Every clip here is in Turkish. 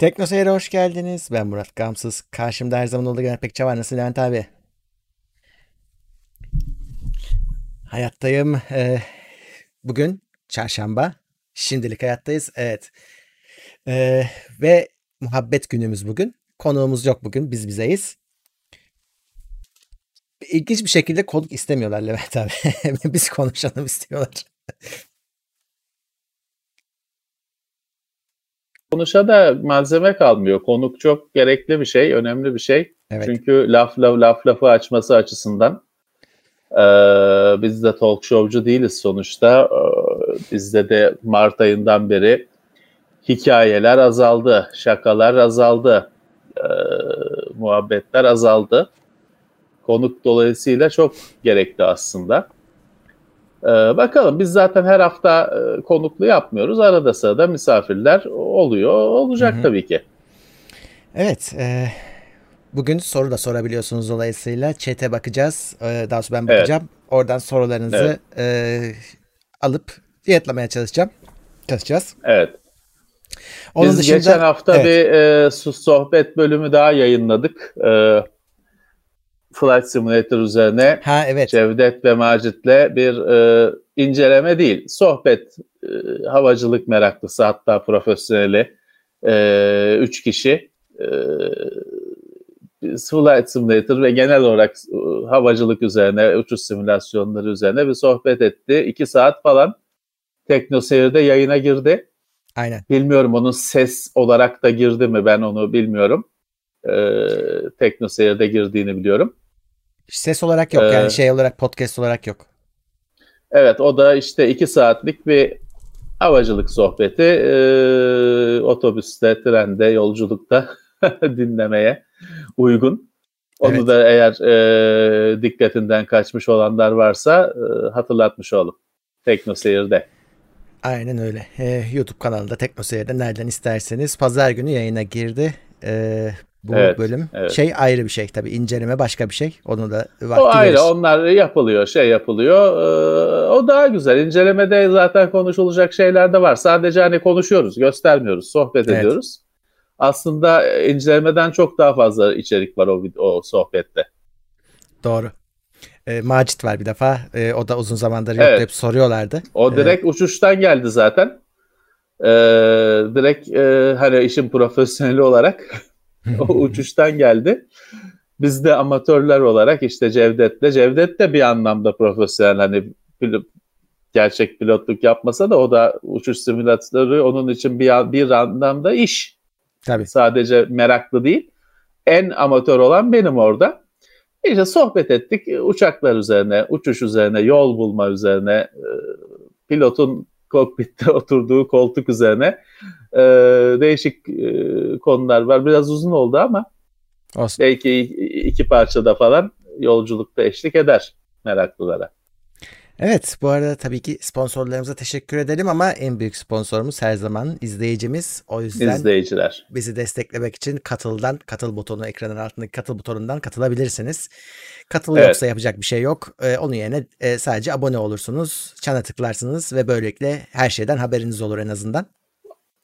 Tekno Seyir'e hoş geldiniz. Ben Murat Gamsız. Karşımda her zaman olduğu gibi Pekçe var. Nasıl Levent abi? Hayattayım. Ee, bugün çarşamba. Şimdilik hayattayız. Evet. Ee, ve muhabbet günümüz bugün. Konuğumuz yok bugün. Biz bizeyiz. İlginç bir şekilde konuk istemiyorlar Levent abi. Biz konuşalım istiyorlar. Konuşa da malzeme kalmıyor. Konuk çok gerekli bir şey, önemli bir şey. Evet. Çünkü laf laf laf lafı açması açısından ee, biz de talk showcu değiliz sonuçta. Ee, bizde de Mart ayından beri hikayeler azaldı, şakalar azaldı, ee, muhabbetler azaldı. Konuk dolayısıyla çok gerekli aslında. Ee, bakalım biz zaten her hafta e, konuklu yapmıyoruz. Arada sırada misafirler oluyor. Olacak Hı hı. tabii ki. Evet. e, bugün soru da sorabiliyorsunuz dolayısıyla. Chat'e bakacağız. E, daha sonra ben Evet. bakacağım. Oradan sorularınızı e, alıp yanıtlamaya çalışacağım. Çalışacağız. Evet. Onun Biz dışında geçen hafta evet. bir e, sohbet bölümü daha yayınladık. E, Flight Simulator üzerine ha evet. Cevdet ve Macit'le bir e, inceleme değil, sohbet e, havacılık meraklısı hatta profesyoneli e, üç kişi e, Flight Simulator ve genel olarak e, havacılık üzerine, uçuş simülasyonları üzerine bir sohbet etti. İki saat falan Tekno Seyir'de yayına girdi. Aynen. Bilmiyorum onun ses olarak da girdi mi ben onu bilmiyorum. Ee, Tekno Seyir'de girdiğini biliyorum. Ses olarak yok Ee, yani şey olarak podcast olarak yok. Evet o da işte iki saatlik bir havacılık sohbeti. Ee, otobüste, trende, yolculukta dinlemeye uygun. Onu Evet. da eğer e, dikkatinden kaçmış olanlar varsa e, hatırlatmış olalım. Tekno Seyir'de. Aynen öyle. Ee, YouTube kanalında TeknoSeyir'de nereden isterseniz pazar günü yayına girdi. Ee, bu Evet, bölüm. evet. Şey ayrı bir şey tabii. inceleme başka bir şey. Onu da O vakti ayrı, verir. onlar yapılıyor, şey yapılıyor. Ee, o daha güzel. İncelemede zaten konuşulacak şeyler de var. Sadece hani konuşuyoruz, göstermiyoruz, sohbet Evet. ediyoruz. Aslında e, incelemeden çok daha fazla içerik var o, o sohbette. Doğru. Ee, Macit var bir defa. Ee, o da uzun zamandır yoktu. Evet. Hep soruyorlardı. O direkt uçuştan geldi zaten. Ee, direkt e, hani işin profesyoneli olarak o uçuştan geldi. Biz de amatörler olarak işte Cevdet'le, Cevdet de bir anlamda profesyonel hani pil- gerçek pilotluk yapmasa da o da uçuş simülatörü onun için bir, bir anlamda iş. Tabii. Sadece meraklı değil. En amatör olan benim orada. İşte sohbet ettik uçaklar üzerine, uçuş üzerine, yol bulma üzerine, e, pilotun kokpitte oturduğu koltuk üzerine e, değişik e, konular var. Biraz uzun oldu ama Olsun. belki iki parçada falan yolculukta eşlik eder meraklılara. Evet bu arada tabii ki sponsorlarımıza teşekkür edelim ama en büyük sponsorumuz her zaman izleyicimiz. O yüzden İzleyiciler. bizi desteklemek için katıldan katıl butonu ekranın altındaki katıl butonundan katılabilirsiniz. Katıl Evet. yoksa yapacak bir şey yok. Ee, onun yerine e, sadece abone olursunuz. Çana tıklarsınız ve böylelikle her şeyden haberiniz olur en azından.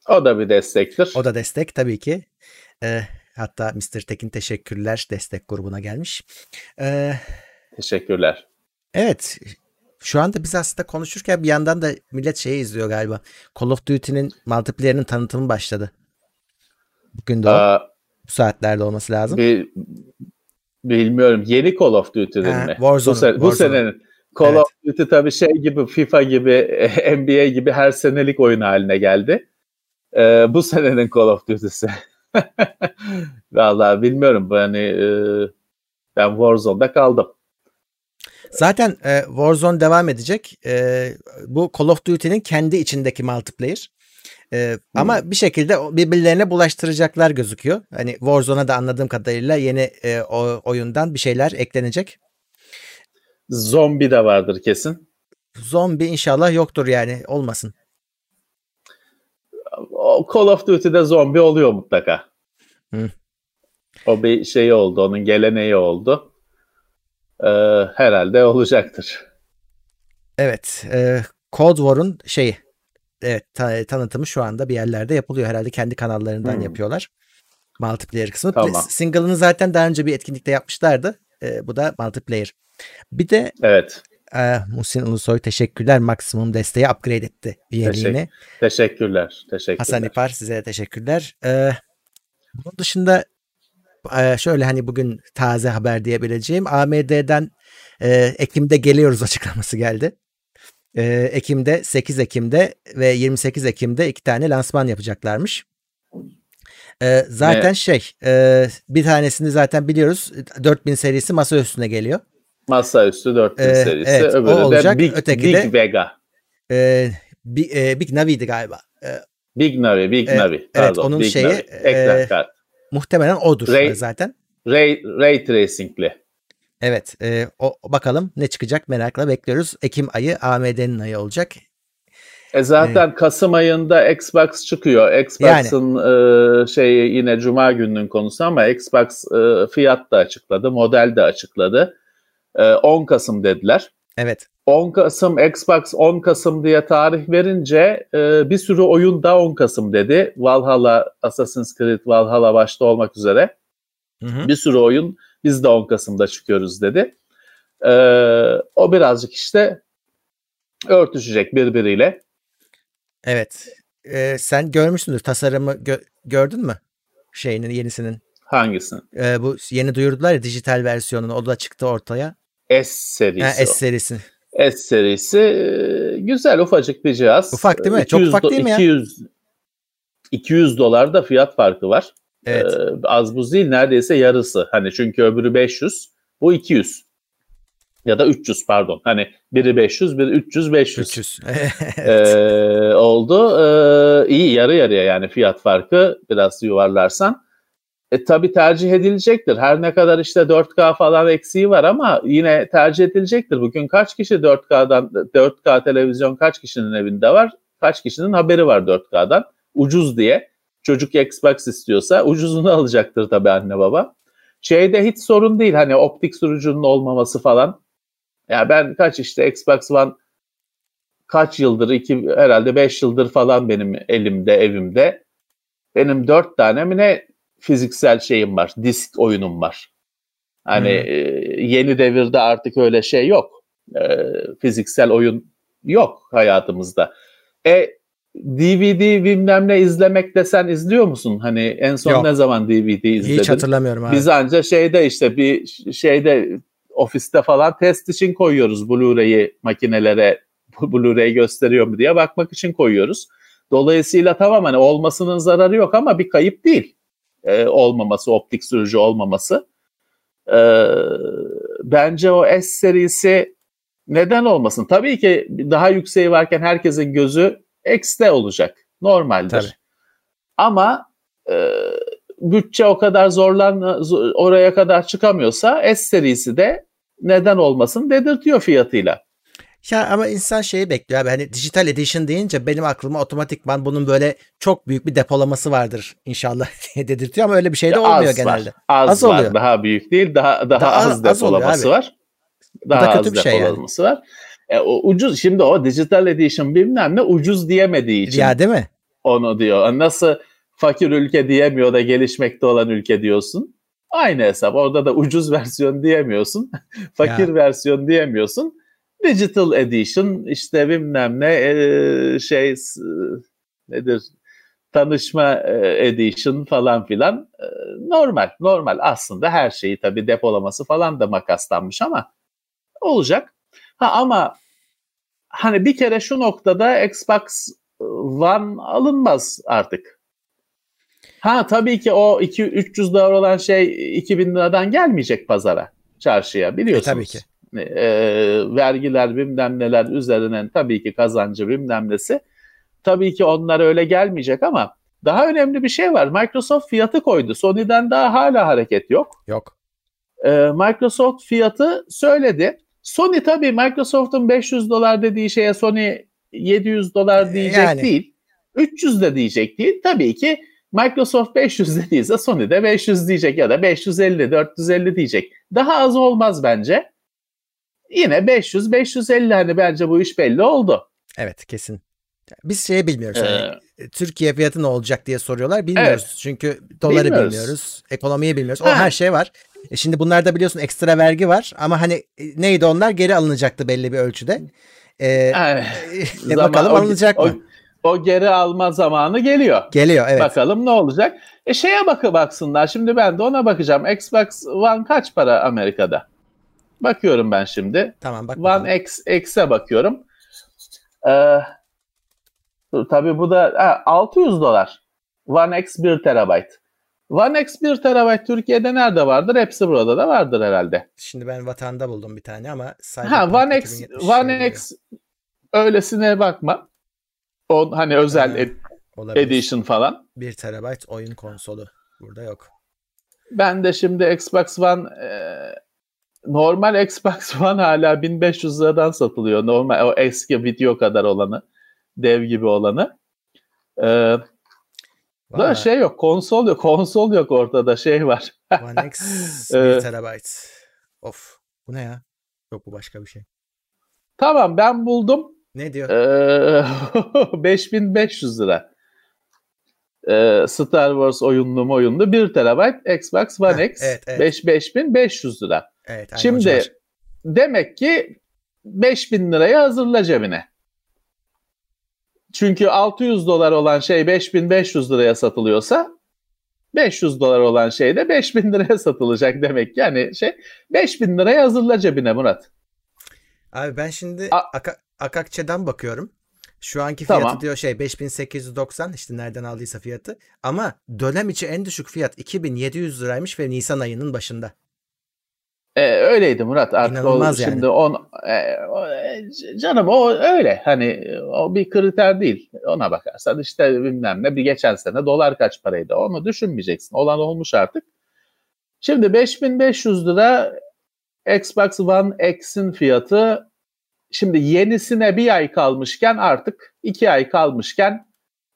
O da bir destektir. O da destek tabii ki. Ee, hatta Mr. Tekin teşekkürler destek grubuna gelmiş. Ee, Teşekkürler. evet şu anda biz aslında konuşurken bir yandan da millet şeyi izliyor galiba. Call of Duty'nin multiplayer'inin tanıtımı başladı. Bugün de o. Aa, Bu saatlerde olması lazım. bir, bilmiyorum yeni Call of Duty'nin Ha, mi? Warzone, bu, se- bu senenin Call Evet. of Duty tabii şey gibi FIFA gibi NBA gibi her senelik oyun haline geldi. Ee, bu senenin Call of Duty'si. Vallahi bilmiyorum yani e, ben Warzone'da kaldım. Zaten e, Warzone devam edecek. E, bu Call of Duty'nin kendi içindeki multiplayer. E, Ama bir şekilde birbirlerine bulaştıracaklar gözüküyor. Hani Warzone'a da anladığım kadarıyla yeni e, o, oyundan bir şeyler eklenecek. Zombi de vardır kesin. Zombi inşallah yoktur yani olmasın. O Call of Duty'de zombi oluyor mutlaka. Hı. O bir şey oldu, onun geleneği oldu. Ee, herhalde olacaktır. Evet. E, Cold War'un şeyi evet ta- tanıtımı şu anda bir yerlerde yapılıyor. Herhalde kendi kanallarından Hmm. yapıyorlar. Multiplayer kısmı. Tamam. Single'ını zaten daha önce bir etkinlikte yapmışlardı. E, bu da multiplayer. Bir de Evet. e, Muhsin Ulusoy teşekkürler. Maksimum desteği upgrade etti üyeliğini. Teşekkürler. Teşekkürler. Hasan İpar size teşekkürler. Ee, bunun dışında e, şöyle hani bugün taze haber diyebileceğim AMD'den e, Ekim'de geliyoruz açıklaması geldi. E, Ekim'de 8 Ekim'de ve 28 Ekim'de iki tane lansman yapacaklarmış. E, zaten Ne? şey e, bir tanesini zaten biliyoruz 4000 serisi masa üstüne geliyor. Masaüstü 4000 Ee, serisi. evet, o Öbürü olacak. de Big, Öteki Big de- Vega. E, Big, e, Big Navi'ydi galiba. E, Big Navi, Big Evet, Navi. evet, Pardon, onun Big şeyi, Navi. Ekran e, kart. Muhtemelen odur Ray- zaten. Ray, Ray Tracing'li. Evet, e, o bakalım ne çıkacak merakla bekliyoruz. Ekim ayı AMD'nin ayı olacak. E zaten Kasım ayında Xbox çıkıyor. Xbox'ın e, şey yine Cuma gününün konusu ama Xbox e, fiyat da açıkladı, model de açıkladı. E, 10 Kasım dediler. Evet, 10 Kasım Xbox 10 Kasım diye tarih verince e, bir sürü oyun da 10 Kasım dedi. Valhalla, Assassin's Creed Valhalla başta olmak üzere Hı hı. bir sürü oyun biz de 10 Kasım'da çıkıyoruz dedi. E, o birazcık işte örtüşecek birbiriyle. evet. E, sen görmüşsündür tasarımı gö- gördün mü? Şeyinin yenisinin. Hangisini? E, bu yeni duyurdular ya dijital versiyonunu. O da çıktı ortaya. S serisi. Ha, S serisi. S serisi güzel ufacık bir cihaz. Ufak değil mi? Çok 200 ufak do- değil mi ya? 200 200 dolar da fiyat farkı var. Evet. Ee, az buz değil neredeyse yarısı. Hani çünkü öbürü 500, bu 200. Ya da 300 pardon. Hani biri 500, biri 300, 500. 300. Ee, oldu. Ee, iyi yarı yarıya yani fiyat farkı biraz yuvarlarsan. E, tabii tercih edilecektir. Her ne kadar işte 4K falan eksiği var ama yine tercih edilecektir. Bugün kaç kişi 4K'dan 4K televizyon kaç kişinin evinde var? Kaç kişinin haberi var 4K'dan? Ucuz diye. Çocuk Xbox istiyorsa ucuzunu alacaktır tabii anne baba. Şeyde hiç sorun değil hani optik sürücünün olmaması falan. Ya ben kaç işte Xbox One kaç yıldır iki herhalde 5 yıldır falan benim elimde evimde. Benim 4 tane mi ne fiziksel şeyim var. Disk oyunum var. Hani Hmm. e, yeni devirde artık öyle şey yok. E, fiziksel oyun yok hayatımızda. E DVD bilmem ne izlemek desen izliyor musun? Hani en son Yok. ne zaman DVD izledin? Hiç hatırlamıyorum abi. Biz anca şeyde işte bir şeyde ofiste falan test için koyuyoruz Blu-ray'i makinelere Blu-ray gösteriyor mu diye bakmak için koyuyoruz. Dolayısıyla tamam hani olmasının zararı yok ama bir kayıp değil. Ee, olmaması, optik sürücü olmaması. Ee, bence o S serisi neden olmasın? Tabii ki daha yükseği varken herkesin gözü X'te olacak. Normaldir. Tabii. Ama e, bütçe o kadar zorlan zo- oraya kadar çıkamıyorsa S serisi de neden olmasın dedirtiyor fiyatıyla. Ya ama insan şeyi bekliyor abi hani dijital edition deyince benim aklıma otomatikman bunun böyle çok büyük bir depolaması vardır inşallah diye dedirtiyor ama öyle bir şey de olmuyor az genelde. Var, az, Az var. oluyor. Daha büyük değil. Daha daha, Daha az az depolaması abi. var. da Daha kötü az bir şey yani. depolaması var. E, o ucuz şimdi o digital edition bilmem ne ucuz diyemediği için Ya değil mi? onu diyor. Nasıl fakir ülke diyemiyor da gelişmekte olan ülke diyorsun. Aynı hesap. Orada da ucuz versiyon diyemiyorsun. fakir Ya. versiyon diyemiyorsun. Digital Edition işte bilmem ne e, şey nedir tanışma e, edition falan filan e, normal normal aslında her şeyi tabii depolaması falan da makaslanmış ama olacak. Ha ama hani bir kere şu noktada Xbox One alınmaz artık. Ha tabii ki o 2 300 dolar olan şey 2000 liradan gelmeyecek pazara, çarşıya biliyorsunuz. E, tabii ki. E, vergiler bilmem neler üzerinden tabii ki kazancı bilmem nesi. Tabii ki onlar öyle gelmeyecek ama daha önemli bir şey var. Microsoft fiyatı koydu. Sony'den daha hala hareket yok. Yok. Ee, Microsoft fiyatı söyledi. Sony tabii Microsoft'un 500 dolar dediği şeye Sony 700 dolar diyecek Yani. değil. 300 de diyecek değil. Tabii ki Microsoft 500 dediyse Sony de 500 diyecek ya da 550, 450 diyecek. Daha az olmaz bence. Yine 500, 550 hani bence bu iş belli oldu. Evet kesin. Biz şeyi bilmiyoruz. Ee, hani, Türkiye fiyatı ne olacak diye soruyorlar. Bilmiyoruz. Çünkü doları Bilmiyoruz. bilmiyoruz. Ekonomiyi bilmiyoruz. O Ha. her şey var. E şimdi bunlarda biliyorsun ekstra vergi var. Ama hani e, neydi onlar? Geri alınacaktı belli bir ölçüde. E, yani e, zaman- bakalım o- alınacak o, mı? O geri alma zamanı geliyor. Geliyor evet. Bakalım ne olacak. E şeye bakı baksınlar. Şimdi ben de ona bakacağım. Xbox One kaç para Amerika'da? Bakıyorum ben şimdi. Tamam bak. One X X'e bakıyorum. Ee, dur, tabii bu da ha, 600 dolar. One X 1 terabayt. One X 1 terabayt Türkiye'de nerede vardır? Hepsi burada da vardır herhalde. Şimdi ben vatanda buldum bir tane ama Ha One X 2077 One diyor. X öylesine bakma. O hani özel Ha, ed- olabilir. edition falan. 1 terabayt oyun konsolu. Burada yok. Ben de şimdi Xbox One e, normal Xbox One hala 1500 liradan satılıyor. Normal o eski video kadar olanı. Dev gibi olanı. E, da şey yok. Konsol yok. Konsol yok ortada. Şey var. One X 1 Evet. terabayt. Of. Bu ne ya? Yok bu başka bir şey. Tamam ben buldum. Ne diyor? E, 5500 lira. E, Star Wars oyunlu oyunlu 1 terabayt Xbox One Heh, X evet, evet. 5 5500 lira. Evet. aynen o Şimdi civar. demek ki 5000 liraya hazırla cebine. Çünkü 600 dolar olan şey 5500 liraya satılıyorsa 500 dolar olan şey de 5000 liraya satılacak demek ki. Yani şey 5000 liraya hazırla cebine Murat. Abi ben şimdi A- Aka- Akakçe'den bakıyorum. Şu anki fiyatı Tamam. diyor şey 5890 işte nereden aldıysa fiyatı. Ama dönem içi en düşük fiyat 2700 liraymış ve Nisan ayının başında. Ee, öyleydi Murat. Artık İnanılmaz o, yani. şimdi on, e, o, e, canım o öyle. Hani o bir kriter değil. Ona bakarsan işte bilmem ne bir geçen sene dolar kaç paraydı. Onu düşünmeyeceksin. Olan olmuş artık. Şimdi 5500 lira Xbox One X'in fiyatı şimdi yenisine bir ay kalmışken artık iki ay kalmışken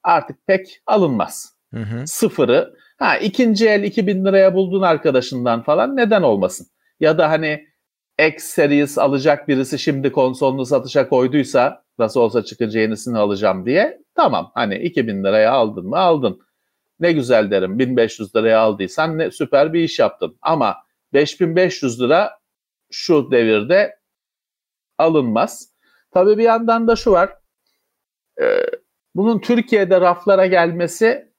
artık pek alınmaz Hı hı. sıfırı. Ha ikinci el 2000 liraya buldun arkadaşından falan neden olmasın? Ya da hani X Series alacak birisi şimdi konsolunu satışa koyduysa nasıl olsa çıkınca yenisini alacağım diye tamam hani 2000 liraya aldın mı aldın. Ne güzel derim 1500 liraya aldıysan ne süper bir iş yaptın. Ama 5500 lira şu devirde alınmaz. Tabii bir yandan da şu var. Ee, bunun Türkiye'de raflara gelmesi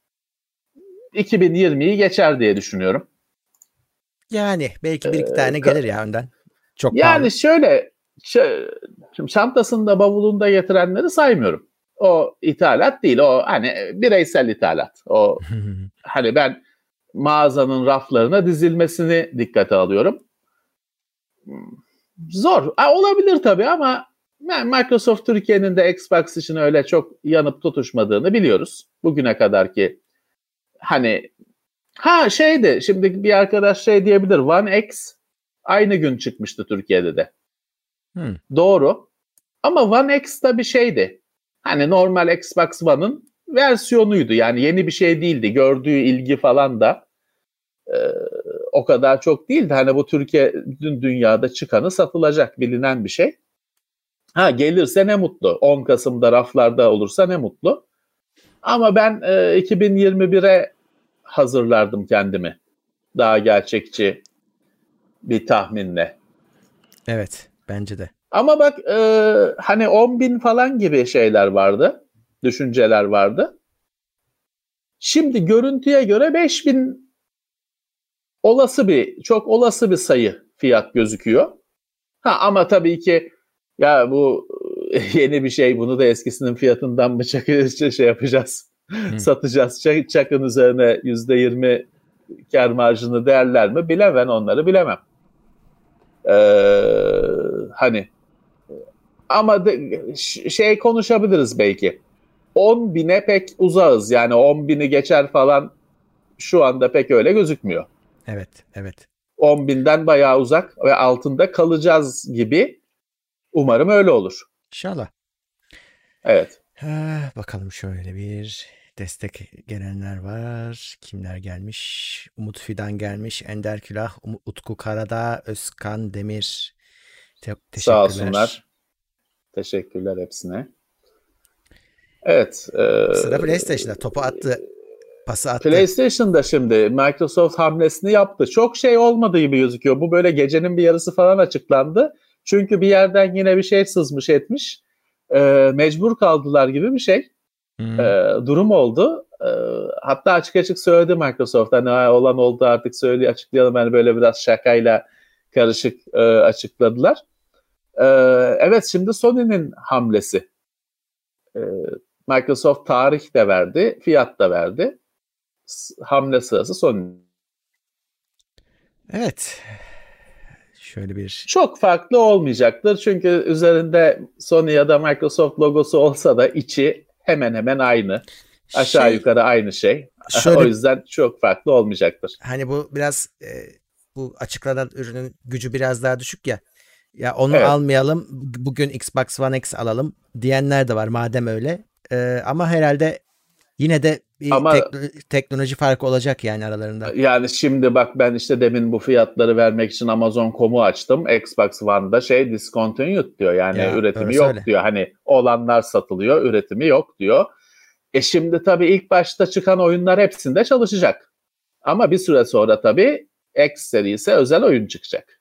2020'yi geçer diye düşünüyorum. Yani belki bir iki tane gelir ya önden. Çok Yani pahalı. şöyle şimdi çantasında bavulunda getirenleri saymıyorum. O ithalat değil. O hani bireysel ithalat. O hani ben mağazanın raflarına dizilmesini dikkate alıyorum. Hmm, Zor. Ha, olabilir tabii ama Microsoft Türkiye'nin de Xbox için öyle çok yanıp tutuşmadığını biliyoruz. Bugüne kadar ki hani ha şeydi şimdi bir arkadaş şey diyebilir One X aynı gün çıkmıştı Türkiye'de de. Hmm. Doğru. Ama One X da bir şeydi. Hani normal Xbox One'ın versiyonuydu. Yani yeni bir şey değildi. Gördüğü ilgi falan da e, o kadar çok değildi. Hani bu Türkiye dün dünyada çıkanı satılacak bilinen bir şey. Ha gelirse ne mutlu. 10 Kasım'da raflarda olursa ne mutlu. Ama ben e, 2021'e hazırlardım kendimi. Daha gerçekçi bir tahminle. Evet bence de. Ama bak e, hani 10 bin falan gibi şeyler vardı. Düşünceler vardı. Şimdi görüntüye göre 5 bin olası bir, çok olası bir sayı fiyat gözüküyor. Ha ama tabii ki ya bu yeni bir şey bunu da eskisinin fiyatından mı çak- şey yapacağız, satacağız. Çak- Çakın üzerine %20 kar marjını değerler mi bilemem onları bilemem. Ee, hani ama de, şey konuşabiliriz belki. 10 bine pek uzağız. Yani 10 bini geçer falan şu anda pek öyle gözükmüyor. Evet evet. 10 binden bayağı uzak ve altında kalacağız gibi. Umarım öyle olur. İnşallah. Evet. Ha, bakalım şöyle bir destek gelenler var. Kimler gelmiş? Umut Fidan gelmiş. Ender Külah, Um- Utku Karadağ, Özkan Demir. Te- Sağ teşekkürler. olsunlar. Teşekkürler hepsine. Evet. E, Sıra PlayStation'da topu attı. Pası attı. PlayStation'da şimdi Microsoft hamlesini yaptı. Çok şey olmadığı gibi gözüküyor. Bu böyle gecenin bir yarısı falan açıklandı. Çünkü bir yerden yine bir şey sızmış etmiş. E, mecbur kaldılar gibi bir şey. Hmm. E, durum oldu. E, hatta açık açık söyledi Microsoft. Hani olan oldu artık söyle açıklayalım. Hani böyle biraz şakayla karışık e, açıkladılar. E, evet şimdi Sony'nin hamlesi. E, Microsoft tarih de verdi, fiyat da verdi. Hamle sırası Sony'nin. Evet. Şöyle bir... Çok farklı olmayacaktır. Çünkü üzerinde Sony ya da Microsoft logosu olsa da içi hemen hemen aynı. Aşağı şey, yukarı aynı şey. Şöyle, o yüzden çok farklı olmayacaktır. Hani bu biraz e, bu açıklanan ürünün gücü biraz daha düşük ya. Ya onu evet. almayalım. Bugün Xbox One X alalım diyenler de var madem öyle. E, ama herhalde yine de bir Ama, tek, teknoloji farkı olacak yani aralarında. Yani şimdi bak ben işte demin bu fiyatları vermek için Amazon.com'u açtım. Xbox One'da şey discontinued diyor. Yani ya, üretimi yok öyle. diyor. Hani olanlar satılıyor, üretimi yok diyor. E şimdi tabii ilk başta çıkan oyunlar hepsinde çalışacak. Ama bir süre sonra tabii X serisi özel oyun çıkacak.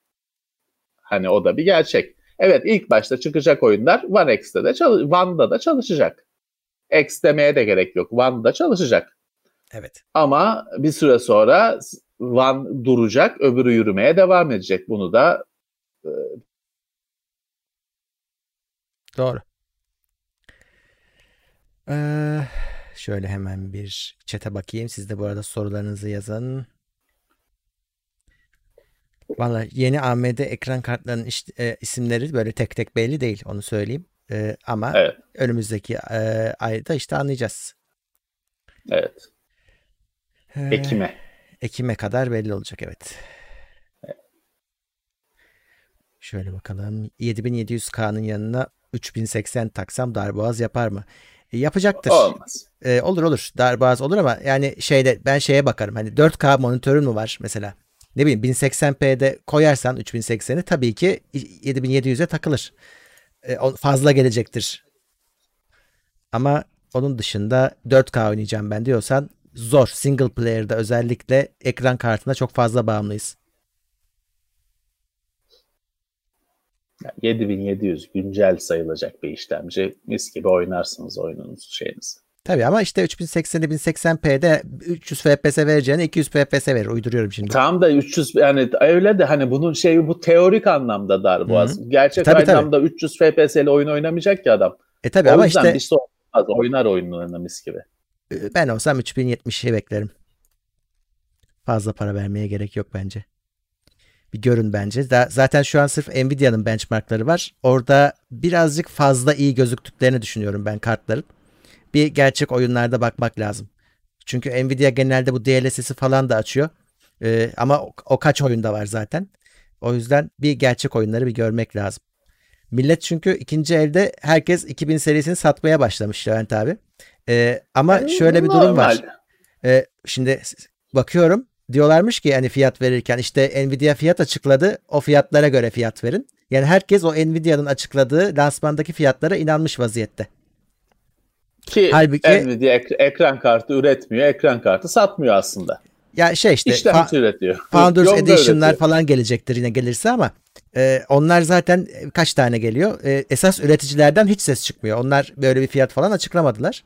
Hani o da bir gerçek. Evet ilk başta çıkacak oyunlar One X'te de One'da da çalışacak. X demeye de gerek yok. One'da çalışacak. Evet. Ama bir süre sonra One duracak, öbürü yürümeye devam edecek. Bunu da e... Doğru. Ee, şöyle hemen bir çete bakayım. Siz de bu arada sorularınızı yazın. Valla yeni AMD ekran kartlarının işte, e, isimleri böyle tek tek belli değil onu söyleyeyim. E, ama evet. önümüzdeki e, ayda işte anlayacağız. Evet. Ee, Ekim'e. Ekim'e kadar belli olacak evet. evet. Şöyle bakalım. 7700K'nın yanına 3080 taksam darboğaz yapar mı? E, yapacaktır. Olmaz. E, olur olur. Darboğaz olur ama yani şeyde ben şeye bakarım. Hani 4K monitörün mü var mesela? Ne bileyim 1080p'de koyarsan 3080'i tabii ki 7700'e takılır. E, fazla gelecektir. Ama onun dışında 4K oynayacağım ben diyorsan zor. Single player'da özellikle ekran kartına çok fazla bağımlıyız. 7700 güncel sayılacak bir işlemci. Mis gibi oynarsınız oyununuzu şeyinizi. Tabii ama işte 3080'de 1080p'de 300 FPS vereceğine 200 FPS verir. Uyduruyorum şimdi. Tam da 300 yani öyle de hani bunun şeyi bu teorik anlamda dar boğaz. Gerçek tabii, anlamda tabii. 300 FPS ile oyun oynamayacak ki adam. E tabii o ama işte, işte olmaz. oynar oyunlarına mis gibi. Ee, ben olsam 3070'i beklerim. Fazla para vermeye gerek yok bence. Bir görün bence. Zaten şu an sırf Nvidia'nın benchmarkları var. Orada birazcık fazla iyi gözüktüklerini düşünüyorum ben kartların bir gerçek oyunlarda bakmak lazım. Çünkü Nvidia genelde bu DLSS'i falan da açıyor. Ee, ama o, o kaç oyunda var zaten. O yüzden bir gerçek oyunları bir görmek lazım. Millet çünkü ikinci elde herkes 2000 serisini satmaya başlamış Levent abi. Ee, ama şöyle bir durum var. Ee, şimdi bakıyorum diyorlarmış ki yani fiyat verirken işte Nvidia fiyat açıkladı. O fiyatlara göre fiyat verin. Yani herkes o Nvidia'nın açıkladığı lansmandaki fiyatlara inanmış vaziyette. Ki Halbuki, Nvidia ek- ekran kartı üretmiyor, ekran kartı satmıyor aslında. Ya şey işte fa- üretiyor. Founders Yolda Edition'lar üretiyor. falan gelecektir yine gelirse ama e, onlar zaten kaç tane geliyor? E, esas üreticilerden hiç ses çıkmıyor. Onlar böyle bir fiyat falan açıklamadılar.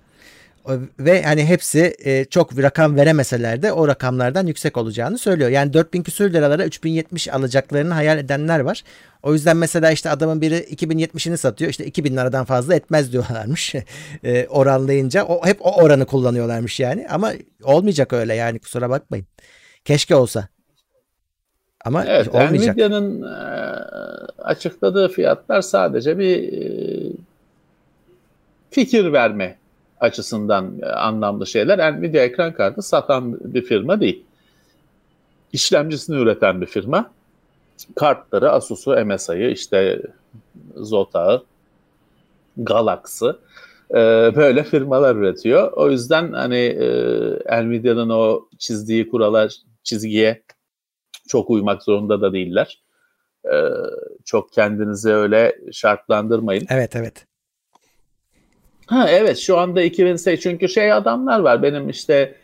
Ve hani hepsi e, çok rakam veremeseler de o rakamlardan yüksek olacağını söylüyor. Yani 4000 küsür liralara 3070 alacaklarını hayal edenler var. O yüzden mesela işte adamın biri 2070'ini satıyor. İşte 2000 liradan fazla etmez diyorlarmış. e, oranlayınca o hep o oranı kullanıyorlarmış yani. Ama olmayacak öyle yani kusura bakmayın. Keşke olsa. Ama evet, olmayacak. Nvidia'nın e, açıkladığı fiyatlar sadece bir e, fikir verme açısından e, anlamlı şeyler. Nvidia ekran kartı satan bir firma değil. İşlemcisini üreten bir firma. Kartları Asus'u, MSI'yi, işte Zota'yı, Galax'ı e, böyle firmalar üretiyor. O yüzden hani e, Nvidia'nın o çizdiği kurala, çizgiye çok uymak zorunda da değiller. çok kendinizi öyle şartlandırmayın. Evet evet. Ha evet şu anda 2008 çünkü şey adamlar var benim işte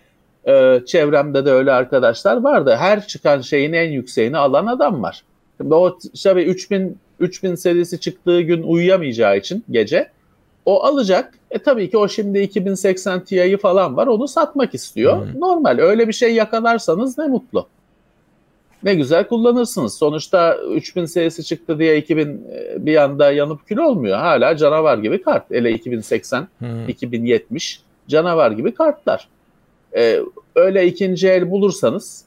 e, çevremde de öyle arkadaşlar vardı. Her çıkan şeyin en yükseğini alan adam var. Şimdi o tabii 3000 3000 serisi çıktığı gün uyuyamayacağı için gece o alacak. E tabii ki o şimdi 2080 Ti'yi falan var. Onu satmak istiyor. Hmm. Normal. Öyle bir şey yakalarsanız ne mutlu. Ne güzel kullanırsınız. Sonuçta 3000 serisi çıktı diye 2000 e, bir anda yanıp kül olmuyor. Hala canavar gibi kart. Ele 2080, hmm. 2070 canavar gibi kartlar. Ee, öyle ikinci el bulursanız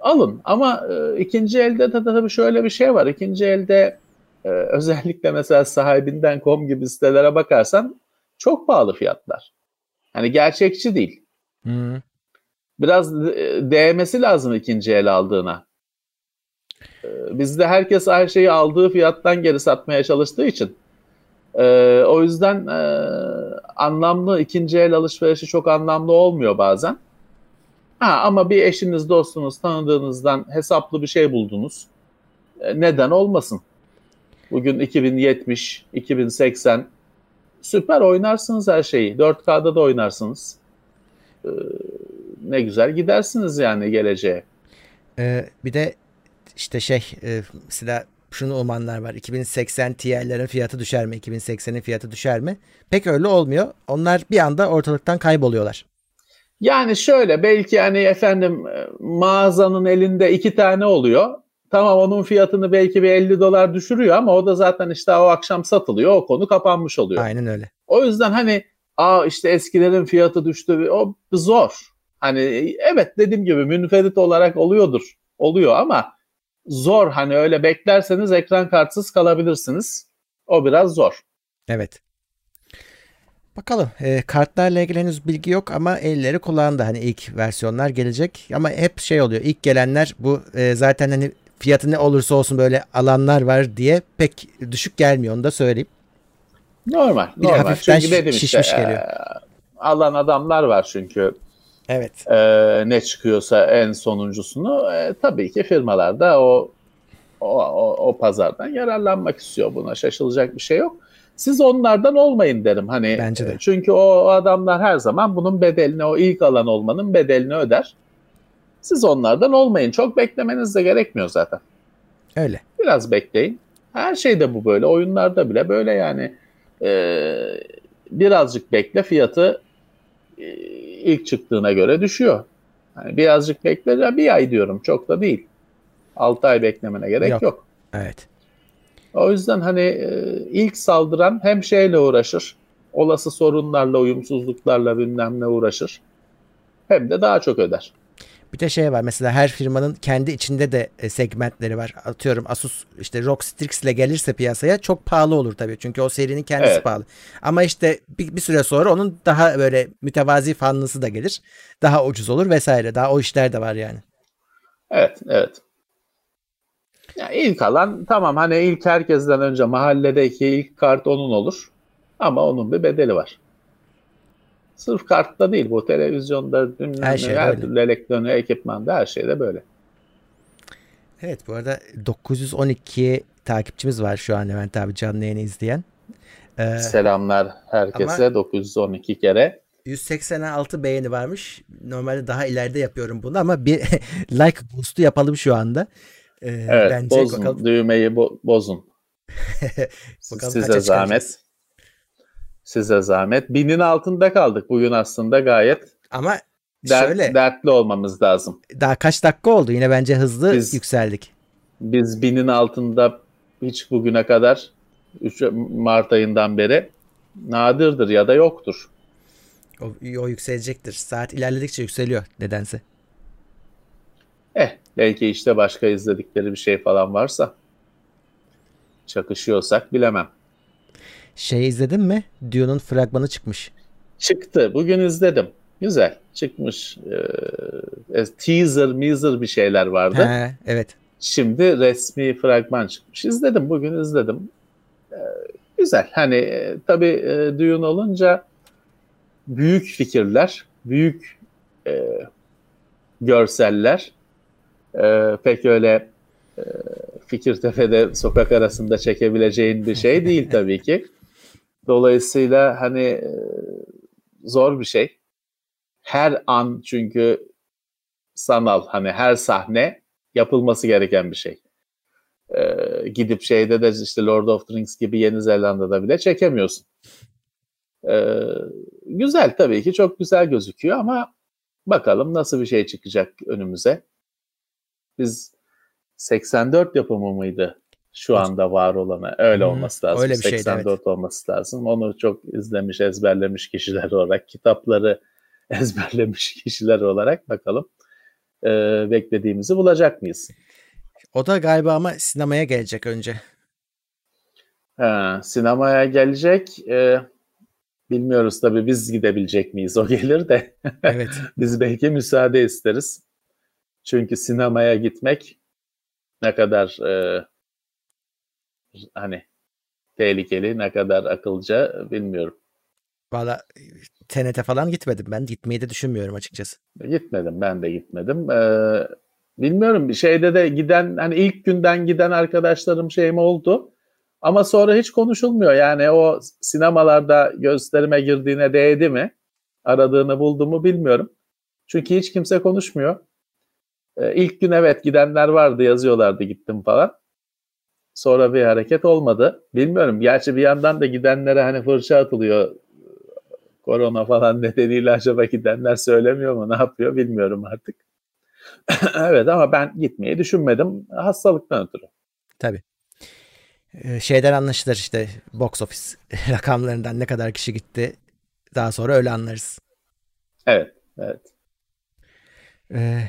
alın. Ama e, ikinci elde de tabii şöyle bir şey var. İkinci elde e, özellikle mesela sahibinden com gibi sitelere bakarsan çok pahalı fiyatlar. Hani gerçekçi değil. Hmm. Biraz değmesi lazım ikinci el aldığına. Ee, bizde herkes her şeyi aldığı fiyattan geri satmaya çalıştığı için e, o yüzden e, anlamlı ikinci el alışverişi çok anlamlı olmuyor bazen. Ha, ama bir eşiniz, dostunuz, tanıdığınızdan hesaplı bir şey buldunuz. E, neden olmasın? Bugün 2070, 2080 süper oynarsınız her şeyi. 4K'da da oynarsınız. E, ne güzel gidersiniz yani geleceğe. Ee, bir de işte şey e, mesela şunu umanlar var. 2080 Ti'lerin fiyatı düşer mi? 2080'in fiyatı düşer mi? Pek öyle olmuyor. Onlar bir anda ortalıktan kayboluyorlar. Yani şöyle belki hani efendim e, mağazanın elinde iki tane oluyor. Tamam onun fiyatını belki bir 50 dolar düşürüyor ama o da zaten işte o akşam satılıyor. O konu kapanmış oluyor. Aynen öyle. O yüzden hani aa işte eskilerin fiyatı düştü. O zor. Hani evet dediğim gibi münferit olarak oluyordur. Oluyor ama zor. Hani öyle beklerseniz ekran kartsız kalabilirsiniz. O biraz zor. Evet. Bakalım e, kartlarla ilgili henüz bilgi yok ama elleri kulağında hani ilk versiyonlar gelecek ama hep şey oluyor ilk gelenler bu e, zaten hani fiyatı ne olursa olsun böyle alanlar var diye pek düşük gelmiyor onu da söyleyeyim. Normal. Bir normal. hafiften çünkü şişmiş işte, geliyor. E, alan adamlar var çünkü Evet. E, ne çıkıyorsa en sonuncusunu e, tabii ki firmalar da o, o, o, o pazardan yararlanmak istiyor buna. Şaşılacak bir şey yok. Siz onlardan olmayın derim. Hani Bence de. Çünkü o adamlar her zaman bunun bedelini, o ilk alan olmanın bedelini öder. Siz onlardan olmayın. Çok beklemeniz de gerekmiyor zaten. Öyle. Biraz bekleyin. Her şeyde bu böyle. Oyunlarda bile böyle yani. Ee, birazcık bekle fiyatı e, ilk çıktığına göre düşüyor. Yani birazcık bekle bir ay diyorum çok da değil. 6 ay beklemene gerek yok. yok. Evet. O yüzden hani e, ilk saldıran hem şeyle uğraşır, olası sorunlarla, uyumsuzluklarla bilmem ne uğraşır. Hem de daha çok öder. Bir de şey var mesela her firmanın kendi içinde de e, segmentleri var. Atıyorum Asus işte ROG Strix ile gelirse piyasaya çok pahalı olur tabii. Çünkü o serinin kendisi evet. pahalı. Ama işte bir, bir süre sonra onun daha böyle mütevazi fanlısı da gelir. Daha ucuz olur vesaire. Daha o işler de var yani. Evet, evet. Ya ilk alan tamam hani ilk herkesten önce mahalledeki ilk kart onun olur. Ama onun bir bedeli var. Sırf kartta değil bu televizyonda her, şey her türlü elektronik ekipmanda her şeyde böyle. Evet bu arada 912 takipçimiz var şu an Levent abi canlı yayını izleyen. Ee, Selamlar herkese 912 kere. 186 beğeni varmış. Normalde daha ileride yapıyorum bunu ama bir like boost'u yapalım şu anda. Ee, evet bence bozun bakalım. düğmeyi bo- bozun. Size zahmet. Çıkaracağız. Size zahmet. Binin altında kaldık bugün aslında gayet. Ama dert, şöyle. Dertli olmamız lazım. Daha kaç dakika oldu? Yine bence hızlı biz, yükseldik. Biz binin altında hiç bugüne kadar 3 Mart ayından beri nadirdir ya da yoktur. O, o yükselecektir. Saat ilerledikçe yükseliyor nedense. Eh belki işte başka izledikleri bir şey falan varsa çakışıyorsak bilemem. Şey izledin mi? Dune'un fragmanı çıkmış. Çıktı. Bugün izledim. Güzel. Çıkmış. Ee, teaser, measer bir şeyler vardı. He, evet. Şimdi resmi fragman çıkmış. İzledim. Bugün izledim. Ee, güzel. Hani e, tabii e, Dune olunca büyük fikirler, büyük e, görseller e, pek öyle e, Fikirtepe'de sokak arasında çekebileceğin bir şey değil tabii ki. Dolayısıyla hani e, zor bir şey. Her an çünkü sanal hani her sahne yapılması gereken bir şey. Ee, gidip şeyde de işte Lord of the Rings gibi Yeni Zelanda'da bile çekemiyorsun. Ee, güzel tabii ki çok güzel gözüküyor ama bakalım nasıl bir şey çıkacak önümüze. Biz 84 yapımı mıydı şu anda var olana? Öyle olması lazım. Öyle bir 84 şeydi, evet. olması lazım. Onu çok izlemiş, ezberlemiş kişiler olarak, kitapları ezberlemiş kişiler olarak bakalım e, beklediğimizi bulacak mıyız? O da galiba ama sinemaya gelecek önce. Ha, sinemaya gelecek. E, bilmiyoruz tabii biz gidebilecek miyiz o gelir de. Evet. biz belki müsaade isteriz. Çünkü sinemaya gitmek ne kadar e, hani tehlikeli, ne kadar akılca bilmiyorum. Valla TNT falan gitmedim ben. Gitmeyi de düşünmüyorum açıkçası. Gitmedim ben de gitmedim. Ee, bilmiyorum bir şeyde de giden hani ilk günden giden arkadaşlarım şeyim oldu. Ama sonra hiç konuşulmuyor. Yani o sinemalarda gösterime girdiğine değdi mi? Aradığını buldu mu bilmiyorum. Çünkü hiç kimse konuşmuyor. Ee, ilk gün evet gidenler vardı yazıyorlardı gittim falan. Sonra bir hareket olmadı. Bilmiyorum. Gerçi bir yandan da gidenlere hani fırça atılıyor. Korona falan nedeniyle acaba gidenler söylemiyor mu? Ne yapıyor bilmiyorum artık. evet ama ben gitmeyi düşünmedim. Hastalıktan ötürü. Tabii. Ee, şeyden anlaşılır işte box office rakamlarından ne kadar kişi gitti. Daha sonra öyle anlarız. Evet, evet. Ee,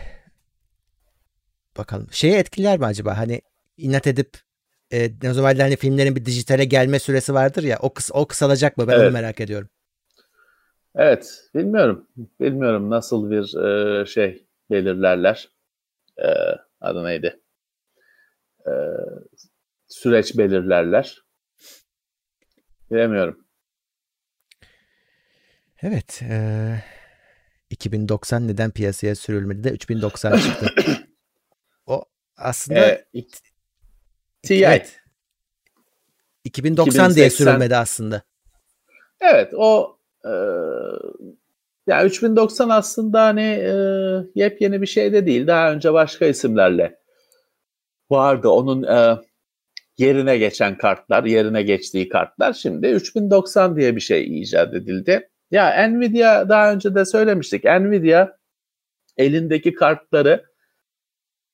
bakalım. Şeyi etkiler mi acaba? Hani inat edip e, normalde hani filmlerin bir dijitale gelme süresi vardır ya o, kıs o kısalacak mı? Ben evet. onu merak ediyorum. Evet, bilmiyorum. Bilmiyorum nasıl bir e, şey belirlerler. E, adı neydi? E, süreç belirlerler. Bilemiyorum. Evet. E, 2090 neden piyasaya sürülmedi de 3090 çıktı. o aslında e, TI. Evet. 2090 2080. diye sürülmedi aslında. Evet o e, yani 3090 aslında hani e, yepyeni bir şey de değil. Daha önce başka isimlerle vardı. Onun e, yerine geçen kartlar, yerine geçtiği kartlar. Şimdi 3090 diye bir şey icat edildi. Ya Nvidia daha önce de söylemiştik. Nvidia elindeki kartları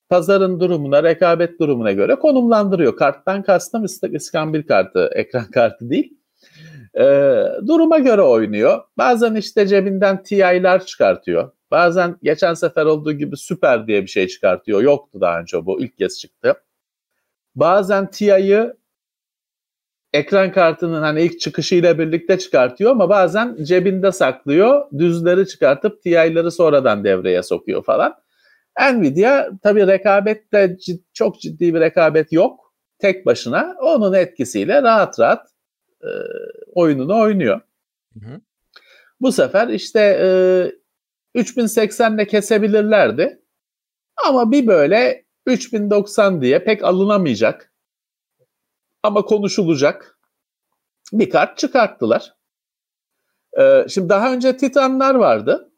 pazarın durumuna, rekabet durumuna göre konumlandırıyor. Karttan kastım iskambil kartı, ekran kartı değil. Ee, duruma göre oynuyor. Bazen işte cebinden TI'ler çıkartıyor. Bazen geçen sefer olduğu gibi süper diye bir şey çıkartıyor. Yoktu daha önce bu ilk kez çıktı. Bazen TI'yi ekran kartının hani ilk çıkışıyla birlikte çıkartıyor ama bazen cebinde saklıyor. Düzleri çıkartıp TI'leri sonradan devreye sokuyor falan. Nvidia tabii rekabette cid, çok ciddi bir rekabet yok. Tek başına onun etkisiyle rahat rahat e, oyununu oynuyor. Hı hı. Bu sefer işte e, 3080'le kesebilirlerdi. Ama bir böyle 3090 diye pek alınamayacak ama konuşulacak bir kart çıkarttılar. Ee, şimdi daha önce Titanlar vardı.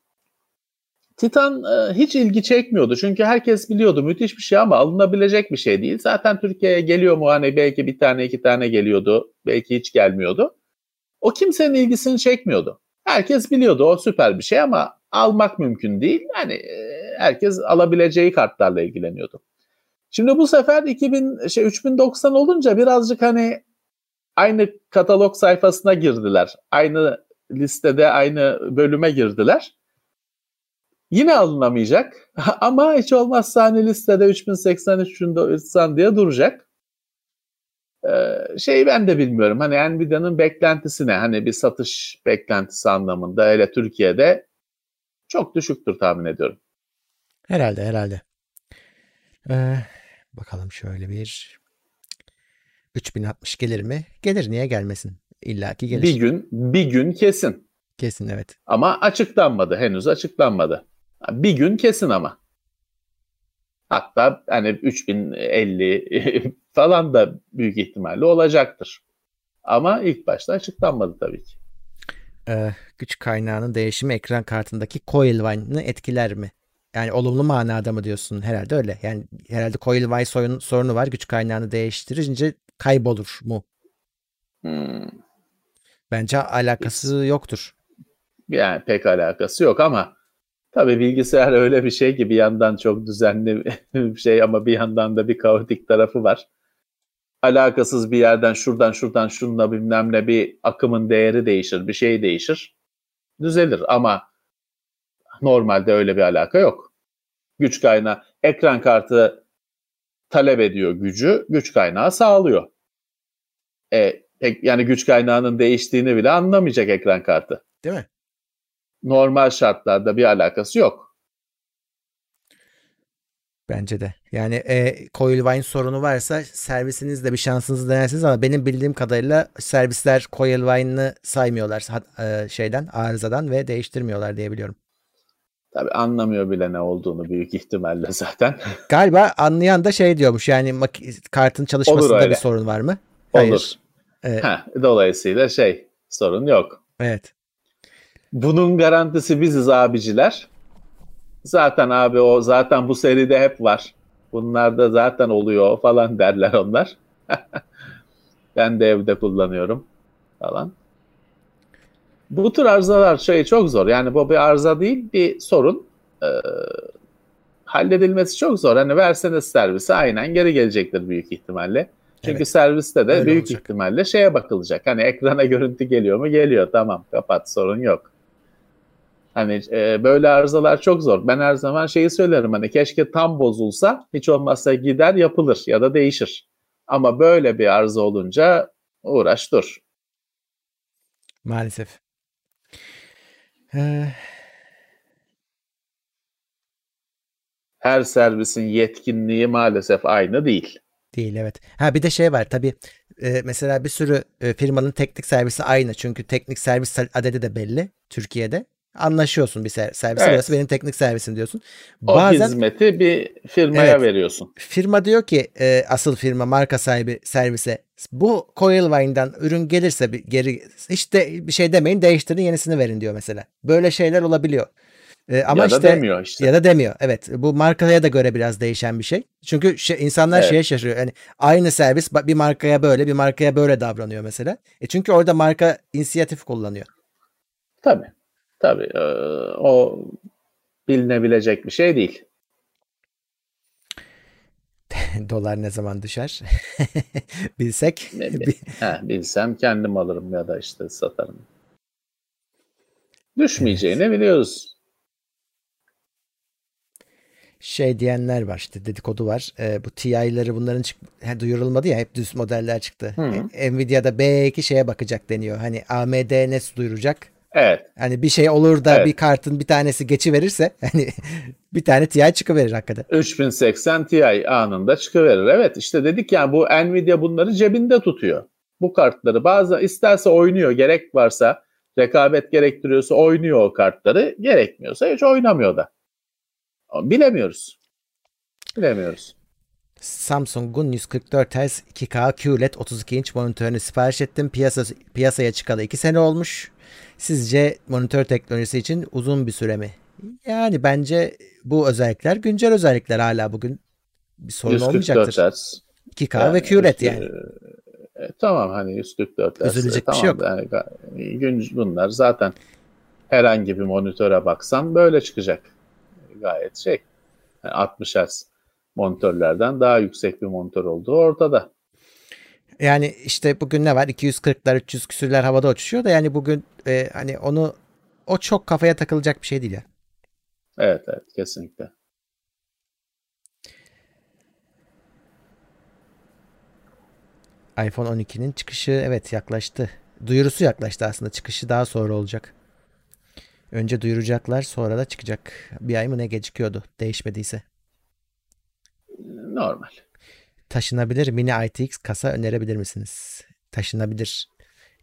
Titan e, hiç ilgi çekmiyordu. Çünkü herkes biliyordu müthiş bir şey ama alınabilecek bir şey değil. Zaten Türkiye'ye geliyor mu hani belki bir tane iki tane geliyordu. Belki hiç gelmiyordu. O kimsenin ilgisini çekmiyordu. Herkes biliyordu o süper bir şey ama almak mümkün değil. Yani e, herkes alabileceği kartlarla ilgileniyordu. Şimdi bu sefer 2000 şey 3090 olunca birazcık hani aynı katalog sayfasına girdiler. Aynı listede aynı bölüme girdiler. Yine alınamayacak ama hiç olmazsa hani listede 3080 diye duracak. Ee, şeyi ben de bilmiyorum. Hani Nvidia'nın beklentisi ne? Hani bir satış beklentisi anlamında öyle Türkiye'de çok düşüktür tahmin ediyorum. Herhalde herhalde. Ee, bakalım şöyle bir 3060 gelir mi? Gelir niye gelmesin? İlla ki gelir. Bir gün bir gün kesin. Kesin evet. Ama açıklanmadı. Henüz açıklanmadı. Bir gün kesin ama. Hatta hani 3050 falan da büyük ihtimalle olacaktır. Ama ilk başta açıklanmadı tabii ki. Ee, güç kaynağının değişimi ekran kartındaki coil wine'ını etkiler mi? Yani olumlu manada mı diyorsun? Herhalde öyle. Yani herhalde coil wine sorun, sorunu var. Güç kaynağını değiştirince kaybolur mu? Hmm. Bence alakası yoktur. Yani pek alakası yok ama tabii bilgisayar öyle bir şey ki bir yandan çok düzenli bir şey ama bir yandan da bir kaotik tarafı var. Alakasız bir yerden şuradan şuradan şunla bilmem ne bir akımın değeri değişir, bir şey değişir. Düzelir ama normalde öyle bir alaka yok. Güç kaynağı, ekran kartı talep ediyor gücü, güç kaynağı sağlıyor. E, yani güç kaynağının değiştiğini bile anlamayacak ekran kartı. Değil mi? Normal şartlarda bir alakası yok. Bence de. Yani e, Coilvine sorunu varsa servisinizde bir şansınızı denersiniz ama benim bildiğim kadarıyla servisler Coilvine'ı saymıyorlar e, şeyden arızadan ve değiştirmiyorlar diye biliyorum. Tabii anlamıyor bile ne olduğunu büyük ihtimalle zaten. Galiba anlayan da şey diyormuş yani kartın çalışmasında bir sorun var mı? Hayır. Olur. Evet. Heh, dolayısıyla şey sorun yok. Evet. Bunun garantisi biziz abiciler. Zaten abi o zaten bu seride hep var. Bunlar da zaten oluyor falan derler onlar. ben de evde kullanıyorum falan. Bu tür arızalar şey çok zor. Yani bu bir arıza değil bir sorun. Ee, halledilmesi çok zor. Hani verseniz servise aynen geri gelecektir büyük ihtimalle. Çünkü evet. serviste de Öyle büyük olacak. ihtimalle şeye bakılacak. Hani ekrana görüntü geliyor mu? Geliyor. Tamam kapat sorun yok. Hani e, böyle arızalar çok zor. Ben her zaman şeyi söylerim hani keşke tam bozulsa hiç olmazsa gider yapılır ya da değişir. Ama böyle bir arıza olunca uğraş dur. Maalesef. Ee... Her servisin yetkinliği maalesef aynı değil. Değil evet. Ha bir de şey var tabii e, mesela bir sürü e, firmanın teknik servisi aynı. Çünkü teknik servis adedi de belli Türkiye'de. Anlaşıyorsun bir ser- servise evet. burası benim teknik servisim diyorsun. O Bazen, hizmeti bir firmaya evet, veriyorsun. Firma diyor ki e, asıl firma marka sahibi servise bu Coilwine'dan ürün gelirse bir geri hiç de bir şey demeyin değiştirin yenisini verin diyor mesela. Böyle şeyler olabiliyor. Ee, ama ya işte, da demiyor işte. Ya da demiyor. Evet. Bu markaya da göre biraz değişen bir şey. Çünkü şey, insanlar evet. şeye şaşırıyor. Yani aynı servis bir markaya böyle bir markaya böyle davranıyor mesela. E çünkü orada marka inisiyatif kullanıyor. Tabii. Tabii. Ee, o bilinebilecek bir şey değil. Dolar ne zaman düşer? Bilsek. He, bilsem kendim alırım ya da işte satarım. Düşmeyeceğini evet. biliyoruz şey diyenler var işte dedikodu var. E, bu TI'ları bunların çık he, duyurulmadı ya hep düz modeller çıktı. E, Nvidia'da belki şeye bakacak deniyor. Hani AMD ne duyuracak? Evet. Hani bir şey olur da evet. bir kartın bir tanesi geçi verirse hani bir tane TI çıkıverir hakikaten. 3080 Ti anında çıkıverir. Evet işte dedik ya bu Nvidia bunları cebinde tutuyor. Bu kartları bazen isterse oynuyor gerek varsa rekabet gerektiriyorsa oynuyor o kartları gerekmiyorsa hiç oynamıyor da. Bilemiyoruz. Bilemiyoruz. Samsung'un 144 Hz 2K QLED 32 inç monitörünü sipariş ettim. Piyasa, piyasaya çıkalı 2 sene olmuş. Sizce monitör teknolojisi için uzun bir süre mi? Yani bence bu özellikler güncel özellikler hala bugün bir sorun 144 olmayacaktır. Hz. 2K yani, ve QLED yani. E, tamam hani 144 Hz. Üzülecek tamam, bir şey yok. Yani, gün, bunlar zaten herhangi bir monitöre baksan böyle çıkacak gayet şey. Yani 60 Hz monitörlerden daha yüksek bir monitör olduğu ortada. Yani işte bugün ne var? 240'lar 300 küsürler havada uçuşuyor da yani bugün e, hani onu o çok kafaya takılacak bir şey değil ya. Evet evet kesinlikle. iPhone 12'nin çıkışı evet yaklaştı. Duyurusu yaklaştı aslında. Çıkışı daha sonra olacak. Önce duyuracaklar sonra da çıkacak. Bir ay mı ne gecikiyordu değişmediyse. Normal. Taşınabilir mini ITX kasa önerebilir misiniz? Taşınabilir.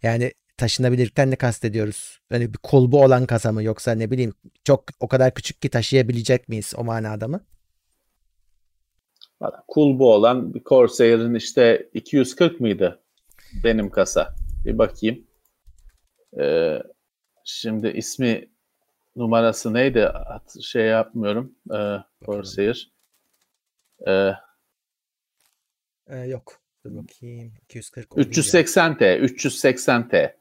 Yani taşınabilirlikten ne kastediyoruz? Hani bir kolbu olan kasa mı yoksa ne bileyim çok o kadar küçük ki taşıyabilecek miyiz o manada mı? Kulbu olan bir Corsair'in işte 240 mıydı benim kasa? Bir bakayım. Ee, şimdi ismi numarası neydi? Şey yapmıyorum. Ee, Corsair. Ee, Ee, yok. Dur bakayım. 240 380T. 380T.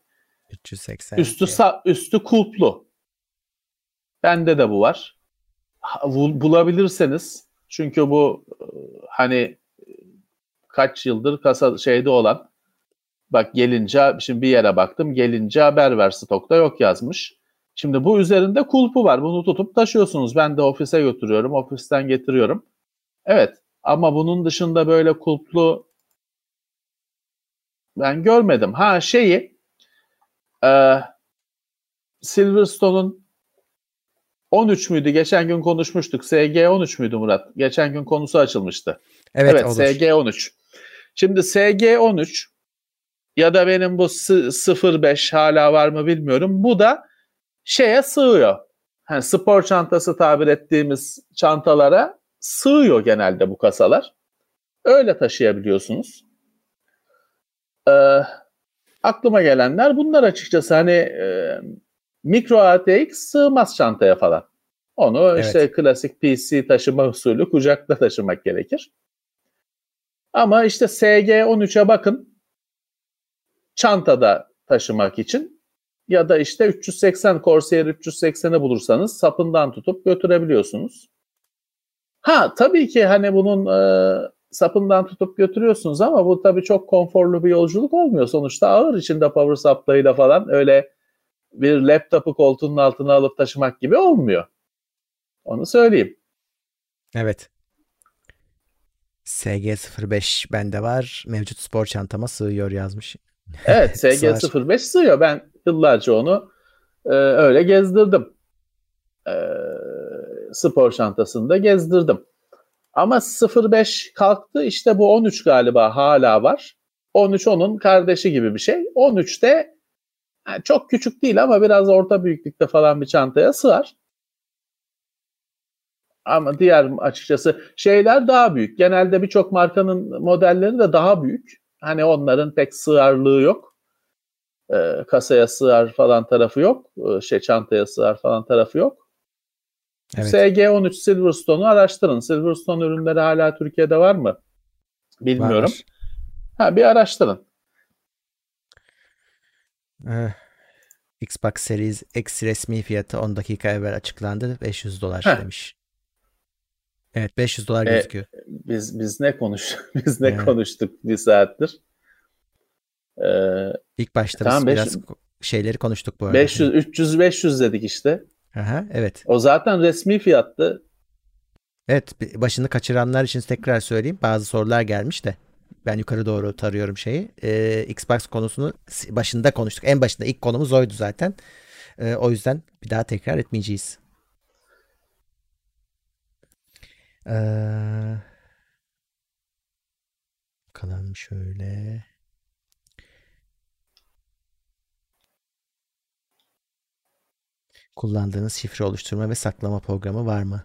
380. Üstü sa- üstü kulplu. Bende de bu var. Bulabilirseniz çünkü bu e, hani kaç yıldır kasa şeyde olan bak gelince şimdi bir yere baktım gelince haber ver stokta yok yazmış. Şimdi bu üzerinde kulpu var. Bunu tutup taşıyorsunuz. Ben de ofise götürüyorum. Ofisten getiriyorum. Evet. Ama bunun dışında böyle kulplu ben görmedim. Ha şeyi e, Silverstone'un 13 müydü? Geçen gün konuşmuştuk. SG 13 müydü Murat? Geçen gün konusu açılmıştı. Evet, Evet, olur. SG 13. Şimdi SG 13 ya da benim bu S- 05 hala var mı bilmiyorum. Bu da şeye sığıyor. Hani spor çantası tabir ettiğimiz çantalara sığıyor genelde bu kasalar. Öyle taşıyabiliyorsunuz. Ee, aklıma gelenler bunlar açıkçası hani e, mikro ATX sığmaz çantaya falan. Onu Evet. işte klasik PC taşıma usulü kucakta taşımak gerekir. Ama işte SG13'e bakın çantada taşımak için ya da işte 380 Corsair 380'i bulursanız sapından tutup götürebiliyorsunuz. Ha tabii ki hani bunun e, sapından tutup götürüyorsunuz ama bu tabii çok konforlu bir yolculuk olmuyor. Sonuçta ağır içinde power supply'la falan öyle bir laptopu koltuğunun altına alıp taşımak gibi olmuyor. Onu söyleyeyim. Evet. SG05 bende var. Mevcut spor çantama sığıyor yazmış. Evet Sığar. SG05 sığıyor. Ben yıllarca onu e, öyle gezdirdim. E, spor çantasında gezdirdim. Ama 05 kalktı işte bu 13 galiba hala var. 13 onun kardeşi gibi bir şey. 13 de yani çok küçük değil ama biraz orta büyüklükte falan bir çantaya sığar. Ama diğer açıkçası şeyler daha büyük. Genelde birçok markanın modelleri de daha büyük. Hani onların pek sığarlığı yok. Ee, kasaya sığar falan tarafı yok. Ee, şey çantaya sığar falan tarafı yok. Evet. SG13 Silverstone'u araştırın. Silverstone ürünleri hala Türkiye'de var mı? Bilmiyorum. Var. Ha bir araştırın. Eh, Xbox Series X resmi fiyatı 10 dakika evvel açıklandı. 500 dolar Heh. demiş. Evet 500 dolar E, gözüküyor. Biz biz ne konuş biz ne Evet. konuştuk bir saattir? Ee, İlk başta tamam, biz beş- biraz şeyleri konuştuk bu arada. 500 300 500 dedik işte. Aha, evet. O zaten resmi fiyattı. Evet başını kaçıranlar için tekrar söyleyeyim. Bazı sorular gelmiş de. Ben yukarı doğru tarıyorum şeyi. Ee, Xbox konusunu başında konuştuk. En başında ilk konumuz oydu zaten. Ee, o yüzden bir daha tekrar etmeyeceğiz. Ee, bakalım şöyle. Kullandığınız şifre oluşturma ve saklama programı var mı?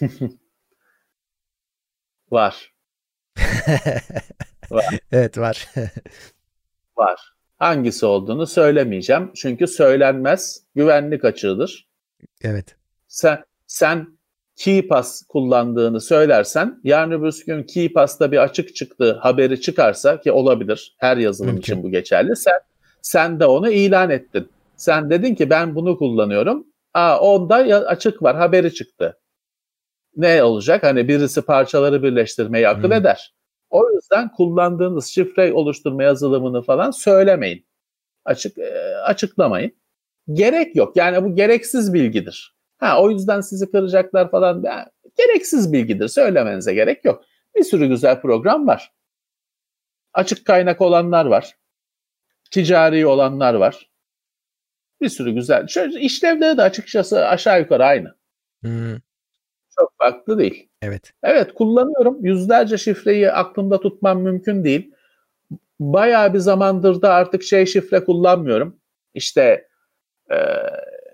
Var. Evet var. Var. Hangisi olduğunu söylemeyeceğim. Çünkü söylenmez. Güvenlik açığıdır. evet. Sen sen KeyPass kullandığını söylersen yarın öbür gün KeyPass'ta bir açık çıktı haberi çıkarsa ki olabilir. Her yazılım Mümkün. için bu geçerli. Sen sen de onu ilan ettin. Sen dedin ki ben bunu kullanıyorum. Aa onda açık var haberi çıktı. Ne olacak? Hani birisi parçaları birleştirmeyi akıl Hmm. eder. O yüzden kullandığınız şifre oluşturma yazılımını falan söylemeyin. Açık e, açıklamayın. Gerek yok. Yani bu gereksiz bilgidir. Ha o yüzden sizi kıracaklar falan. Ya, gereksiz bilgidir. Söylemenize gerek yok. Bir sürü güzel program var. Açık kaynak olanlar var. Ticari olanlar var. Bir sürü güzel. Şöyle işlevleri de açıkçası aşağı yukarı aynı. Hmm, Çok farklı değil. evet. Evet kullanıyorum. Yüzlerce şifreyi aklımda tutmam mümkün değil. Bayağı bir zamandır da artık şey şifre kullanmıyorum. İşte e,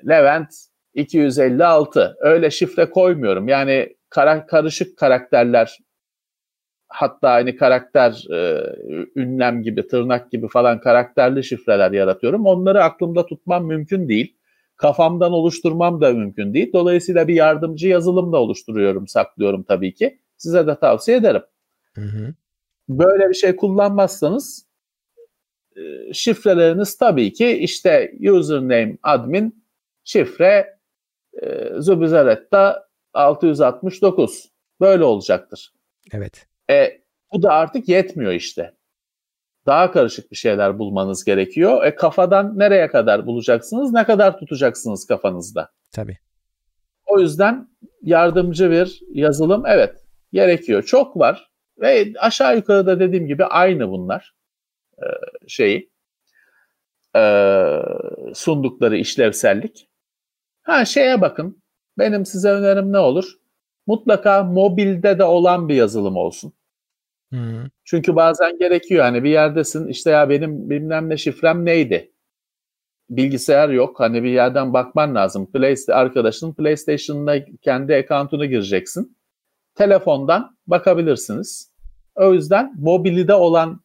Levent 256 öyle şifre koymuyorum. Yani kara, karışık karakterler hatta aynı karakter e, ünlem gibi, tırnak gibi falan karakterli şifreler yaratıyorum. Onları aklımda tutmam mümkün değil. Kafamdan oluşturmam da mümkün değil. Dolayısıyla bir yardımcı yazılım da oluşturuyorum, saklıyorum tabii ki. Size de tavsiye ederim. Hı hı. Böyle bir şey kullanmazsanız e, şifreleriniz tabii ki işte username admin şifre e, Zubizaretta 669 böyle olacaktır. Evet. E, bu da artık yetmiyor işte. Daha karışık bir şeyler bulmanız gerekiyor. E, kafadan nereye kadar bulacaksınız? Ne kadar tutacaksınız kafanızda? Tabii. O yüzden yardımcı bir yazılım evet gerekiyor. Çok var ve aşağı yukarı da dediğim gibi aynı bunlar e, şeyi e, sundukları işlevsellik. Ha şeye bakın. Benim size önerim ne olur? Mutlaka mobilde de olan bir yazılım olsun. Hı. Çünkü bazen gerekiyor hani bir yerdesin işte ya benim bilmem ne şifrem neydi? Bilgisayar yok hani bir yerden bakman lazım. Play, arkadaşın PlayStation'da kendi account'unu gireceksin. Telefondan bakabilirsiniz. O yüzden mobilde olan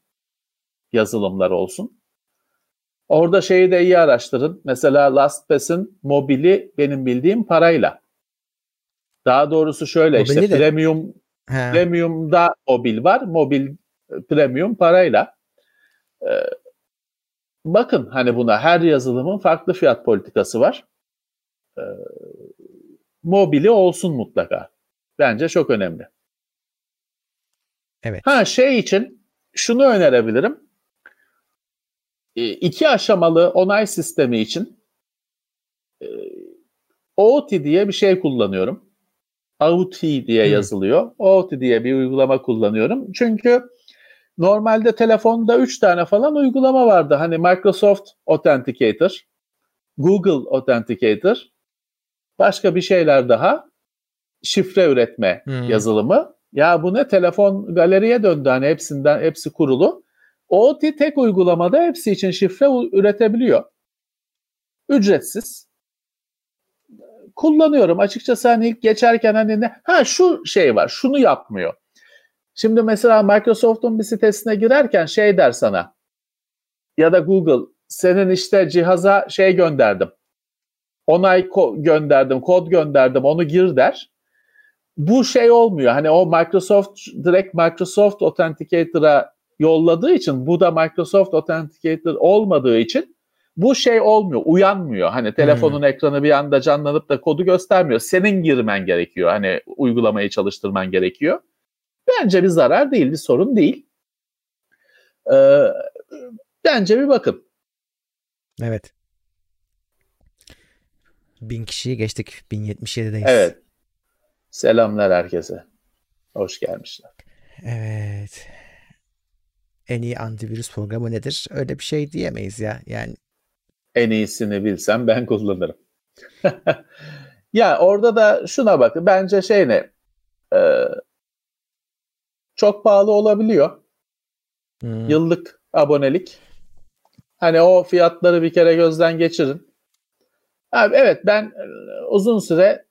yazılımlar olsun. Orada şeyi de iyi araştırın. Mesela LastPass'in mobili benim bildiğim parayla. Daha doğrusu şöyle Mobili işte de. premium He. premium'da mobil var. Mobil e, premium parayla. Ee, bakın hani buna her yazılımın farklı fiyat politikası var. Ee, mobili olsun mutlaka. Bence çok önemli. Evet. Ha şey için şunu önerebilirim. E, iki aşamalı onay sistemi için e, OT diye bir şey kullanıyorum. OT diye hmm. yazılıyor. OT diye bir uygulama kullanıyorum. Çünkü normalde telefonda 3 tane falan uygulama vardı. Hani Microsoft Authenticator, Google Authenticator, başka bir şeyler daha. Şifre üretme hmm. yazılımı. Ya bu ne telefon galeriye döndü hani hepsinden hepsi kurulu. OT tek uygulamada hepsi için şifre üretebiliyor. Ücretsiz. Kullanıyorum. Açıkçası hani ilk geçerken hani ne? Ha şu şey var. Şunu yapmıyor. Şimdi mesela Microsoft'un bir sitesine girerken şey der sana ya da Google senin işte cihaza şey gönderdim. Onay ko- gönderdim, kod gönderdim, onu gir der. Bu şey olmuyor. Hani o Microsoft direkt Microsoft Authenticator'a yolladığı için bu da Microsoft Authenticator olmadığı için bu şey olmuyor, uyanmıyor. Hani telefonun hmm. ekranı bir anda canlanıp da kodu göstermiyor. Senin girmen gerekiyor. Hani uygulamayı çalıştırman gerekiyor. Bence bir zarar değil, bir sorun değil. Ee, bence bir bakın. Evet. Bin kişiyi geçtik. 1077'deyiz. Evet. Selamlar herkese. Hoş gelmişler. Evet en iyi antivirüs programı nedir? Öyle bir şey diyemeyiz ya. Yani en iyisini bilsem ben kullanırım. ya orada da şuna bakın. Bence şey ne? Ee, çok pahalı olabiliyor. Hmm. Yıllık abonelik. Hani o fiyatları bir kere gözden geçirin. Abi evet ben e, uzun süre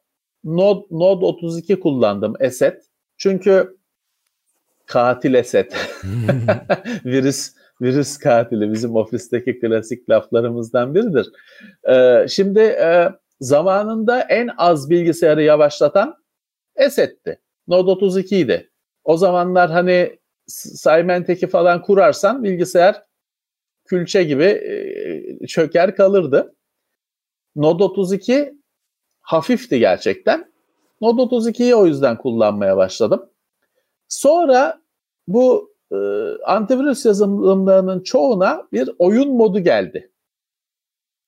Node, Node 32 kullandım Eset. Çünkü katil Esed. virüs virüs katili bizim ofisteki klasik laflarımızdan biridir. Ee, şimdi e, zamanında en az bilgisayarı yavaşlatan Esed'ti. Node 32 idi. O zamanlar hani Symantec'i falan kurarsan bilgisayar külçe gibi e, çöker kalırdı. Node 32 hafifti gerçekten. Node 32'yi o yüzden kullanmaya başladım. Sonra bu e, antivirüs yazılımlarının çoğuna bir oyun modu geldi.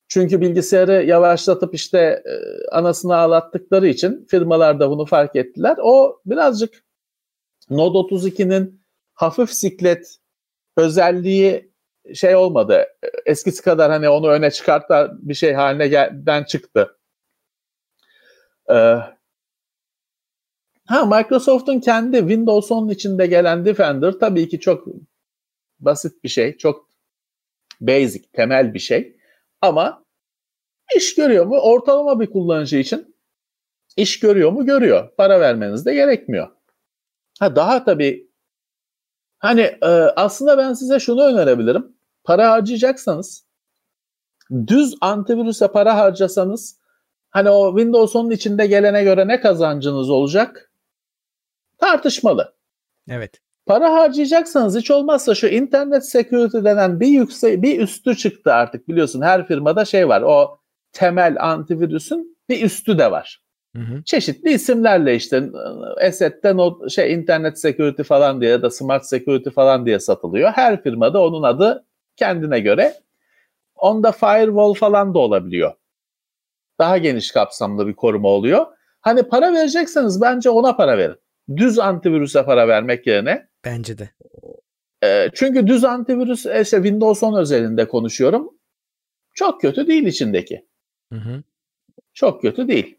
Çünkü bilgisayarı yavaşlatıp işte e, anasını ağlattıkları için firmalar da bunu fark ettiler. O birazcık Node 32'nin hafif siklet özelliği şey olmadı. Eskisi kadar hani onu öne çıkartan bir şey haline gelden çıktı. Ee, Ha Microsoft'un kendi Windows 10 içinde gelen Defender tabii ki çok basit bir şey. Çok basic, temel bir şey. Ama iş görüyor mu? Ortalama bir kullanıcı için iş görüyor mu? Görüyor. Para vermeniz de gerekmiyor. Ha daha tabii Hani e, aslında ben size şunu önerebilirim. Para harcayacaksanız düz antivirüse para harcasanız hani o Windows 10'un içinde gelene göre ne kazancınız olacak? Tartışmalı. Evet. Para harcayacaksanız hiç olmazsa şu internet security denen bir yüksek bir üstü çıktı artık biliyorsun her firmada şey var. O temel antivirüsün bir üstü de var. Hı hı. Çeşitli isimlerle işte Eset'ten o şey internet security falan diye ya da smart security falan diye satılıyor. Her firmada onun adı kendine göre. Onda firewall falan da olabiliyor. Daha geniş kapsamlı bir koruma oluyor. Hani para verecekseniz bence ona para verin. Düz antivirüse para vermek yerine. Bence de. E, çünkü düz antivirüs işte Windows 10 özelinde konuşuyorum. Çok kötü değil içindeki. Hı hı. Çok kötü değil.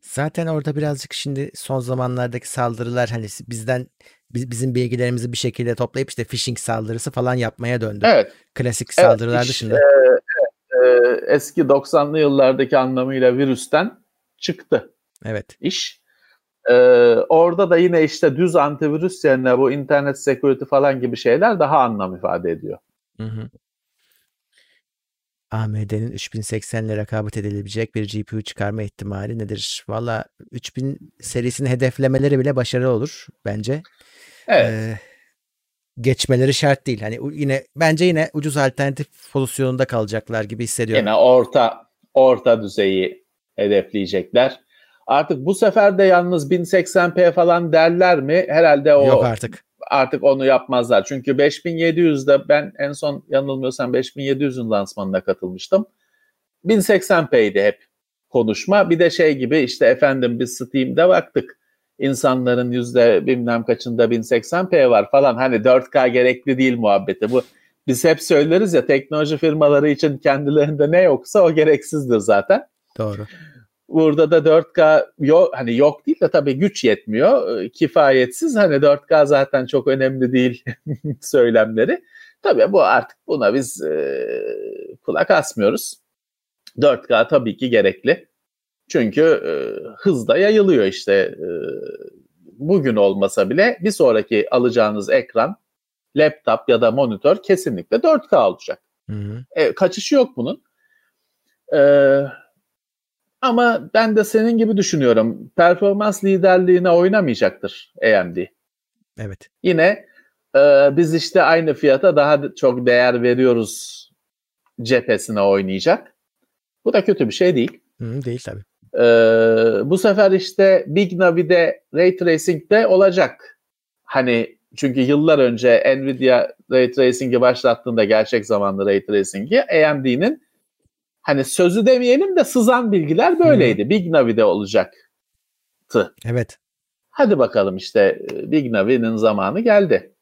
Zaten orada birazcık şimdi son zamanlardaki saldırılar hani bizden bizim bilgilerimizi bir şekilde toplayıp işte phishing saldırısı falan yapmaya döndü. Evet. Klasik saldırılar evet, dışında. E, e, eski 90'lı yıllardaki anlamıyla virüsten çıktı. Evet. İş. E, orada da yine işte düz antivirüs yerine bu internet security falan gibi şeyler daha anlam ifade ediyor. Hı hı. AMD'nin 3080 ile rekabet edilebilecek bir GPU çıkarma ihtimali nedir? Valla 3000 serisini hedeflemeleri bile başarılı olur bence. Evet. Ee, geçmeleri şart değil. Hani yine bence yine ucuz alternatif pozisyonunda kalacaklar gibi hissediyorum. Yine orta orta düzeyi hedefleyecekler. Artık bu sefer de yalnız 1080p falan derler mi? Herhalde o Yok artık artık onu yapmazlar. Çünkü 5700'de ben en son yanılmıyorsam 5700'ün lansmanına katılmıştım. 1080p'ydi hep konuşma. Bir de şey gibi işte efendim biz Steam'de baktık. İnsanların yüzde bilmem kaçında 1080p var falan. Hani 4K gerekli değil muhabbeti. Bu biz hep söyleriz ya teknoloji firmaları için kendilerinde ne yoksa o gereksizdir zaten. Doğru. Burada da 4K yok hani yok değil de tabii güç yetmiyor. Ee, kifayetsiz. Hani 4K zaten çok önemli değil söylemleri. Tabii bu artık buna biz e, kulak asmıyoruz. 4K tabii ki gerekli. Çünkü e, hızda yayılıyor işte. E, bugün olmasa bile bir sonraki alacağınız ekran, laptop ya da monitör kesinlikle 4K olacak. Hı hı. E, kaçışı yok bunun. Eee ama ben de senin gibi düşünüyorum. Performans liderliğine oynamayacaktır AMD. Evet. Yine e, biz işte aynı fiyata daha çok değer veriyoruz cephesine oynayacak. Bu da kötü bir şey değil. Hı, değil tabii. E, bu sefer işte Big Navi'de Ray Tracing'de olacak. Hani çünkü yıllar önce Nvidia Ray Tracing'i başlattığında gerçek zamanlı Ray Tracing'i AMD'nin hani sözü demeyelim de sızan bilgiler böyleydi. Hı. Big Navi'de olacaktı. Evet. Hadi bakalım işte e, Big Navi'nin zamanı geldi.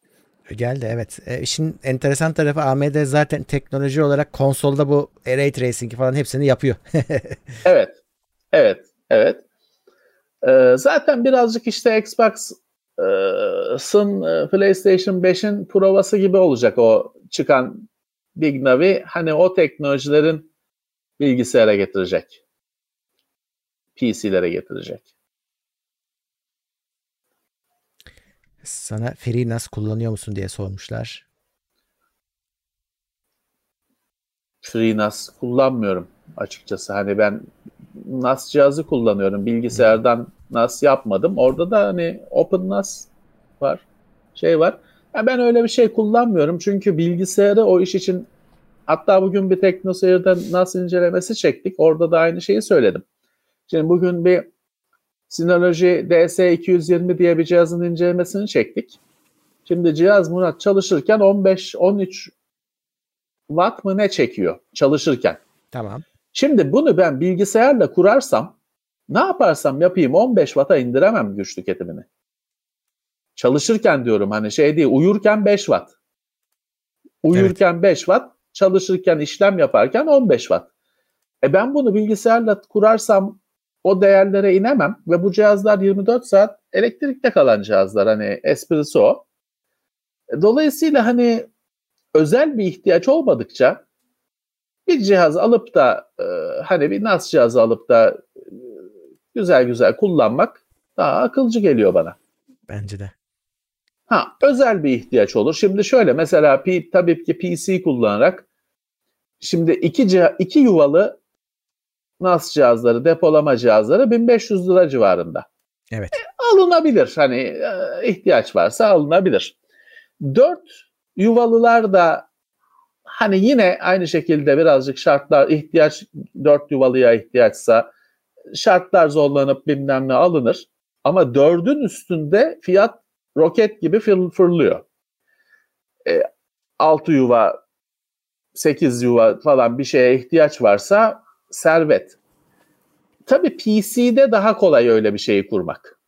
Geldi evet. E, işin enteresan tarafı AMD zaten teknoloji olarak konsolda bu Ray Tracing falan hepsini yapıyor. evet. Evet. Evet. Ee, zaten birazcık işte Xbox'ın e, PlayStation 5'in provası gibi olacak o çıkan Big Navi. Hani o teknolojilerin bilgisayara getirecek. PC'lere getirecek. Sana FreeNAS kullanıyor musun diye sormuşlar. FreeNAS kullanmıyorum açıkçası. Hani ben NAS cihazı kullanıyorum. Bilgisayardan NAS yapmadım. Orada da hani OpenNAS var. Şey var. Ya ben öyle bir şey kullanmıyorum. Çünkü bilgisayarı o iş için Hatta bugün bir TeknoSeyir'den NAS incelemesi çektik. Orada da aynı şeyi söyledim. Şimdi bugün bir Synology DS220 diye bir cihazın incelemesini çektik. Şimdi cihaz Murat çalışırken 15-13 watt mı ne çekiyor çalışırken. Tamam. Şimdi bunu ben bilgisayarla kurarsam ne yaparsam yapayım 15 watt'a indiremem güç tüketimini. Çalışırken diyorum hani şey değil uyurken 5 watt. Uyurken evet. 5 watt çalışırken, işlem yaparken 15 watt. E ben bunu bilgisayarla kurarsam o değerlere inemem ve bu cihazlar 24 saat elektrikte kalan cihazlar hani esprisi o. E, dolayısıyla hani özel bir ihtiyaç olmadıkça bir cihaz alıp da e, hani bir NAS cihazı alıp da e, güzel güzel kullanmak daha akılcı geliyor bana. Bence de. Ha, özel bir ihtiyaç olur. Şimdi şöyle mesela tabii ki PC kullanarak şimdi iki, iki yuvalı NAS cihazları, depolama cihazları 1500 lira civarında. Evet. E, alınabilir. Hani e, ihtiyaç varsa alınabilir. Dört yuvalılar da hani yine aynı şekilde birazcık şartlar ihtiyaç dört yuvalıya ihtiyaçsa şartlar zorlanıp bilmem ne alınır. Ama dördün üstünde fiyat roket gibi fır, fırlıyor. E, 6 yuva, 8 yuva falan bir şeye ihtiyaç varsa servet. Tabii PC'de daha kolay öyle bir şeyi kurmak.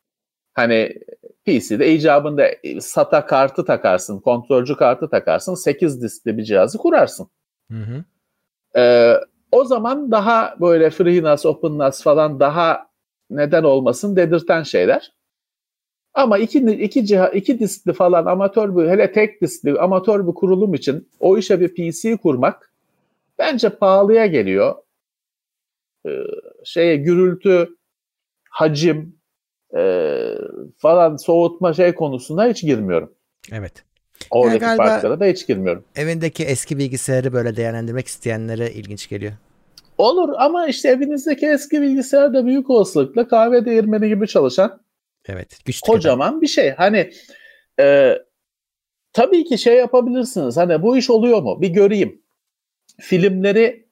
Hani PC'de icabında SATA kartı takarsın, kontrolcü kartı takarsın, 8 diskli bir cihazı kurarsın. Hı hı. Ee, o zaman daha böyle FreeNAS, OpenNAS falan daha neden olmasın dedirten şeyler. Ama iki, iki, ciha, iki diskli falan amatör bir, hele tek diskli amatör bir kurulum için o işe bir PC kurmak bence pahalıya geliyor. Ee, şeye gürültü, hacim e, falan soğutma şey konusuna hiç girmiyorum. Evet. Oradaki yani farklara da hiç girmiyorum. Evindeki eski bilgisayarı böyle değerlendirmek isteyenlere ilginç geliyor. Olur ama işte evinizdeki eski bilgisayar da büyük olasılıkla kahve değirmeni gibi çalışan evet, güç kocaman kadar. bir şey. Hani e, tabii ki şey yapabilirsiniz. Hani bu iş oluyor mu? Bir göreyim. Filmleri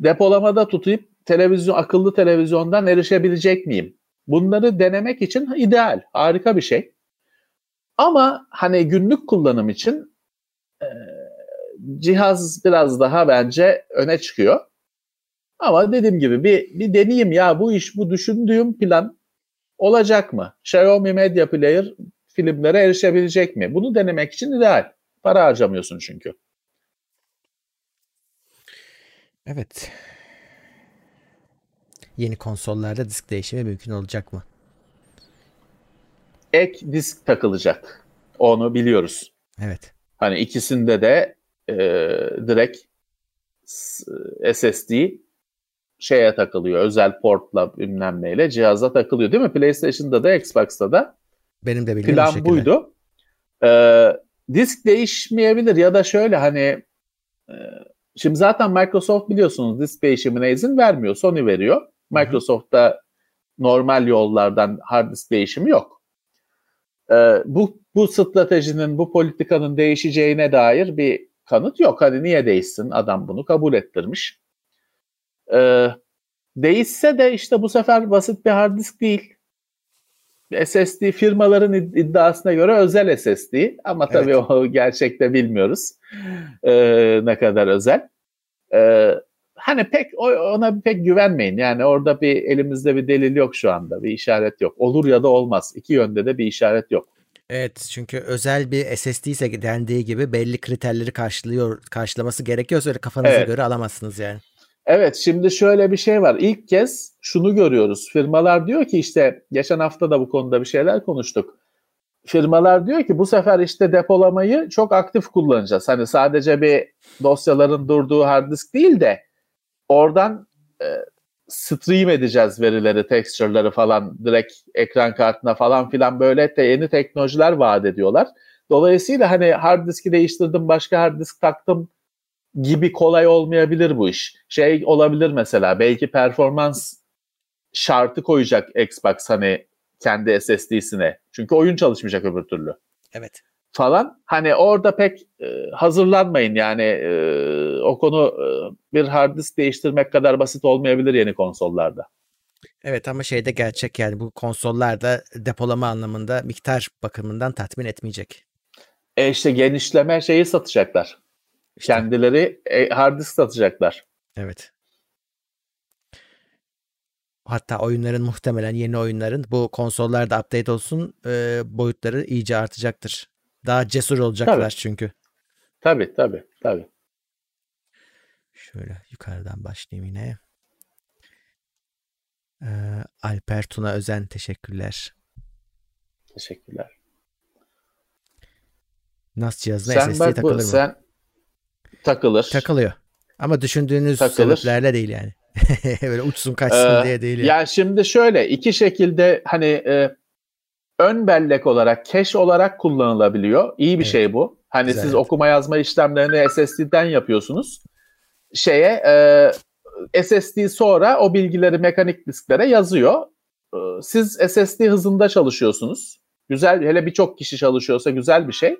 depolamada tutup televizyon akıllı televizyondan erişebilecek miyim? Bunları denemek için ideal, harika bir şey. Ama hani günlük kullanım için e, cihaz biraz daha bence öne çıkıyor. Ama dediğim gibi bir, bir deneyeyim ya bu iş bu düşündüğüm plan olacak mı? Xiaomi Media Player filmlere erişebilecek mi? Bunu denemek için ideal. Para harcamıyorsun çünkü. Evet. Yeni konsollarda disk değişimi mümkün olacak mı? Ek disk takılacak. Onu biliyoruz. Evet. Hani ikisinde de e, direkt SSD şeye takılıyor. Özel portla bilmem neyle cihaza takılıyor değil mi? PlayStation'da da Xbox'ta da benim de bildiğim plan buydu. Ee, disk değişmeyebilir ya da şöyle hani e, şimdi zaten Microsoft biliyorsunuz disk değişimine izin vermiyor. Sony veriyor. Microsoft'ta normal yollardan hard disk değişimi yok. Ee, bu bu stratejinin, bu politikanın değişeceğine dair bir kanıt yok. Hani niye değişsin? Adam bunu kabul ettirmiş. Ee, değişse de işte bu sefer basit bir hard disk değil. SSD firmaların iddiasına göre özel SSD ama tabii evet. o gerçekte bilmiyoruz ee, ne kadar özel. Ee, hani pek ona pek güvenmeyin. Yani orada bir elimizde bir delil yok şu anda. Bir işaret yok. Olur ya da olmaz. İki yönde de bir işaret yok. Evet çünkü özel bir SSD ise dendiği gibi belli kriterleri karşılıyor karşılaması gerekiyorsa öyle kafanıza evet. göre alamazsınız yani. Evet şimdi şöyle bir şey var. İlk kez şunu görüyoruz. Firmalar diyor ki işte geçen hafta da bu konuda bir şeyler konuştuk. Firmalar diyor ki bu sefer işte depolamayı çok aktif kullanacağız. Hani sadece bir dosyaların durduğu hard disk değil de oradan e, stream edeceğiz verileri, texture'ları falan direkt ekran kartına falan filan böyle de yeni teknolojiler vaat ediyorlar. Dolayısıyla hani hard diski değiştirdim, başka hard disk taktım gibi kolay olmayabilir bu iş. Şey olabilir mesela belki performans şartı koyacak Xbox hani kendi SSD'sine. Çünkü oyun çalışmayacak öbür türlü. Evet. Falan. Hani orada pek e, hazırlanmayın yani e, o konu e, bir hard disk değiştirmek kadar basit olmayabilir yeni konsollarda. Evet ama şeyde gerçek yani bu konsollarda depolama anlamında miktar bakımından tatmin etmeyecek. E işte genişleme şeyi satacaklar. İşte. Kendileri e, hard disk satacaklar. Evet. Hatta oyunların muhtemelen yeni oyunların bu konsollarda update olsun e, boyutları iyice artacaktır. Daha cesur olacaklar tabii. çünkü. Tabii tabii tabii. Şöyle yukarıdan başlayayım yine. Ee, Alper Tuna Özen teşekkürler. Teşekkürler. NAS cihazına sen SSD takılır bu, mı? Sen takılır. Takılıyor. Ama düşündüğünüz takılır. sebeplerle değil yani. Böyle uçsun kaçsın ee, diye değil. Yani. yani şimdi şöyle iki şekilde hani e, ön bellek olarak, cache olarak kullanılabiliyor. İyi bir Evet. şey bu. Hani Güzel, siz okuma yazma işlemlerini SSD'den yapıyorsunuz. Şeye e, SSD sonra o bilgileri mekanik disklere yazıyor. E, siz SSD hızında çalışıyorsunuz. Güzel, hele birçok kişi çalışıyorsa güzel bir şey.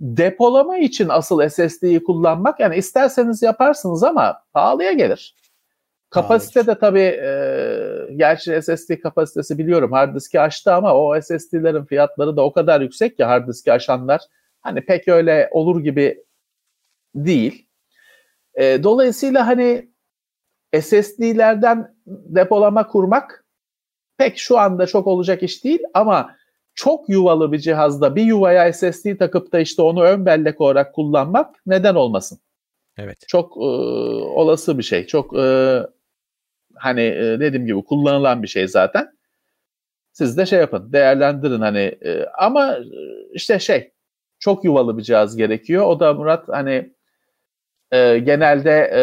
Depolama için asıl SSD'yi kullanmak yani isterseniz yaparsınız ama pahalıya gelir. Kapasite de tabii e, gerçi SSD kapasitesi biliyorum hard diski aştı ama o SSD'lerin fiyatları da o kadar yüksek ki hard diski aşanlar hani pek öyle olur gibi değil. E, dolayısıyla hani SSD'lerden depolama kurmak pek şu anda çok olacak iş değil ama çok yuvalı bir cihazda bir yuvaya SSD takıp da işte onu ön bellek olarak kullanmak neden olmasın? Evet. Çok e, olası bir şey. Çok e, hani e, dediğim gibi kullanılan bir şey zaten. Siz de şey yapın, değerlendirin hani e, ama e, işte şey çok yuvalı bir cihaz gerekiyor. O da Murat hani e, genelde e,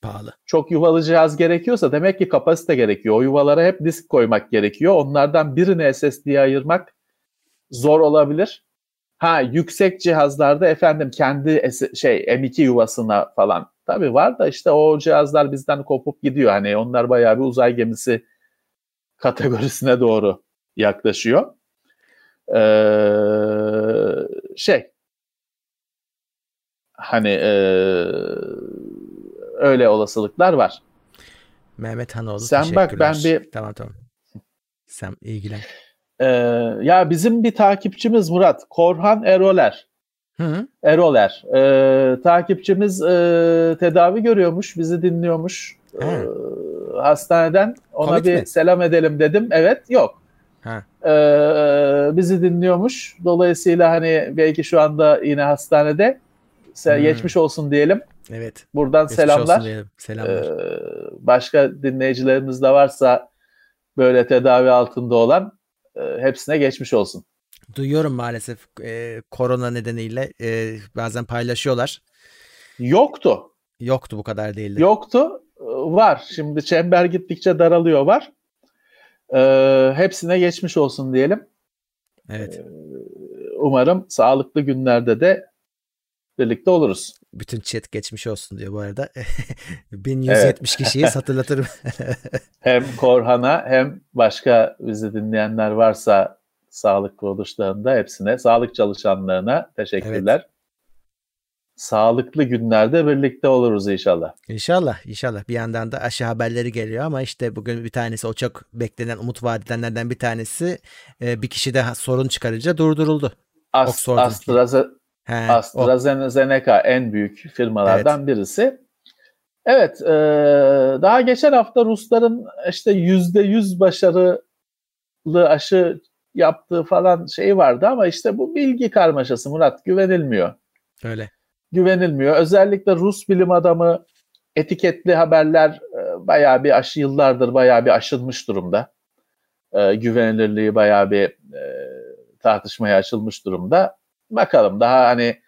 Pahalı. çok yuvalı cihaz gerekiyorsa demek ki kapasite gerekiyor. O yuvalara hep disk koymak gerekiyor. Onlardan birini SSD'ye ayırmak zor olabilir. Ha yüksek cihazlarda efendim kendi şey M2 yuvasına falan tabii var da işte o cihazlar bizden kopup gidiyor. Hani onlar bayağı bir uzay gemisi kategorisine doğru yaklaşıyor. Ee, şey hani ee, öyle olasılıklar var. Mehmet Hanoğlu Sen bak, ben bir- Tamam tamam. Sen ilgilen. Ee, ya bizim bir takipçimiz Murat Korhan Eroler. Hı. Eroler. Ee, takipçimiz e, tedavi görüyormuş, bizi dinliyormuş. Ee, hastaneden ona Covid bir mi? selam edelim dedim. Evet, yok. Ha. Ee, bizi dinliyormuş. Dolayısıyla hani belki şu anda yine hastanede. Se- Hmm. Geçmiş olsun diyelim. Evet. Buradan Geçmiş selamlar. olsun diyelim. Selamlar. Ee, başka dinleyicilerimiz de varsa böyle tedavi altında olan e, hepsine geçmiş olsun. Duyuyorum maalesef e, korona nedeniyle e, bazen paylaşıyorlar. Yoktu. Yoktu bu kadar değildi. Yoktu. Ee, Var. Şimdi çember gittikçe daralıyor var. Ee, hepsine geçmiş olsun diyelim. Evet. Ee, Umarım sağlıklı günlerde de birlikte oluruz. Bütün chat geçmiş olsun diyor bu arada. 1170 kişiyi hatırlatırım. Hem Korhan'a hem başka bizi dinleyenler varsa sağlık kuruluşlarında hepsine, sağlık çalışanlarına teşekkürler. Sağlıklı günlerde birlikte oluruz inşallah. İnşallah, inşallah. Bir yandan da aşı haberleri geliyor ama işte bugün bir tanesi o çok beklenen umut vaat bir tanesi e, bir kişi de sorun çıkarınca durduruldu. As- Oxford'un. He, o. AstraZeneca en büyük firmalardan birisi. Evet, e, daha geçen hafta Rusların işte yüzde yüz başarılı aşı yaptığı falan şey vardı ama işte bu bilgi karmaşası Murat güvenilmiyor. Öyle. Güvenilmiyor. Özellikle Rus bilim adamı etiketli haberler e, bayağı bir aşı yıllardır bayağı bir aşılmış durumda. E, güvenilirliği bayağı bir e, tartışmaya açılmış durumda. Bakalım daha hani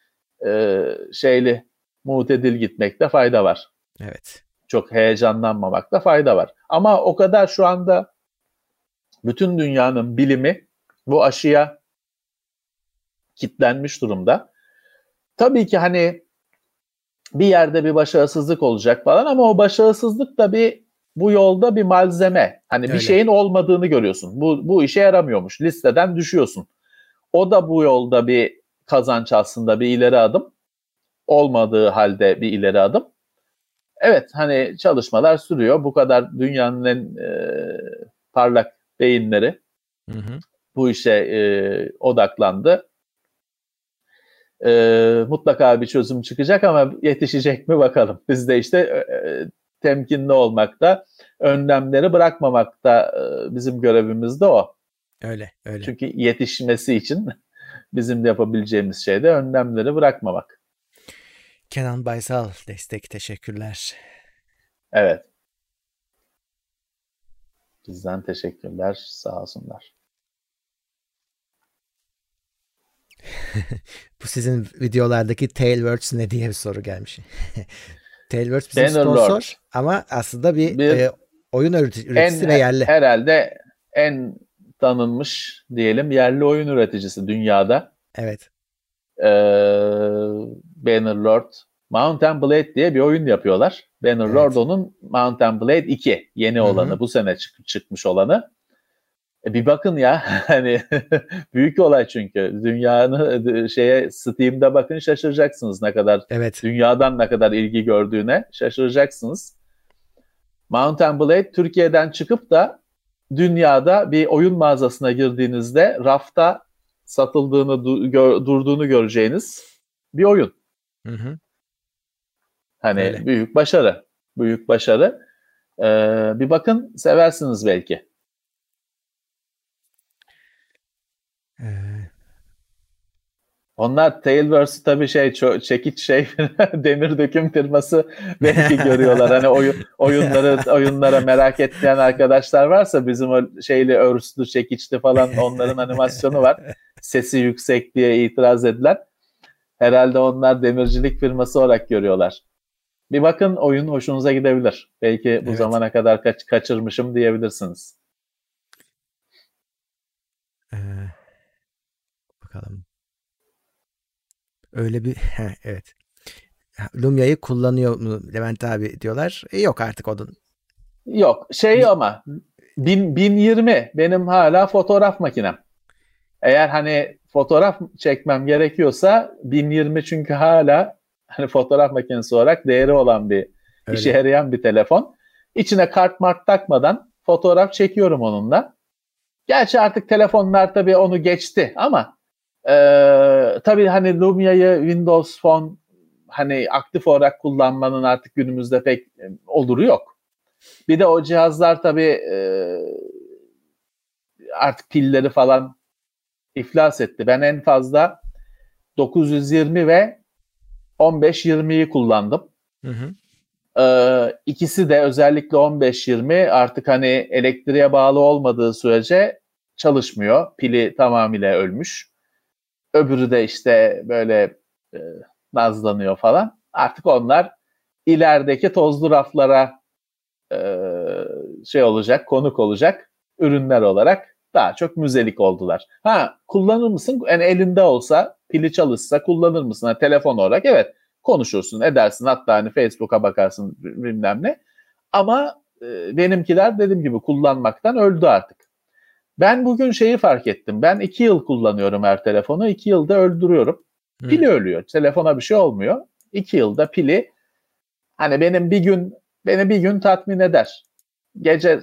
e, şeyli mutedil gitmekte fayda var. Evet. Çok heyecanlanmamakta fayda var. Ama o kadar şu anda bütün dünyanın bilimi bu aşıya kitlenmiş durumda. Tabii ki hani bir yerde bir başarısızlık olacak falan ama o başarısızlık da bir bu yolda bir malzeme. Hani Öyle. bir şeyin olmadığını görüyorsun. Bu bu işe yaramıyormuş. Listeden düşüyorsun. O da bu yolda bir kazanç aslında bir ileri adım. Olmadığı halde bir ileri adım. Evet hani çalışmalar sürüyor. Bu kadar dünyanın en e, parlak beyinleri Hı hı. bu işe e, odaklandı. E, mutlaka bir çözüm çıkacak ama yetişecek mi bakalım. Biz de işte e, temkinli olmakta, önlemleri bırakmamakta e, bizim görevimiz de o. Öyle, öyle. Çünkü yetişmesi için bizim de yapabileceğimiz şey de önlemleri bırakmamak. Kenan Baysal destek teşekkürler. Evet. Bizden teşekkürler. Sağ olsunlar. Bu sizin videolardaki Tailwords ne diye bir soru gelmiş. Tailwords bizim Bannerlord. sponsor ama aslında bir, Bir- e, oyun üreti- üreticisi ve yerli. herhalde en tanınmış diyelim yerli oyun üreticisi dünyada. Evet. Ee, Bannerlord Mountain Blade diye bir oyun yapıyorlar. Bannerlord evet. onun Mountain Blade 2 yeni Hı-hı. olanı bu sene çık- çıkmış olanı. E bir bakın ya hani büyük olay çünkü dünyanın şeye Steam'de bakın şaşıracaksınız ne kadar evet. dünyadan ne kadar ilgi gördüğüne şaşıracaksınız. Mountain Blade Türkiye'den çıkıp da dünyada bir oyun mağazasına girdiğinizde rafta satıldığını du- gör- durduğunu göreceğiniz bir oyun. Hı hı. Hani Öyle. büyük başarı. Büyük başarı. Ee, bir bakın seversiniz belki. Onlar Tailverse'ü tabii şey ço- çekiç şey demir döküm firması belki görüyorlar. Hani oyun oyunları oyunlara merak etmeyen arkadaşlar varsa bizim o şeyli örslü çekiçli falan onların animasyonu var. Sesi yüksek diye itiraz edilen. Herhalde onlar demircilik firması olarak görüyorlar. Bir bakın oyun hoşunuza gidebilir. Belki bu evet. zamana kadar kaç kaçırmışım diyebilirsiniz. Ee, bakalım. Öyle bir evet. Lumya'yı kullanıyor mu Levent abi diyorlar. E, yok artık onun. Yok. Şey ama bin, 1020 benim hala fotoğraf makinem. Eğer hani fotoğraf çekmem gerekiyorsa 1020 çünkü hala hani fotoğraf makinesi olarak değeri olan bir Öyle. işe yarayan bir telefon. İçine kart mart takmadan fotoğraf çekiyorum onunla. Gerçi artık telefonlar tabii onu geçti ama e, tabii hani Lumia'yı Windows Phone hani aktif olarak kullanmanın artık günümüzde pek oluru yok. Bir de o cihazlar tabii e, artık pilleri falan iflas etti. Ben en fazla 920 ve 15-20'yi kullandım. Hı hı. Ee, ikisi de özellikle 15-20 artık hani elektriğe bağlı olmadığı sürece çalışmıyor. Pili tamamıyla ölmüş. Öbürü de işte böyle e, nazlanıyor falan. Artık onlar ilerideki tozlu raflara e, şey olacak, konuk olacak ürünler olarak daha çok müzelik oldular. Ha kullanır mısın? Yani elinde olsa pili çalışsa kullanır mısın? Yani telefon olarak evet konuşursun edersin hatta hani Facebook'a bakarsın bilmem ne. Ama e, benimkiler dediğim gibi kullanmaktan öldü artık. Ben bugün şeyi fark ettim. Ben iki yıl kullanıyorum her telefonu. iki yılda öldürüyorum. Pili hmm. ölüyor. Telefona bir şey olmuyor. İki yılda pili hani benim bir gün beni bir gün tatmin eder. Gece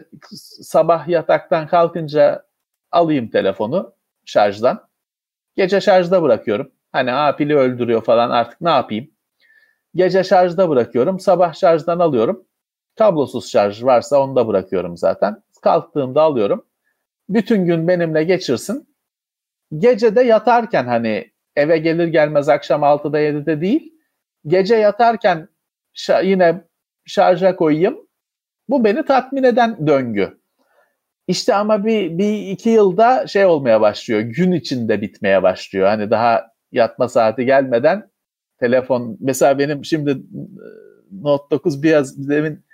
sabah yataktan kalkınca alayım telefonu şarjdan. Gece şarjda bırakıyorum. Hani a pili öldürüyor falan artık ne yapayım? Gece şarjda bırakıyorum. Sabah şarjdan alıyorum. Kablosuz şarj varsa onu da bırakıyorum zaten. Kalktığımda alıyorum. Bütün gün benimle geçirsin. Gece de yatarken hani eve gelir gelmez akşam 6'da 7'de değil. Gece yatarken yine şarja koyayım. Bu beni tatmin eden döngü. İşte ama bir, bir iki yılda şey olmaya başlıyor. Gün içinde bitmeye başlıyor. Hani daha yatma saati gelmeden telefon mesela benim şimdi Note 9 biraz demin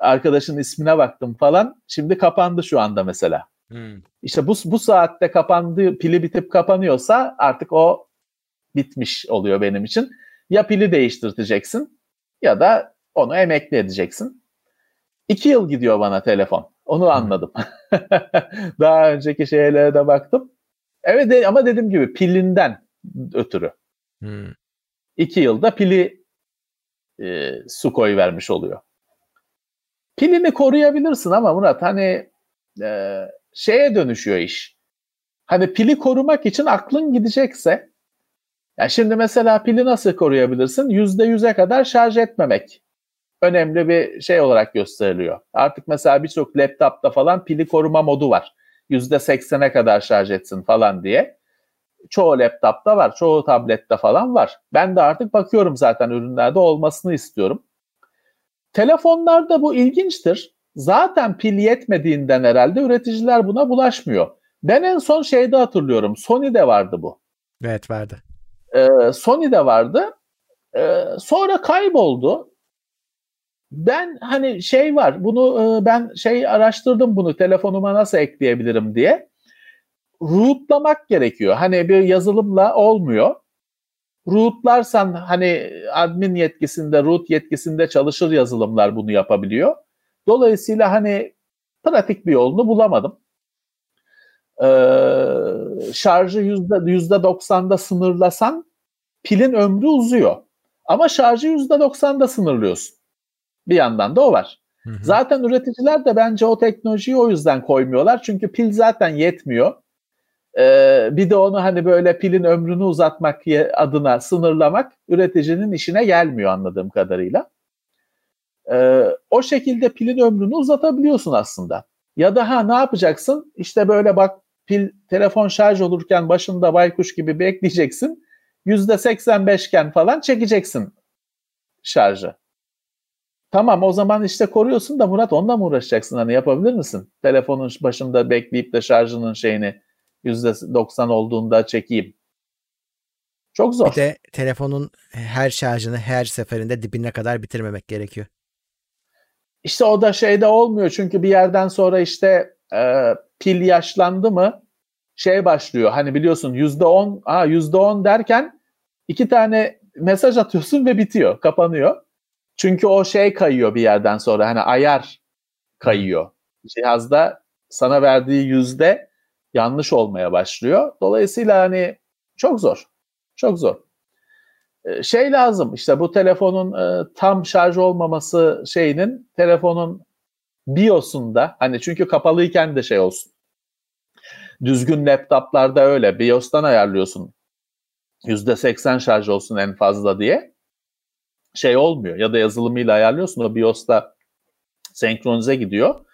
arkadaşın ismine baktım falan. Şimdi kapandı şu anda mesela. Hmm. İşte bu, bu saatte kapandı, pili bitip kapanıyorsa artık o bitmiş oluyor benim için. Ya pili değiştirteceksin ya da onu emekli edeceksin. İki yıl gidiyor bana telefon. Onu anladım. Daha önceki şeylere de baktım. Evet de, ama dediğim gibi pilinden ötürü. Hmm. İki yılda pili e, su koy vermiş oluyor. Pilini koruyabilirsin ama Murat hani e, şeye dönüşüyor iş. Hani pili korumak için aklın gidecekse yani şimdi mesela pili nasıl koruyabilirsin? Yüzde yüze kadar şarj etmemek önemli bir şey olarak gösteriliyor. Artık mesela birçok laptopta falan pili koruma modu var. %80'e kadar şarj etsin falan diye. Çoğu laptopta var, çoğu tablette falan var. Ben de artık bakıyorum zaten ürünlerde olmasını istiyorum. Telefonlarda bu ilginçtir. Zaten pil yetmediğinden herhalde üreticiler buna bulaşmıyor. Ben en son şeyde hatırlıyorum. Sony'de vardı bu. Evet vardı. Ee, Sony'de vardı. Ee, sonra kayboldu ben hani şey var bunu e, ben şey araştırdım bunu telefonuma nasıl ekleyebilirim diye. rootlamak gerekiyor. Hani bir yazılımla olmuyor. Rootlarsan hani admin yetkisinde, root yetkisinde çalışır yazılımlar bunu yapabiliyor. Dolayısıyla hani pratik bir yolunu bulamadım. Ee, şarjı yüzde, yüzde doksanda sınırlasan pilin ömrü uzuyor. Ama şarjı yüzde doksanda sınırlıyorsun. Bir yandan da o var. Hı hı. Zaten üreticiler de bence o teknolojiyi o yüzden koymuyorlar. Çünkü pil zaten yetmiyor. Ee, bir de onu hani böyle pilin ömrünü uzatmak adına sınırlamak üreticinin işine gelmiyor anladığım kadarıyla. Ee, o şekilde pilin ömrünü uzatabiliyorsun aslında. Ya da ha ne yapacaksın? İşte böyle bak pil telefon şarj olurken başında baykuş gibi bekleyeceksin. %85 iken falan çekeceksin şarjı. Tamam o zaman işte koruyorsun da Murat onunla mı uğraşacaksın? Hani yapabilir misin? Telefonun başında bekleyip de şarjının şeyini %90 olduğunda çekeyim. Çok zor. Bir de telefonun her şarjını her seferinde dibine kadar bitirmemek gerekiyor. İşte o da şeyde olmuyor çünkü bir yerden sonra işte e, pil yaşlandı mı şey başlıyor. Hani biliyorsun yüzde on, aa yüzde on derken iki tane mesaj atıyorsun ve bitiyor, kapanıyor. Çünkü o şey kayıyor bir yerden sonra hani ayar kayıyor. Cihazda sana verdiği yüzde yanlış olmaya başlıyor. Dolayısıyla hani çok zor. Çok zor. Ee, şey lazım işte bu telefonun e, tam şarj olmaması şeyinin telefonun BIOS'unda hani çünkü kapalıyken de şey olsun. Düzgün laptoplarda öyle BIOS'tan ayarlıyorsun. %80 şarj olsun en fazla diye. Şey olmuyor ya da yazılımıyla ayarlıyorsun o BIOS'ta senkronize gidiyor.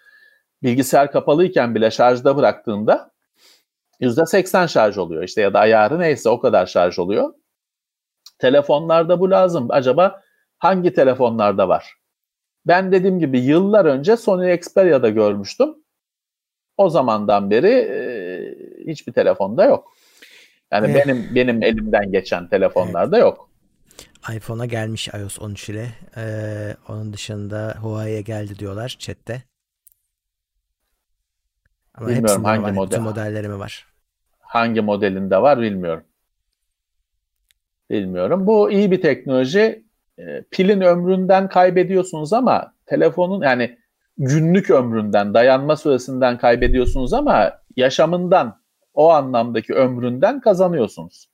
Bilgisayar kapalıyken bile şarjda bıraktığında %80 şarj oluyor işte ya da ayarı neyse o kadar şarj oluyor. Telefonlarda bu lazım. Acaba hangi telefonlarda var? Ben dediğim gibi yıllar önce Sony Xperia'da görmüştüm. O zamandan beri e, hiçbir telefonda yok. Yani evet. benim benim elimden geçen telefonlarda evet. yok. iPhone'a gelmiş iOS 13 ile. Ee, onun dışında Huawei'ye geldi diyorlar chatte. Ama bilmiyorum hangi var, model. modelleri mi var? Hangi modelinde var bilmiyorum. Bilmiyorum. Bu iyi bir teknoloji. E, pilin ömründen kaybediyorsunuz ama telefonun yani günlük ömründen, dayanma süresinden kaybediyorsunuz ama yaşamından, o anlamdaki ömründen kazanıyorsunuz.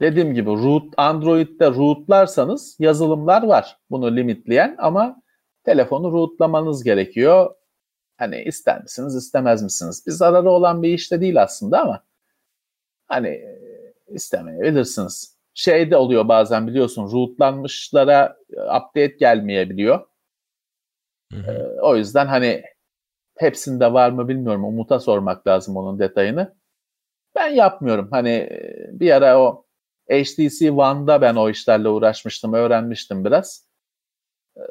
Dediğim gibi root Android'de rootlarsanız yazılımlar var bunu limitleyen ama telefonu rootlamanız gerekiyor. Hani ister misiniz, istemez misiniz? Bir zararı olan bir işte değil aslında ama hani istemeyebilirsiniz. Şey de oluyor bazen biliyorsun rootlanmışlara e, update gelmeyebiliyor. Hı hı. Ee, o yüzden hani hepsinde var mı bilmiyorum. Umut'a sormak lazım onun detayını. Ben yapmıyorum. Hani e, bir ara o HTC One'da ben o işlerle uğraşmıştım, öğrenmiştim biraz.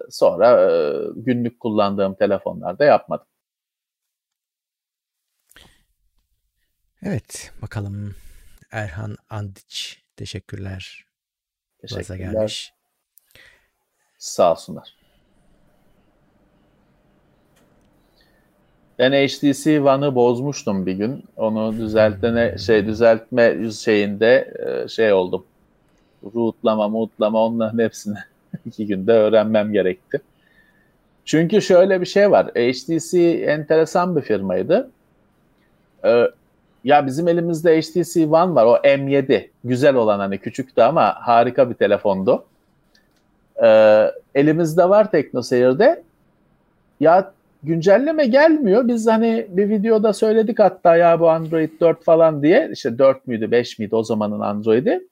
Sonra e, günlük kullandığım telefonlarda yapmadım. Evet, bakalım Erhan Andiç teşekkürler. Teşekkürler. gelmiş. Sağ olsunlar. Ben HTC One'ı bozmuştum bir gün. Onu düzeltme şey düzeltme şeyinde e, şey oldum. Rootlama, mutlama onların hepsini iki günde öğrenmem gerekti. Çünkü şöyle bir şey var. HTC enteresan bir firmaydı. Ya bizim elimizde HTC One var. O M7. Güzel olan hani küçüktü ama harika bir telefondu. Ee, elimizde var TeknoSeyir'de. Ya güncelleme gelmiyor. Biz hani bir videoda söyledik hatta ya bu Android 4 falan diye. İşte 4 müydü 5 miydi o zamanın Android'i.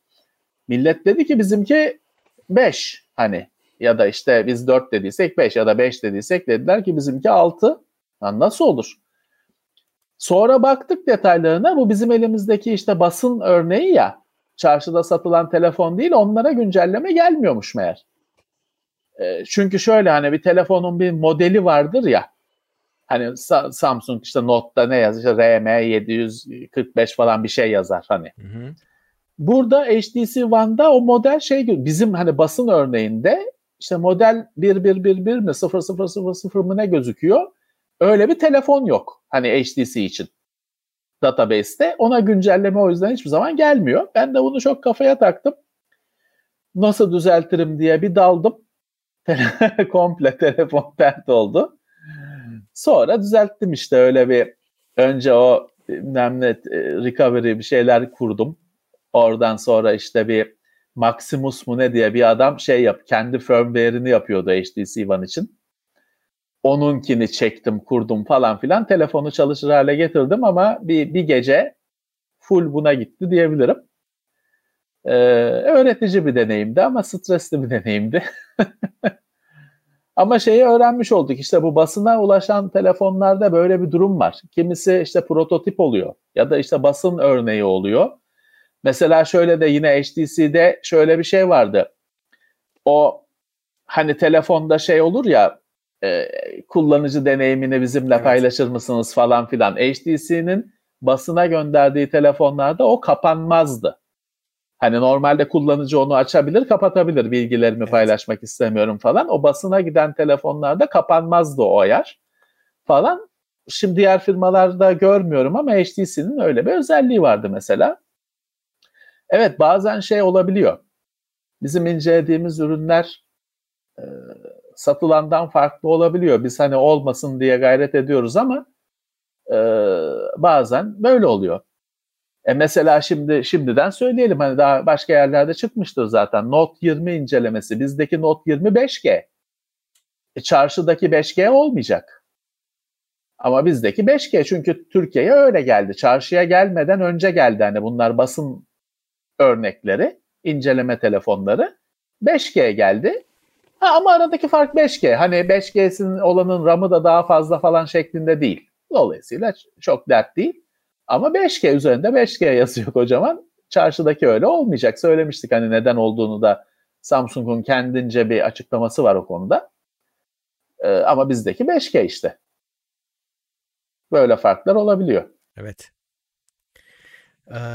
Millet dedi ki bizimki 5 hani ya da işte biz 4 dediysek 5 ya da 5 dediysek dediler ki bizimki 6. Yani nasıl olur? Sonra baktık detaylarına bu bizim elimizdeki işte basın örneği ya çarşıda satılan telefon değil onlara güncelleme gelmiyormuş meğer. E, çünkü şöyle hani bir telefonun bir modeli vardır ya hani Samsung işte Note'da ne yazar işte RM745 falan bir şey yazar hani. Hı hı. Burada HTC One'da o model şey bizim hani basın örneğinde işte model 1111 mi 0000 mı ne gözüküyor? Öyle bir telefon yok. Hani HTC için database'te. Ona güncelleme o yüzden hiçbir zaman gelmiyor. Ben de bunu çok kafaya taktım. Nasıl düzeltirim diye bir daldım. Komple telefon pert oldu. Sonra düzelttim işte öyle bir önce o bilmem ne recovery bir şeyler kurdum. Oradan sonra işte bir Maximus mu ne diye bir adam şey yap kendi firmware'ini yapıyordu HTC One için. Onunkini çektim, kurdum falan filan. Telefonu çalışır hale getirdim ama bir, bir gece full buna gitti diyebilirim. Ee, öğretici bir deneyimdi ama stresli bir deneyimdi. ama şeyi öğrenmiş olduk işte bu basına ulaşan telefonlarda böyle bir durum var. Kimisi işte prototip oluyor ya da işte basın örneği oluyor. Mesela şöyle de yine HTC'de şöyle bir şey vardı. O hani telefonda şey olur ya e, kullanıcı deneyimini bizimle evet. paylaşır mısınız falan filan. HTC'nin basına gönderdiği telefonlarda o kapanmazdı. Hani normalde kullanıcı onu açabilir, kapatabilir bilgilerimi evet. paylaşmak istemiyorum falan. O basına giden telefonlarda kapanmazdı o ayar falan. Şimdi diğer firmalarda görmüyorum ama HTC'nin öyle bir özelliği vardı mesela. Evet bazen şey olabiliyor. Bizim incelediğimiz ürünler e, satılandan farklı olabiliyor. Biz hani olmasın diye gayret ediyoruz ama e, bazen böyle oluyor. E mesela şimdi şimdiden söyleyelim hani daha başka yerlerde çıkmıştır zaten. Note 20 incelemesi bizdeki Note 20 5G. E çarşıdaki 5G olmayacak. Ama bizdeki 5G çünkü Türkiye'ye öyle geldi. Çarşıya gelmeden önce geldi hani bunlar basın örnekleri, inceleme telefonları. 5G geldi. Ha, ama aradaki fark 5G. Hani 5G'sin olanın RAM'ı da daha fazla falan şeklinde değil. Dolayısıyla çok dert değil. Ama 5G üzerinde 5G yazıyor kocaman. Çarşıdaki öyle olmayacak. Söylemiştik hani neden olduğunu da Samsung'un kendince bir açıklaması var o konuda. Ee, ama bizdeki 5G işte. Böyle farklar olabiliyor. Evet.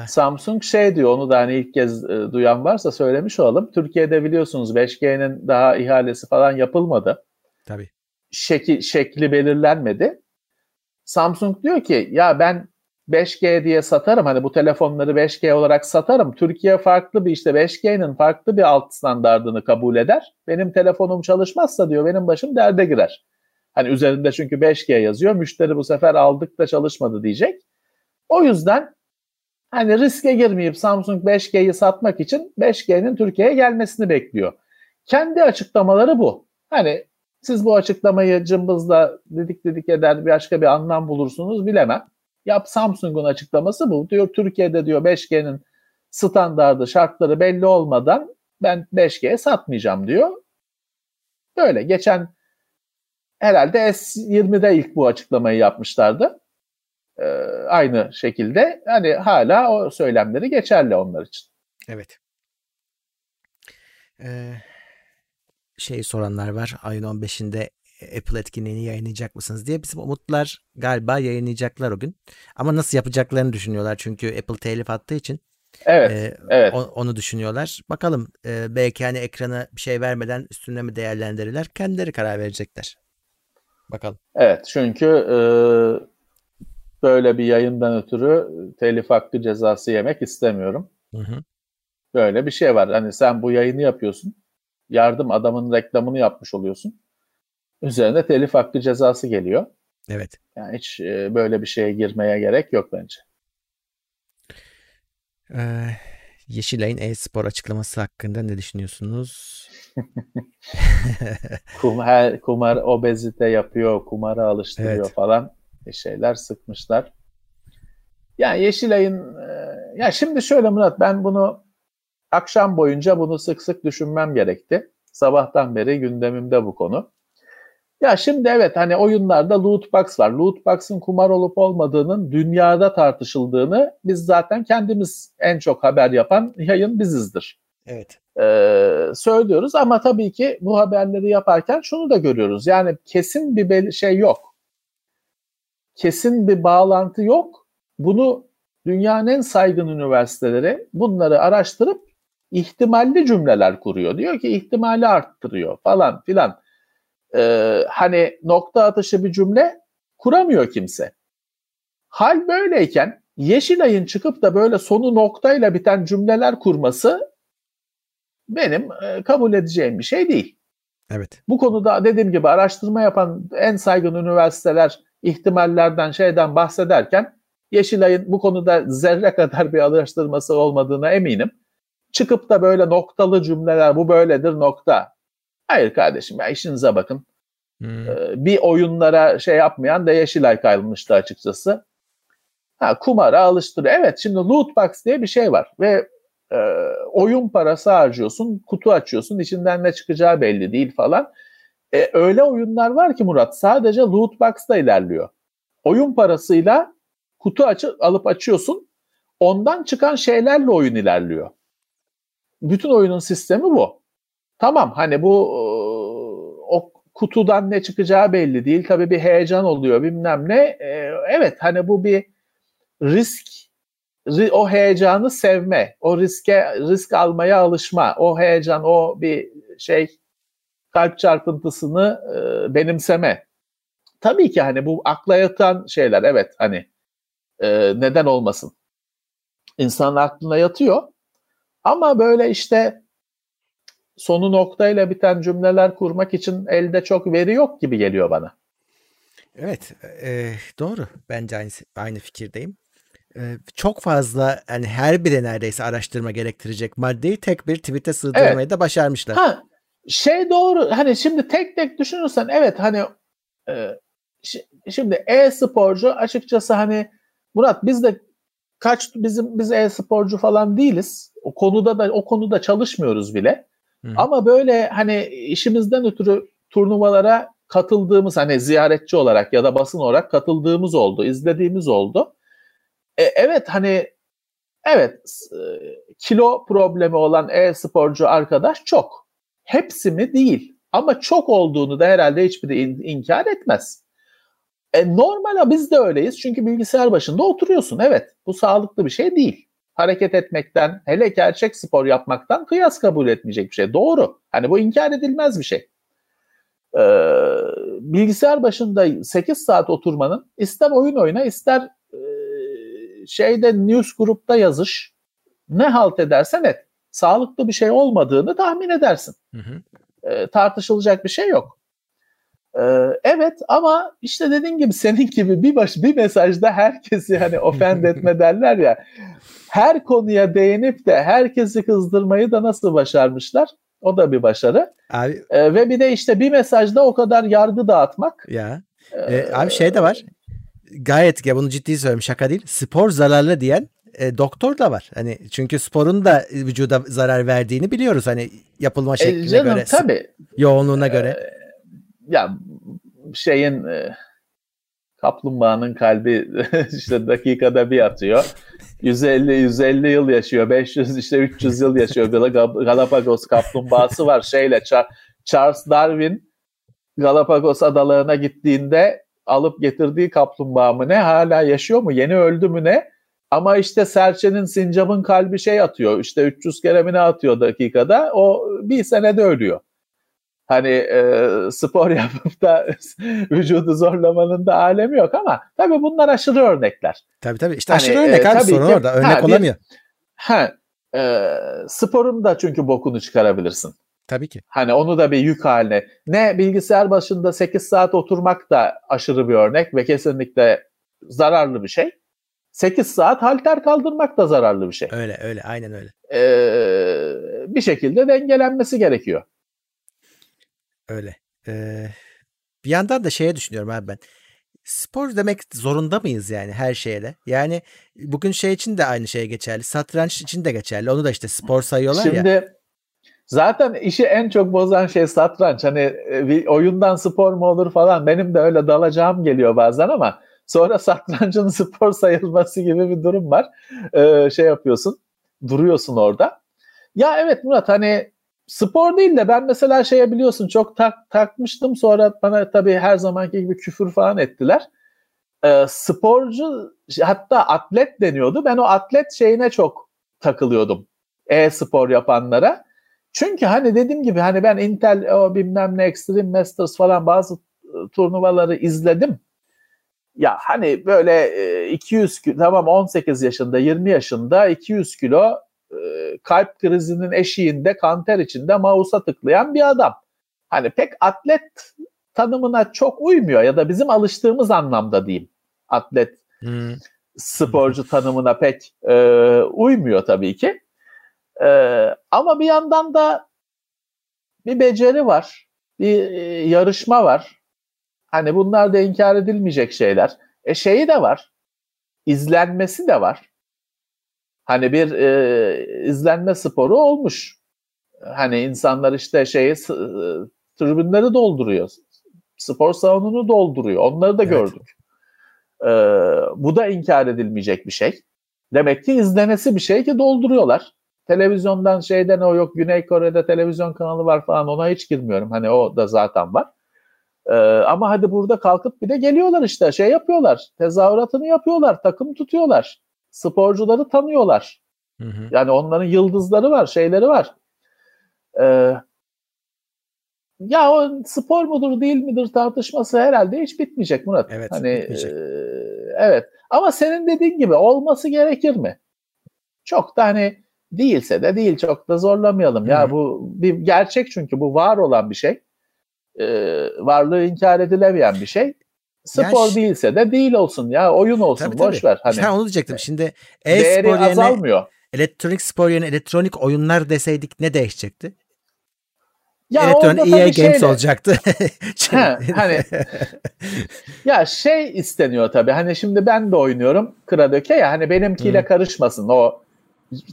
Samsung şey diyor onu da hani ilk kez e, duyan varsa söylemiş olalım. Türkiye'de biliyorsunuz 5G'nin daha ihalesi falan yapılmadı. Tabii. Şekil, şekli belirlenmedi. Samsung diyor ki ya ben 5G diye satarım hani bu telefonları 5G olarak satarım. Türkiye farklı bir işte 5G'nin farklı bir alt standartını kabul eder. Benim telefonum çalışmazsa diyor benim başım derde girer. Hani üzerinde çünkü 5G yazıyor. Müşteri bu sefer aldık da çalışmadı diyecek. O yüzden hani riske girmeyip Samsung 5G'yi satmak için 5G'nin Türkiye'ye gelmesini bekliyor. Kendi açıklamaları bu. Hani siz bu açıklamayı cımbızla dedik dedik eder başka bir anlam bulursunuz bilemem. Yap Samsung'un açıklaması bu. Diyor Türkiye'de diyor 5G'nin standardı şartları belli olmadan ben 5G satmayacağım diyor. Böyle geçen herhalde S20'de ilk bu açıklamayı yapmışlardı e, aynı şekilde hani hala o söylemleri geçerli onlar için. Evet. Ee, şey soranlar var. Ayın 15'inde Apple etkinliğini yayınlayacak mısınız diye. Bizim umutlar galiba yayınlayacaklar o gün. Ama nasıl yapacaklarını düşünüyorlar. Çünkü Apple telif attığı için. Evet, e, evet. onu düşünüyorlar. Bakalım e, belki hani ekrana bir şey vermeden üstüne mi değerlendirirler. Kendileri karar verecekler. Bakalım. Evet çünkü e, böyle bir yayından ötürü telif hakkı cezası yemek istemiyorum. Hı hı. Böyle bir şey var. Hani sen bu yayını yapıyorsun. Yardım adamın reklamını yapmış oluyorsun. Üzerine telif hakkı cezası geliyor. Evet. Yani hiç böyle bir şeye girmeye gerek yok bence. Ee, Yeşilay'ın e-spor açıklaması hakkında ne düşünüyorsunuz? kumar, kumar obezite yapıyor, kumara alıştırıyor evet. falan şeyler sıkmışlar. Yani Yeşilay'ın e, ya şimdi şöyle Murat ben bunu akşam boyunca bunu sık sık düşünmem gerekti. Sabahtan beri gündemimde bu konu. Ya şimdi evet hani oyunlarda loot box var. Loot box'ın kumar olup olmadığının dünyada tartışıldığını biz zaten kendimiz en çok haber yapan yayın bizizdir. Evet. Ee, söylüyoruz ama tabii ki bu haberleri yaparken şunu da görüyoruz. Yani kesin bir şey yok kesin bir bağlantı yok. Bunu dünyanın en saygın üniversiteleri bunları araştırıp ihtimalli cümleler kuruyor. Diyor ki ihtimali arttırıyor falan filan. Ee, hani nokta atışı bir cümle kuramıyor kimse. Hal böyleyken Yeşilay'ın çıkıp da böyle sonu noktayla biten cümleler kurması benim e, kabul edeceğim bir şey değil. Evet. Bu konuda dediğim gibi araştırma yapan en saygın üniversiteler ihtimallerden şeyden bahsederken Yeşilay'ın bu konuda zerre kadar bir araştırması olmadığına eminim. Çıkıp da böyle noktalı cümleler bu böyledir nokta. Hayır kardeşim ya işinize bakın. Hmm. Ee, bir oyunlara şey yapmayan da Yeşilay kalmıştı açıkçası. Ha, kumara alıştırıyor. Evet şimdi loot box diye bir şey var ve e, oyun parası harcıyorsun, kutu açıyorsun, içinden ne çıkacağı belli değil falan. E, öyle oyunlar var ki Murat sadece loot box'ta ilerliyor. Oyun parasıyla kutu açı, alıp açıyorsun, ondan çıkan şeylerle oyun ilerliyor. Bütün oyunun sistemi bu. Tamam hani bu e, o kutudan ne çıkacağı belli değil. Tabii bir heyecan oluyor bilmem ne. E, evet hani bu bir risk o heyecanı sevme, o riske risk almaya alışma, o heyecan, o bir şey kalp çarpıntısını e, benimseme. Tabii ki hani bu akla yatan şeyler evet hani e, neden olmasın. İnsanın aklına yatıyor. Ama böyle işte sonu noktayla biten cümleler kurmak için elde çok veri yok gibi geliyor bana. Evet, e, doğru. Bence aynı aynı fikirdeyim çok fazla yani her biri neredeyse araştırma gerektirecek maddeyi tek bir tweet'e sığdırmayı evet. da başarmışlar. Ha, şey doğru hani şimdi tek tek düşünürsen evet hani e, şimdi e-sporcu açıkçası hani Murat biz de kaç bizim biz e-sporcu falan değiliz. O konuda da o konuda çalışmıyoruz bile. Hı. Ama böyle hani işimizden ötürü turnuvalara katıldığımız hani ziyaretçi olarak ya da basın olarak katıldığımız oldu, izlediğimiz oldu. E, evet hani evet e, kilo problemi olan e-sporcu arkadaş çok. Hepsi mi değil ama çok olduğunu da herhalde hiçbiri in, inkar etmez. E, normal biz de öyleyiz çünkü bilgisayar başında oturuyorsun. Evet bu sağlıklı bir şey değil. Hareket etmekten hele gerçek spor yapmaktan kıyas kabul etmeyecek bir şey. Doğru. Hani bu inkar edilmez bir şey. Ee, bilgisayar başında 8 saat oturmanın ister oyun oyna ister şeyde news grupta yazış ne halt edersen et sağlıklı bir şey olmadığını tahmin edersin. Hı hı. E, tartışılacak bir şey yok. E, evet ama işte dediğin gibi senin gibi bir baş bir mesajda herkesi hani ofend etme derler ya. Her konuya değinip de herkesi kızdırmayı da nasıl başarmışlar? O da bir başarı. Abi, e, ve bir de işte bir mesajda o kadar yargı dağıtmak. Ya. E, abi şey de var gayet ya bunu ciddi söylüyorum şaka değil. Spor zararlı diyen e, doktor da var. Hani çünkü sporun da vücuda zarar verdiğini biliyoruz. Hani yapılma e, şekline e, canım, göre, tabii. yoğunluğuna göre. E, ya şeyin e, kaplumbağanın kalbi işte dakikada bir atıyor. 150 150 yıl yaşıyor. 500 işte 300 yıl yaşıyor. Galapagos kaplumbağası var şeyle Charles Darwin Galapagos adalarına gittiğinde alıp getirdiği kaplumbağa mı ne hala yaşıyor mu yeni öldü mü ne ama işte serçenin sincapın kalbi şey atıyor işte 300 kere mi ne atıyor dakikada o bir senede ölüyor. Hani e, spor yapıp da vücudu zorlamanın da alemi yok ama tabii bunlar aşırı örnekler. Tabii tabii işte aşırı hani, örnek e, abi sorun ki, orada örnek ha, olamıyor. Bir, ha, e, sporun da çünkü bokunu çıkarabilirsin. Tabii ki. Hani onu da bir yük haline. Ne bilgisayar başında 8 saat oturmak da aşırı bir örnek ve kesinlikle zararlı bir şey. 8 saat halter kaldırmak da zararlı bir şey. Öyle öyle aynen öyle. Ee, bir şekilde dengelenmesi gerekiyor. Öyle. Ee, bir yandan da şeye düşünüyorum abi ben. Spor demek zorunda mıyız yani her şeye de? Yani bugün şey için de aynı şey geçerli. Satranç için de geçerli. Onu da işte spor sayıyorlar Şimdi, ya. Şimdi Zaten işi en çok bozan şey satranç. Hani e, oyundan spor mu olur falan. Benim de öyle dalacağım geliyor bazen ama sonra satrancın spor sayılması gibi bir durum var. Ee, şey yapıyorsun, duruyorsun orada. Ya evet Murat hani spor değil de ben mesela şeye biliyorsun çok tak, takmıştım sonra bana tabii her zamanki gibi küfür falan ettiler. Ee, sporcu hatta atlet deniyordu. Ben o atlet şeyine çok takılıyordum. E-spor yapanlara. Çünkü hani dediğim gibi hani ben Intel o bilmem ne Extreme Masters falan bazı ıı, turnuvaları izledim. Ya hani böyle 200 kilo tamam 18 yaşında 20 yaşında 200 kilo kalp krizinin eşiğinde kanter içinde mouse'a tıklayan bir adam. Hani pek atlet tanımına çok uymuyor ya da bizim alıştığımız anlamda diyeyim. Atlet hmm. sporcu tanımına pek e, uymuyor tabii ki. E, ama bir yandan da bir beceri var, bir e, yarışma var. Hani bunlar da inkar edilmeyecek şeyler. E şeyi de var, izlenmesi de var. Hani bir e, izlenme sporu olmuş. Hani insanlar işte şeyi e, tribünleri dolduruyor. Spor salonunu dolduruyor. Onları da evet. gördük. Ee, bu da inkar edilmeyecek bir şey. Demek ki izlenesi bir şey ki dolduruyorlar. Televizyondan şeyden o yok Güney Kore'de televizyon kanalı var falan ona hiç girmiyorum. Hani o da zaten var. Ee, ama hadi burada kalkıp bir de geliyorlar işte şey yapıyorlar. Tezahüratını yapıyorlar. Takım tutuyorlar. Sporcuları tanıyorlar. Hı hı. Yani onların yıldızları var, şeyleri var. Ee, ya o spor mudur değil midir tartışması herhalde hiç bitmeyecek Murat. Evet. Hani bitmeyecek. E, evet. Ama senin dediğin gibi olması gerekir mi? Çok da hani değilse de değil çok da zorlamayalım. Hı. Ya bu bir gerçek çünkü bu var olan bir şey. Ee, varlığı inkar edilemeyen bir şey. Spor yani, değilse de değil olsun ya oyun olsun tabii, boş tabii. ver. Hani, ben onu diyecektim. Şimdi e-spor yerine azalmıyor. elektronik spor yerine elektronik oyunlar deseydik ne değişecekti? Ya Elektronik EA Games şeyle, olacaktı. ha, hani ya şey isteniyor tabii. Hani şimdi ben de oynuyorum Kradöke ya hani benimkiyle hmm. karışmasın. O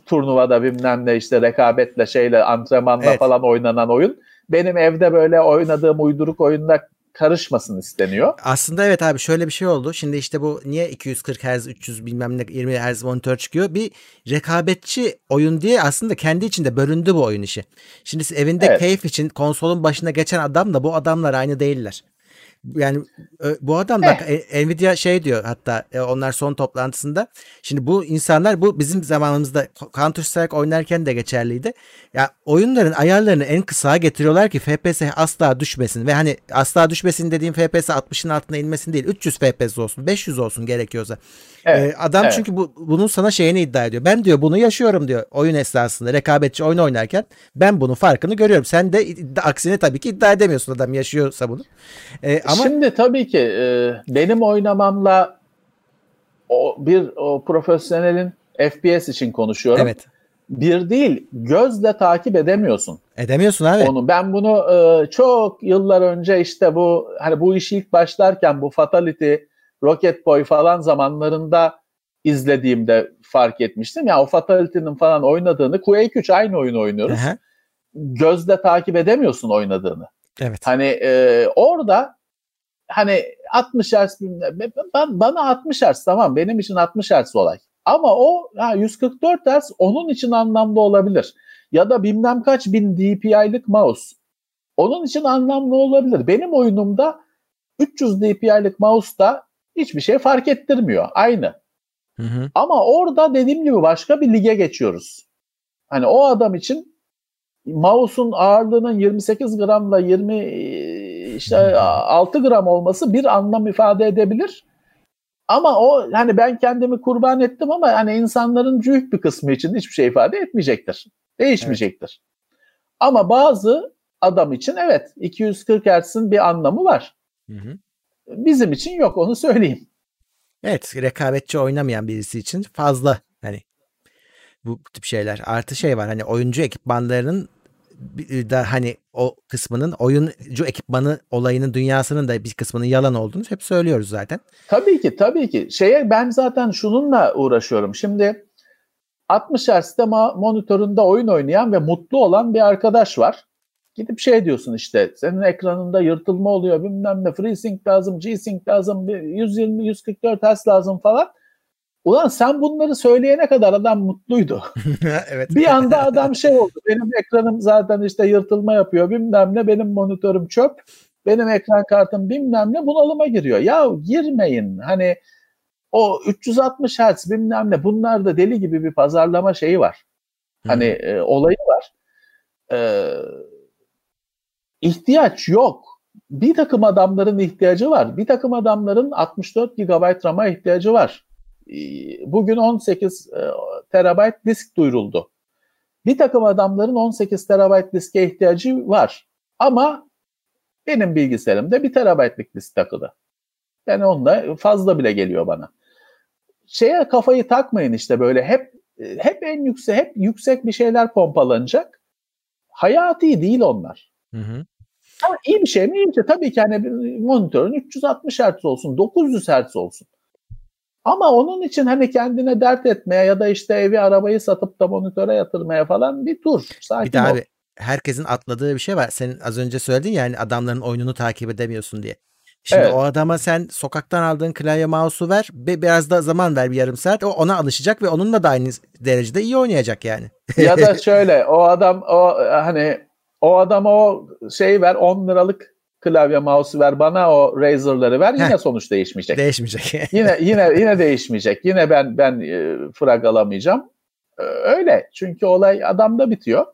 turnuvada bilmem ne işte rekabetle şeyle antrenmanla evet. falan oynanan oyun. Benim evde böyle oynadığım uyduruk oyunda karışmasın isteniyor. Aslında evet abi şöyle bir şey oldu. Şimdi işte bu niye 240 Hz, 300 bilmem ne 20 Hz monitör çıkıyor? Bir rekabetçi oyun diye aslında kendi içinde bölündü bu oyun işi. Şimdi evinde evet. keyif için konsolun başına geçen adamla bu adamlar aynı değiller. Yani bu adam bak eh. Nvidia şey diyor hatta e, onlar son toplantısında. Şimdi bu insanlar bu bizim zamanımızda Counter Strike oynarken de geçerliydi. Ya oyunların ayarlarını en kısa getiriyorlar ki FPS asla düşmesin ve hani asla düşmesin dediğim FPS 60'ın altına inmesin değil. 300 FPS olsun, 500 olsun gerekiyorsa. Evet, ee, adam evet. çünkü bu, bunun sana şeyini iddia ediyor. Ben diyor bunu yaşıyorum diyor oyun esnasında rekabetçi oyun oynarken ben bunun farkını görüyorum. Sen de aksine tabii ki iddia edemiyorsun adam yaşıyorsa bunu. Ee, ama Şimdi tabii ki e, benim oynamamla o bir o profesyonelin FPS için konuşuyorum. Evet. Bir değil, gözle takip edemiyorsun. Edemiyorsun abi. Onu ben bunu e, çok yıllar önce işte bu hani bu iş ilk başlarken bu Fatality, Rocket Boy falan zamanlarında izlediğimde fark etmiştim. Ya yani o Fatality'nin falan oynadığını Quake 3 aynı oyunu oynuyoruz. Aha. Gözle takip edemiyorsun oynadığını. Evet. Hani e, orada hani 60 Hz ben, bana 60 Hz tamam benim için 60 Hz olay. Ama o ha, 144 Hz onun için anlamlı olabilir. Ya da bilmem kaç bin DPI'lik mouse. Onun için anlamlı olabilir. Benim oyunumda 300 DPI'lik mouse'da hiçbir şey fark ettirmiyor. Aynı. Hı hı. Ama orada dediğim gibi başka bir lige geçiyoruz. Hani o adam için mouse'un ağırlığının 28 gramla 20 işte 6 gram olması bir anlam ifade edebilir. Ama o hani ben kendimi kurban ettim ama hani insanların büyük bir kısmı için hiçbir şey ifade etmeyecektir. Değişmeyecektir. Evet. Ama bazı adam için evet 240 Hz'in bir anlamı var. Hı hı. Bizim için yok onu söyleyeyim. Evet rekabetçi oynamayan birisi için fazla hani bu tip şeyler. Artı şey var hani oyuncu ekipmanlarının da hani o kısmının oyuncu ekipmanı olayının dünyasının da bir kısmının yalan olduğunu hep söylüyoruz zaten. Tabii ki tabii ki. Şeye ben zaten şununla uğraşıyorum. Şimdi 60 Hz'de monitöründe oyun oynayan ve mutlu olan bir arkadaş var. Gidip şey diyorsun işte senin ekranında yırtılma oluyor bilmem ne FreeSync lazım, G-Sync lazım, 120 144 Hz lazım falan. Ulan sen bunları söyleyene kadar adam mutluydu. evet. Bir anda adam şey oldu. Benim ekranım zaten işte yırtılma yapıyor bilmem ne. Benim monitörüm çöp. Benim ekran kartım bilmem ne bunalıma giriyor. Ya girmeyin. Hani o 360 Hz bilmem ne bunlar da deli gibi bir pazarlama şeyi var. Hani e, olayı var. E, ihtiyaç yok. bir takım adamların ihtiyacı var. Bir takım adamların 64 GB RAM'a ihtiyacı var. Ee, bugün 18 e, terabayt disk duyuruldu. Bir takım adamların 18 terabayt diske ihtiyacı var. Ama benim bilgisayarımda 1 terabaytlık disk takılı. Yani onunla fazla bile geliyor bana. Şeye kafayı takmayın işte böyle hep hep en yüksek hep yüksek bir şeyler pompalanacak. Hayati değil onlar. Hı hı. Ama iyi bir şey mi? İyi bir şey. Tabii ki hani monitörün 360 Hz olsun, 900 Hz olsun. Ama onun için hani kendine dert etmeye ya da işte evi arabayı satıp da monitöre yatırmaya falan bir dur. Sakin bir daha abi herkesin atladığı bir şey var. Senin az önce söyledin ya hani adamların oyununu takip edemiyorsun diye. Şimdi evet. o adama sen sokaktan aldığın klavye mouse'u ver ve biraz da zaman ver bir yarım saat. O ona alışacak ve onunla da aynı derecede iyi oynayacak yani. ya da şöyle o adam o hani o adama o şeyi ver 10 liralık klavye mouse ver bana o Razer'ları ver yine Heh. sonuç değişmeyecek. Değişmeyecek. yine yine yine değişmeyecek. Yine ben ben e, frag alamayacağım. E, öyle. Çünkü olay adamda bitiyor.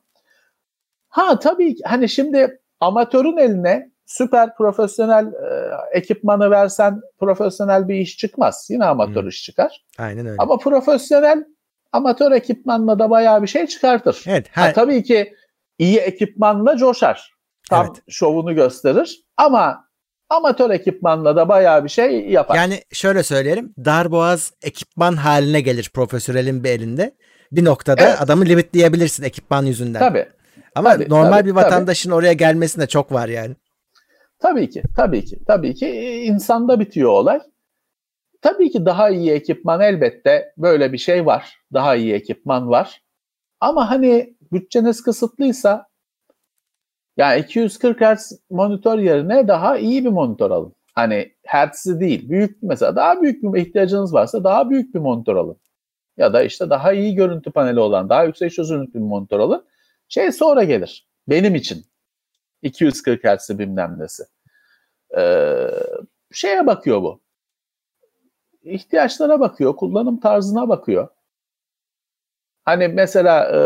Ha tabii hani şimdi amatörün eline süper profesyonel e, ekipmanı versen profesyonel bir iş çıkmaz. Yine amatör hmm. iş çıkar. Aynen öyle. Ama profesyonel amatör ekipmanla da bayağı bir şey çıkartır. Evet. Her... Ha, tabii ki iyi ekipmanla coşar. Tam evet. şovunu gösterir. Ama amatör ekipmanla da bayağı bir şey yapar. Yani şöyle söyleyelim. Darboğaz ekipman haline gelir profesyonelin bir elinde. Bir noktada evet. adamı limitleyebilirsin ekipman yüzünden. Tabii. Ama tabii, normal tabii, bir vatandaşın tabii. oraya gelmesinde çok var yani. Tabii ki, tabii ki, tabii ki insanda bitiyor olay. Tabii ki daha iyi ekipman elbette böyle bir şey var. Daha iyi ekipman var. Ama hani bütçeniz kısıtlıysa yani 240 Hz monitör yerine daha iyi bir monitör alın. Hani Hertz'i değil, büyük mesela daha büyük bir ihtiyacınız varsa daha büyük bir monitör alın. Ya da işte daha iyi görüntü paneli olan, daha yüksek çözünürlüklü bir monitör alın. Şey sonra gelir. Benim için. 240 Hz bilmem nesi. Ee, şeye bakıyor bu. İhtiyaçlara bakıyor, kullanım tarzına bakıyor. Hani mesela e,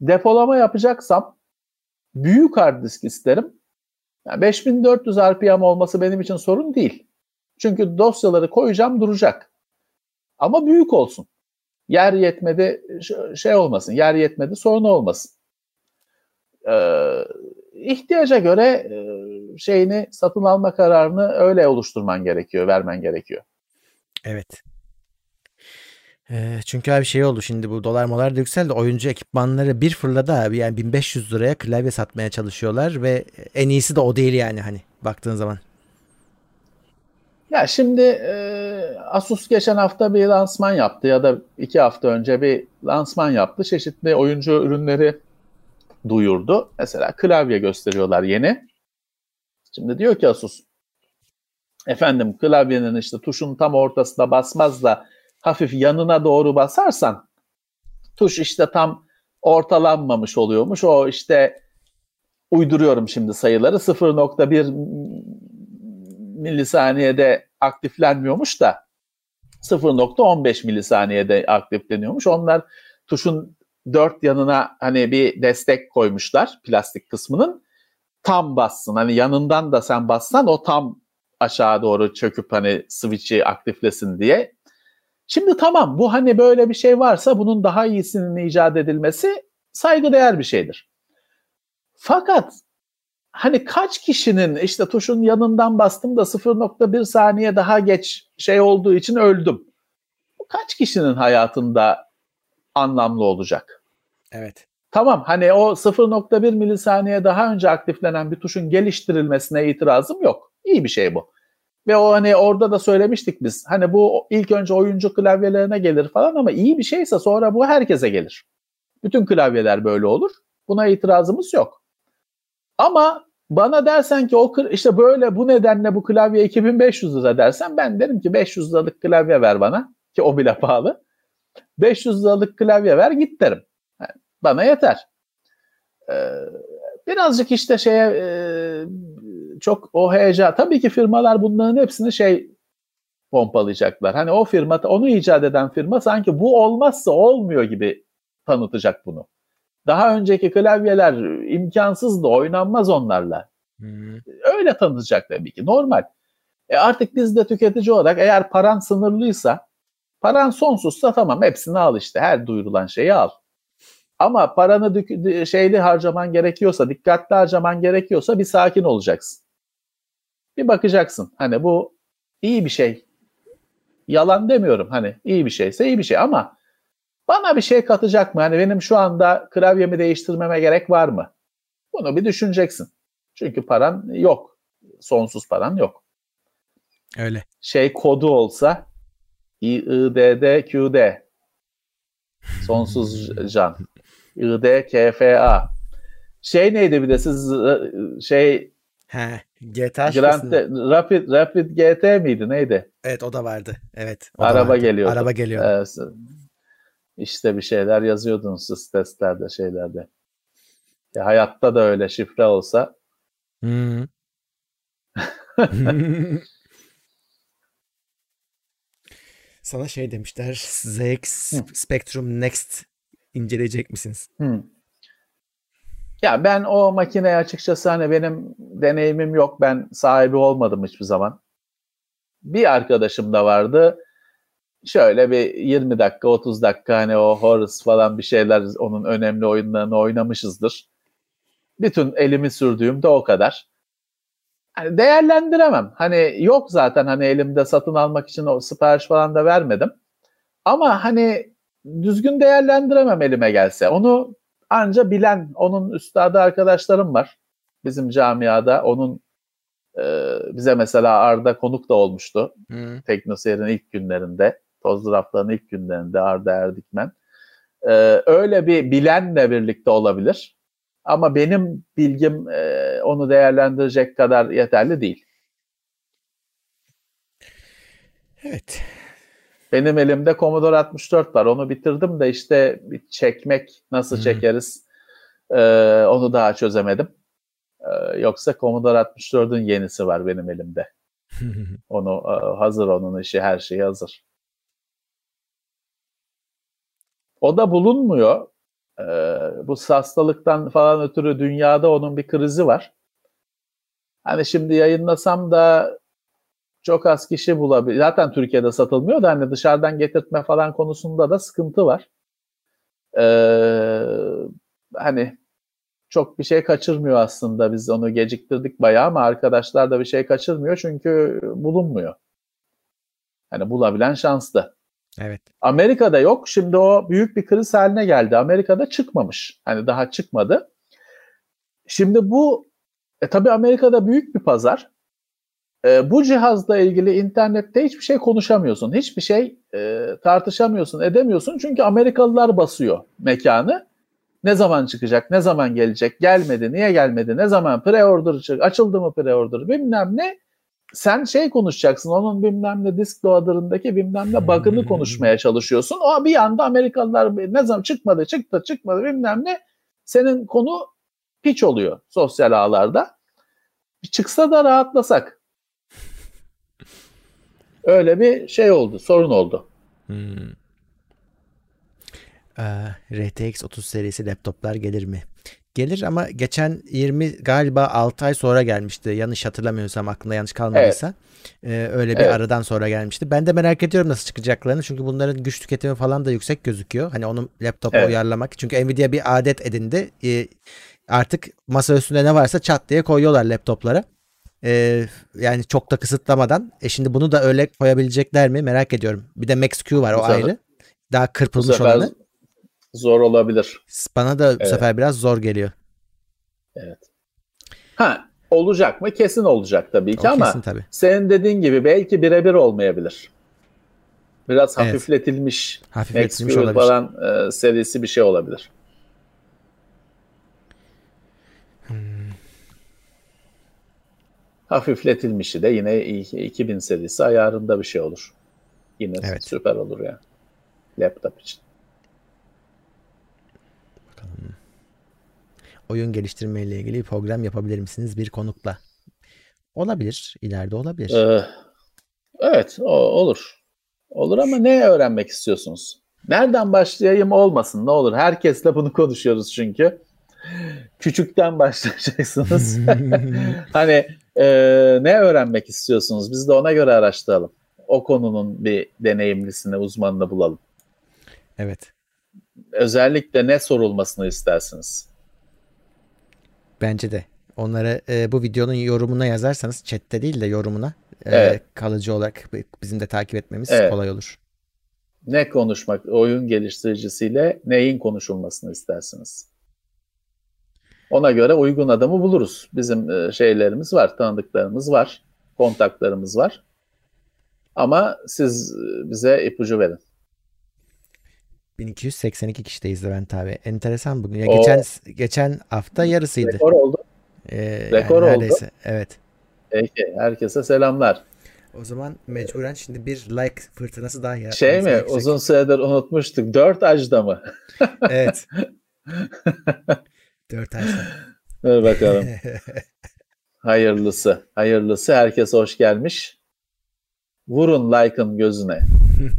depolama yapacaksam büyük hard disk isterim. Yani 5400 RPM olması benim için sorun değil. Çünkü dosyaları koyacağım duracak. Ama büyük olsun. Yer yetmedi şey olmasın, yer yetmedi sorun olmasın. Ee, ihtiyaca göre e, şeyini satın alma kararını öyle oluşturman gerekiyor, vermen gerekiyor. Evet. Çünkü abi şey oldu şimdi bu dolar molar da yükseldi. Oyuncu ekipmanları bir fırladı abi. Yani 1500 liraya klavye satmaya çalışıyorlar ve en iyisi de o değil yani hani baktığın zaman. Ya şimdi e, Asus geçen hafta bir lansman yaptı ya da iki hafta önce bir lansman yaptı. Çeşitli oyuncu ürünleri duyurdu. Mesela klavye gösteriyorlar yeni. Şimdi diyor ki Asus efendim klavyenin işte tuşun tam ortasında basmaz da hafif yanına doğru basarsan tuş işte tam ortalanmamış oluyormuş. O işte uyduruyorum şimdi sayıları 0.1 milisaniyede aktiflenmiyormuş da 0.15 milisaniyede aktifleniyormuş. Onlar tuşun dört yanına hani bir destek koymuşlar plastik kısmının. Tam bassın. Hani yanından da sen bassan o tam aşağı doğru çöküp hani switch'i aktiflesin diye. Şimdi tamam bu hani böyle bir şey varsa bunun daha iyisinin icat edilmesi saygıdeğer bir şeydir. Fakat hani kaç kişinin işte tuşun yanından bastım da 0.1 saniye daha geç şey olduğu için öldüm. Bu kaç kişinin hayatında anlamlı olacak. Evet. Tamam hani o 0.1 milisaniye daha önce aktiflenen bir tuşun geliştirilmesine itirazım yok. İyi bir şey bu. Ve o hani orada da söylemiştik biz. Hani bu ilk önce oyuncu klavyelerine gelir falan ama iyi bir şeyse sonra bu herkese gelir. Bütün klavyeler böyle olur. Buna itirazımız yok. Ama bana dersen ki o işte böyle bu nedenle bu klavye 2500 lira dersen ben derim ki 500 liralık klavye ver bana ki o bile pahalı. 500 liralık klavye ver git derim. Yani bana yeter. Ee, birazcık işte şeye e, çok o heyecan. Tabii ki firmalar bunların hepsini şey pompalayacaklar. Hani o firma, onu icat eden firma sanki bu olmazsa olmuyor gibi tanıtacak bunu. Daha önceki klavyeler imkansızdı, oynanmaz onlarla. Hmm. Öyle tanıtacak tabii ki. Normal. E artık biz de tüketici olarak eğer paran sınırlıysa paran sonsuzsa tamam hepsini al işte. Her duyurulan şeyi al. Ama paranı dük- şeyli harcaman gerekiyorsa, dikkatli harcaman gerekiyorsa bir sakin olacaksın. Bir bakacaksın. Hani bu iyi bir şey. Yalan demiyorum. Hani iyi bir şeyse iyi bir şey ama bana bir şey katacak mı? Hani benim şu anda klavyemi değiştirmeme gerek var mı? Bunu bir düşüneceksin. Çünkü paran yok. Sonsuz paran yok. Öyle. Şey kodu olsa İİDDQD Sonsuz can. İDKFA. Şey neydi bir de siz e, şey He, GTA Grand şifresini- Rapid Rapid GT miydi neydi? Evet o da vardı. Evet. Araba vardı. geliyordu. Araba geliyordu. Ee, işte bir şeyler yazıyordunuz siz testlerde şeylerde. Ya hayatta da öyle şifre olsa Hmm. Sana şey demişler. ZX. Spectrum Next inceleyecek misiniz? Hmm. Ya ben o makineye açıkçası hani benim deneyimim yok. Ben sahibi olmadım hiçbir zaman. Bir arkadaşım da vardı. Şöyle bir 20 dakika 30 dakika hani o Horus falan bir şeyler onun önemli oyunlarını oynamışızdır. Bütün elimi sürdüğüm de o kadar. Hani değerlendiremem. Hani yok zaten hani elimde satın almak için o sipariş falan da vermedim. Ama hani düzgün değerlendiremem elime gelse. Onu anca bilen onun üstadı arkadaşlarım var. Bizim camiada onun e, bize mesela Arda konuk da olmuştu. Hmm. Teknoseyir'in ilk günlerinde. Toz Raflar'ın ilk günlerinde Arda Erdikmen. E, öyle bir bilenle birlikte olabilir. Ama benim bilgim e, onu değerlendirecek kadar yeterli değil. Evet. Benim elimde Commodore 64 var. Onu bitirdim de işte bir çekmek nasıl çekeriz e, onu daha çözemedim. E, yoksa Commodore 64'ün yenisi var benim elimde. Onu e, hazır onun işi her şeyi hazır. O da bulunmuyor. E, bu hastalıktan falan ötürü dünyada onun bir krizi var. Hani şimdi yayınlasam da çok az kişi bulabilir. Zaten Türkiye'de satılmıyor da hani dışarıdan getirtme falan konusunda da sıkıntı var. Ee, hani çok bir şey kaçırmıyor aslında. Biz onu geciktirdik bayağı ama arkadaşlar da bir şey kaçırmıyor çünkü bulunmuyor. Hani bulabilen şanslı. evet. Amerika'da yok. Şimdi o büyük bir kriz haline geldi. Amerika'da çıkmamış. Hani daha çıkmadı. Şimdi bu e, tabii Amerika'da büyük bir pazar. E, bu cihazla ilgili internette hiçbir şey konuşamıyorsun. Hiçbir şey e, tartışamıyorsun, edemiyorsun. Çünkü Amerikalılar basıyor mekanı. Ne zaman çıkacak, ne zaman gelecek, gelmedi, niye gelmedi, ne zaman pre-order çık, açıldı mı pre-order bilmem ne. Sen şey konuşacaksın, onun bilmem ne disk loader'ındaki bilmem ne bug'ını konuşmaya çalışıyorsun. O bir anda Amerikalılar ne zaman çıkmadı, çıktı, çıkmadı bilmem ne. Senin konu piç oluyor sosyal ağlarda. Çıksa da rahatlasak. Öyle bir şey oldu, sorun oldu. Hmm. Ee, RTX 30 serisi laptoplar gelir mi? Gelir ama geçen 20 galiba 6 ay sonra gelmişti. Yanlış hatırlamıyorsam aklımda yanlış kalmadıysa. Ee, öyle bir Evet. aradan sonra gelmişti. Ben de merak ediyorum nasıl çıkacaklarını. Çünkü bunların güç tüketimi falan da yüksek gözüküyor. Hani onu laptopa Evet. uyarlamak. Çünkü Nvidia bir adet edindi. Ee, artık masa üstünde ne varsa çat diye koyuyorlar laptoplara. Ee, yani çok da kısıtlamadan. E şimdi bunu da öyle koyabilecekler mi merak ediyorum. Bir de Max-Q var o Bu ayrı. Daha kırpılmış olanı. zor olabilir. Bana da bu Evet. sefer biraz zor geliyor. Ha, olacak mı? Kesin olacak tabii ki O ama kesin tabii. senin dediğin gibi belki birebir olmayabilir. Biraz Evet. hafifletilmiş, Hafifletilmiş Max olabilir. falan e, serisi bir şey olabilir. Hafifletilmişi de yine i- 2000 serisi ayarında bir şey olur. Yine Evet. süper olur yani. Laptop için. Oyun geliştirme ile ilgili bir program yapabilir misiniz bir konukla? Olabilir. ileride olabilir. Ee, evet, o, olur. Olur ama ne öğrenmek istiyorsunuz? Nereden başlayayım olmasın ne olur. Herkesle bunu konuşuyoruz çünkü. Küçükten başlayacaksınız. hani e, ne öğrenmek istiyorsunuz? Biz de ona göre araştıralım. O konunun bir deneyimlisini, uzmanını bulalım. Evet. Özellikle ne sorulmasını istersiniz? Bence de. Onlara e, bu videonun yorumuna yazarsanız chatte değil de yorumuna e, Evet. kalıcı olarak bizim de takip etmemiz Evet. kolay olur. Ne konuşmak, oyun geliştiricisiyle neyin konuşulmasını istersiniz? Ona göre uygun adamı buluruz. Bizim e, şeylerimiz var, tanıdıklarımız var, kontaklarımız var. Ama siz e, bize ipucu verin. 1282 kişi de Levent abi. Enteresan bugün. Ya O- geçen geçen hafta yarısıydı. Rekor oldu. Ee, rekor oldu. neredeyse. Evet. Peki, herkese selamlar. O zaman mecburen şimdi bir like fırtınası daha yaratmamız Şey mi, gerekecek. uzun süredir unutmuştuk. Dört ajda mı? Evet. Dört ay sonra. Dur bakalım. Hayırlısı. Hayırlısı. Herkes hoş gelmiş. Vurun like'ın gözüne.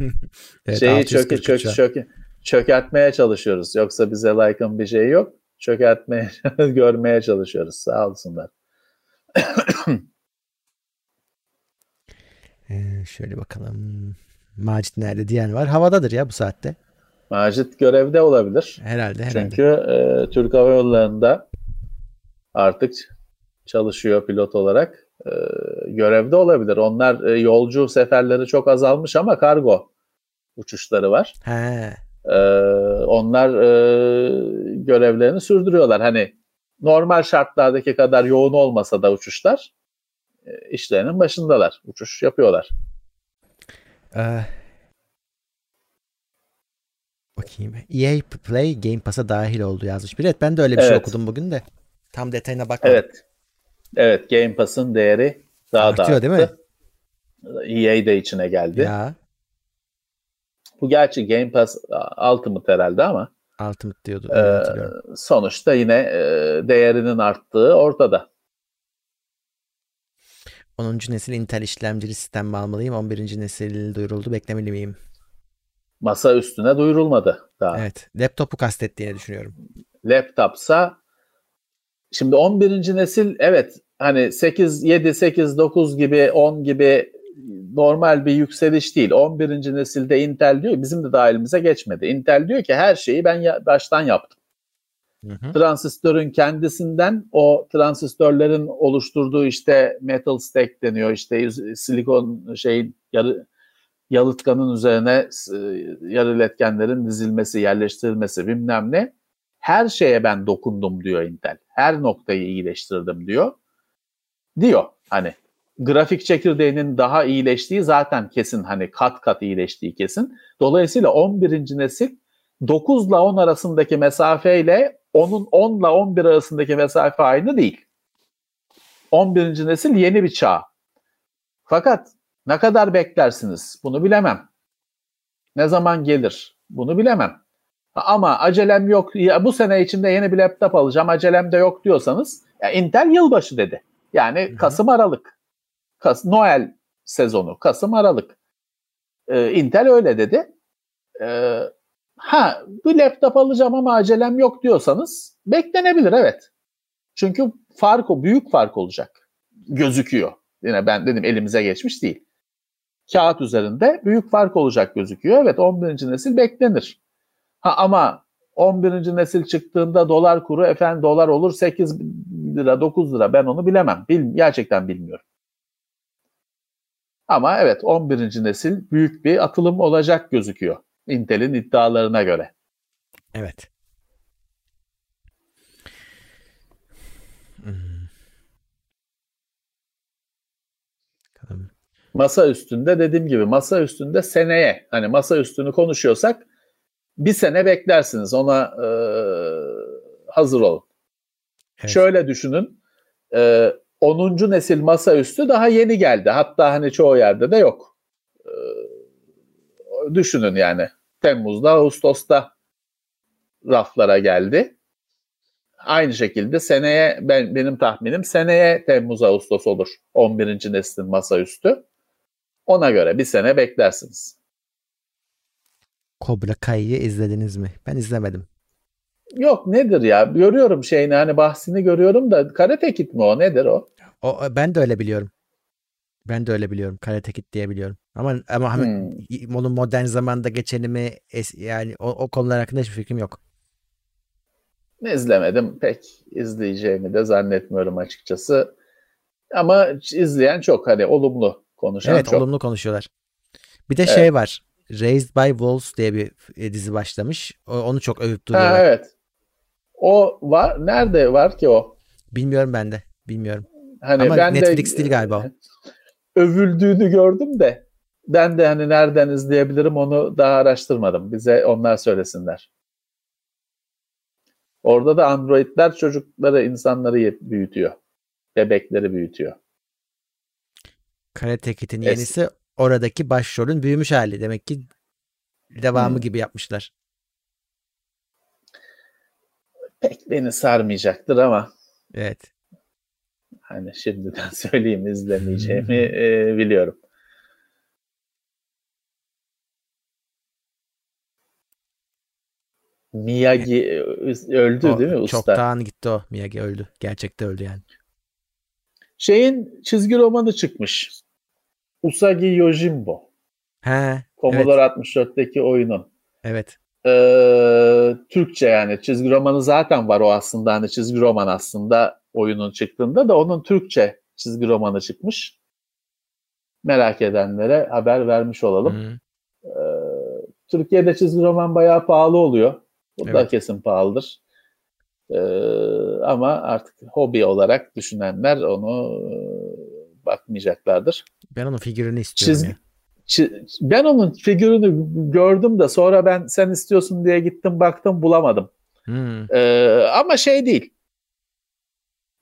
evet, Şeyi 643 çöke, çök, şu an. çök, çökertmeye çalışıyoruz. Yoksa bize like'ın bir şeyi yok. Çökertmeye, görmeye çalışıyoruz. Sağ olsunlar. Ee, şöyle bakalım. Macit nerede diyen var. Havadadır ya bu saatte. Macit görevde olabilir. Herhalde herhalde. Çünkü e, Türk Hava Yolları'nda artık çalışıyor pilot olarak. E, görevde olabilir. Onlar e, yolcu seferleri çok azalmış ama kargo uçuşları var. He. E, onlar e, görevlerini sürdürüyorlar. Hani normal şartlardaki kadar yoğun olmasa da uçuşlar e, işlerinin başındalar. Uçuş yapıyorlar. Ee, bakayım. EA Play Game Pass'a dahil oldu yazmış. Bir evet ben de öyle bir şey Evet. okudum bugün de. Tam detayına bakmadım. Evet. Evet Game Pass'ın değeri daha da Artıyor değil mi? arttı. EA de içine geldi. Ya Bu gerçi Game Pass Ultimate herhalde ama Ultimate diyordu. e, sonuçta yine e, değerinin arttığı ortada. 10. nesil Intel işlemcili sistem mi almalıyım? 11. nesil duyuruldu. Beklemeli miyim? Masa üstüne duyurulmadı daha. Evet. Laptopu kastettiğini düşünüyorum. Laptopsa şimdi 11. nesil evet hani 8 7 8 9 gibi 10 gibi normal bir yükseliş değil. 11. nesilde Intel diyor bizim de dahilimize geçmedi. Intel diyor ki her şeyi ben ya- baştan yaptım. Hı hı. transistörün kendisinden o transistörlerin oluşturduğu işte metal stack deniyor işte silikon şeyin yarı yalıtkanın üzerine e, yarı iletkenlerin dizilmesi, yerleştirilmesi bilmem ne. Her şeye ben dokundum diyor Intel. Her noktayı iyileştirdim diyor. Diyor hani grafik çekirdeğinin daha iyileştiği zaten kesin hani kat kat iyileştiği kesin. Dolayısıyla 11. nesil 9 ile 10 arasındaki mesafeyle onun 10 ile 11 arasındaki mesafe aynı değil. 11. nesil yeni bir çağ. Fakat ne kadar beklersiniz bunu bilemem. Ne zaman gelir bunu bilemem. Ama acelem yok. Ya bu sene içinde yeni bir laptop alacağım. Acelem de yok diyorsanız ya Intel yılbaşı dedi. Yani hı. Kasım Aralık. Kas Noel sezonu Kasım Aralık. Ee, Intel öyle dedi. Ee, ha bir laptop alacağım ama acelem yok diyorsanız beklenebilir evet. Çünkü fark o büyük fark olacak. Gözüküyor. Yine ben dedim elimize geçmiş değil. Kağıt üzerinde büyük fark olacak gözüküyor. Evet 11. nesil beklenir. Ha ama 11. nesil çıktığında dolar kuru efendim dolar olur 8 lira 9 lira ben onu bilemem. Bil, gerçekten bilmiyorum. Ama evet 11. nesil büyük bir atılım olacak gözüküyor. Intel'in iddialarına göre. Evet. Hmm. Masa üstünde dediğim gibi masa üstünde seneye hani masa üstünü konuşuyorsak bir sene beklersiniz ona e, hazır olun. Evet. Şöyle düşünün e, 10. nesil masaüstü daha yeni geldi. Hatta hani çoğu yerde de yok. E, düşünün yani Temmuz'da Ağustos'ta raflara geldi. Aynı şekilde seneye ben benim tahminim seneye Temmuz Ağustos olur 11. neslin masaüstü. Ona göre bir sene beklersiniz. Cobra Kai'yi izlediniz mi? Ben izlemedim. Yok nedir ya? Görüyorum şeyini hani bahsini görüyorum da Karate Kid mi o? Nedir o? O ben de öyle biliyorum. Ben de öyle biliyorum. Karate Kid diye biliyorum. Ama ama hani Hmm. onun modern zamanda geçeni mi es- yani o, o konular hakkında hiçbir fikrim yok. İzlemedim. Pek izleyeceğimi de zannetmiyorum açıkçası. Ama izleyen çok hani olumlu konuşan Evet, çok. olumlu konuşuyorlar. Bir de Evet. şey var. Raised by Wolves diye bir e, dizi başlamış. Onu çok övüp duruyorlar. Ha evet. O var. Nerede var ki o? Bilmiyorum ben de. Bilmiyorum. Hani Ama ben Netflix de değil galiba o. övüldüğünü gördüm de ben de hani nereden izleyebilirim onu daha araştırmadım. Bize onlar söylesinler. Orada da androidler çocukları, insanları büyütüyor. Bebekleri büyütüyor. Karate Kid'in Es- yenisi oradaki başrolün büyümüş hali. Demek ki devamı Hmm. gibi yapmışlar. Pek beni sarmayacaktır ama Evet. hani şimdiden söyleyeyim izlemeyeceğimi e, biliyorum. Miyagi e, öldü O değil mi usta? Çoktan gitti o. Miyagi öldü. Gerçekte öldü yani. Şeyin çizgi romanı çıkmış. Usagi Yojimbo. He. Commodore 64'teki oyunun. Evet. Ee, Türkçe yani çizgi romanı zaten var o aslında hani çizgi roman aslında oyunun çıktığında da onun Türkçe çizgi romanı çıkmış. Merak edenlere haber vermiş olalım. Ee, Türkiye'de çizgi roman bayağı pahalı oluyor. Bu da Evet. kesin pahalıdır. Ee, ama artık hobi olarak düşünenler onu bakmayacaklardır. Ben onun figürünü istiyorum Çizgi- ya. Çi- Ben onun figürünü gördüm de sonra ben sen istiyorsun diye gittim baktım bulamadım. Hı. Ee, ama şey değil.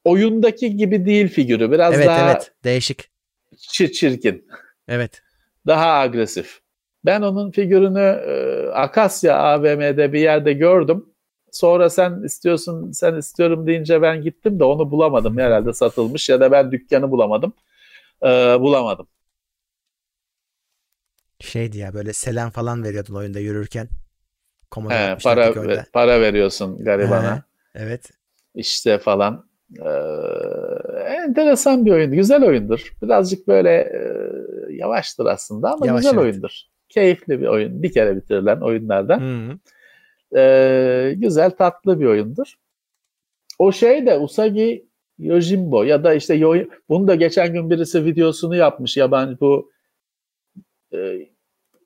Oyundaki gibi değil figürü. Biraz Evet daha evet. Değişik. çi- çirkin. Evet. Daha agresif. Ben onun figürünü e, Akasya AVM'de bir yerde gördüm. Sonra sen istiyorsun, sen istiyorum deyince ben gittim de onu bulamadım. Herhalde satılmış ya da ben dükkanı bulamadım. Ee, bulamadım. Şeydi ya böyle selam falan veriyordun oyunda yürürken. He, 64'teki para para veriyorsun garibana. He, Evet. işte falan. Ee, enteresan bir oyun. Güzel oyundur. Birazcık böyle e, yavaştır aslında ama Yavaş, güzel evet. oyundur. Keyifli bir oyun. Bir kere bitirilen oyunlardan. Ee, güzel tatlı bir oyundur. O şey de Usagi Yojimbo ya da işte Yo- bunu da geçen gün birisi videosunu yapmış yabancı bu e,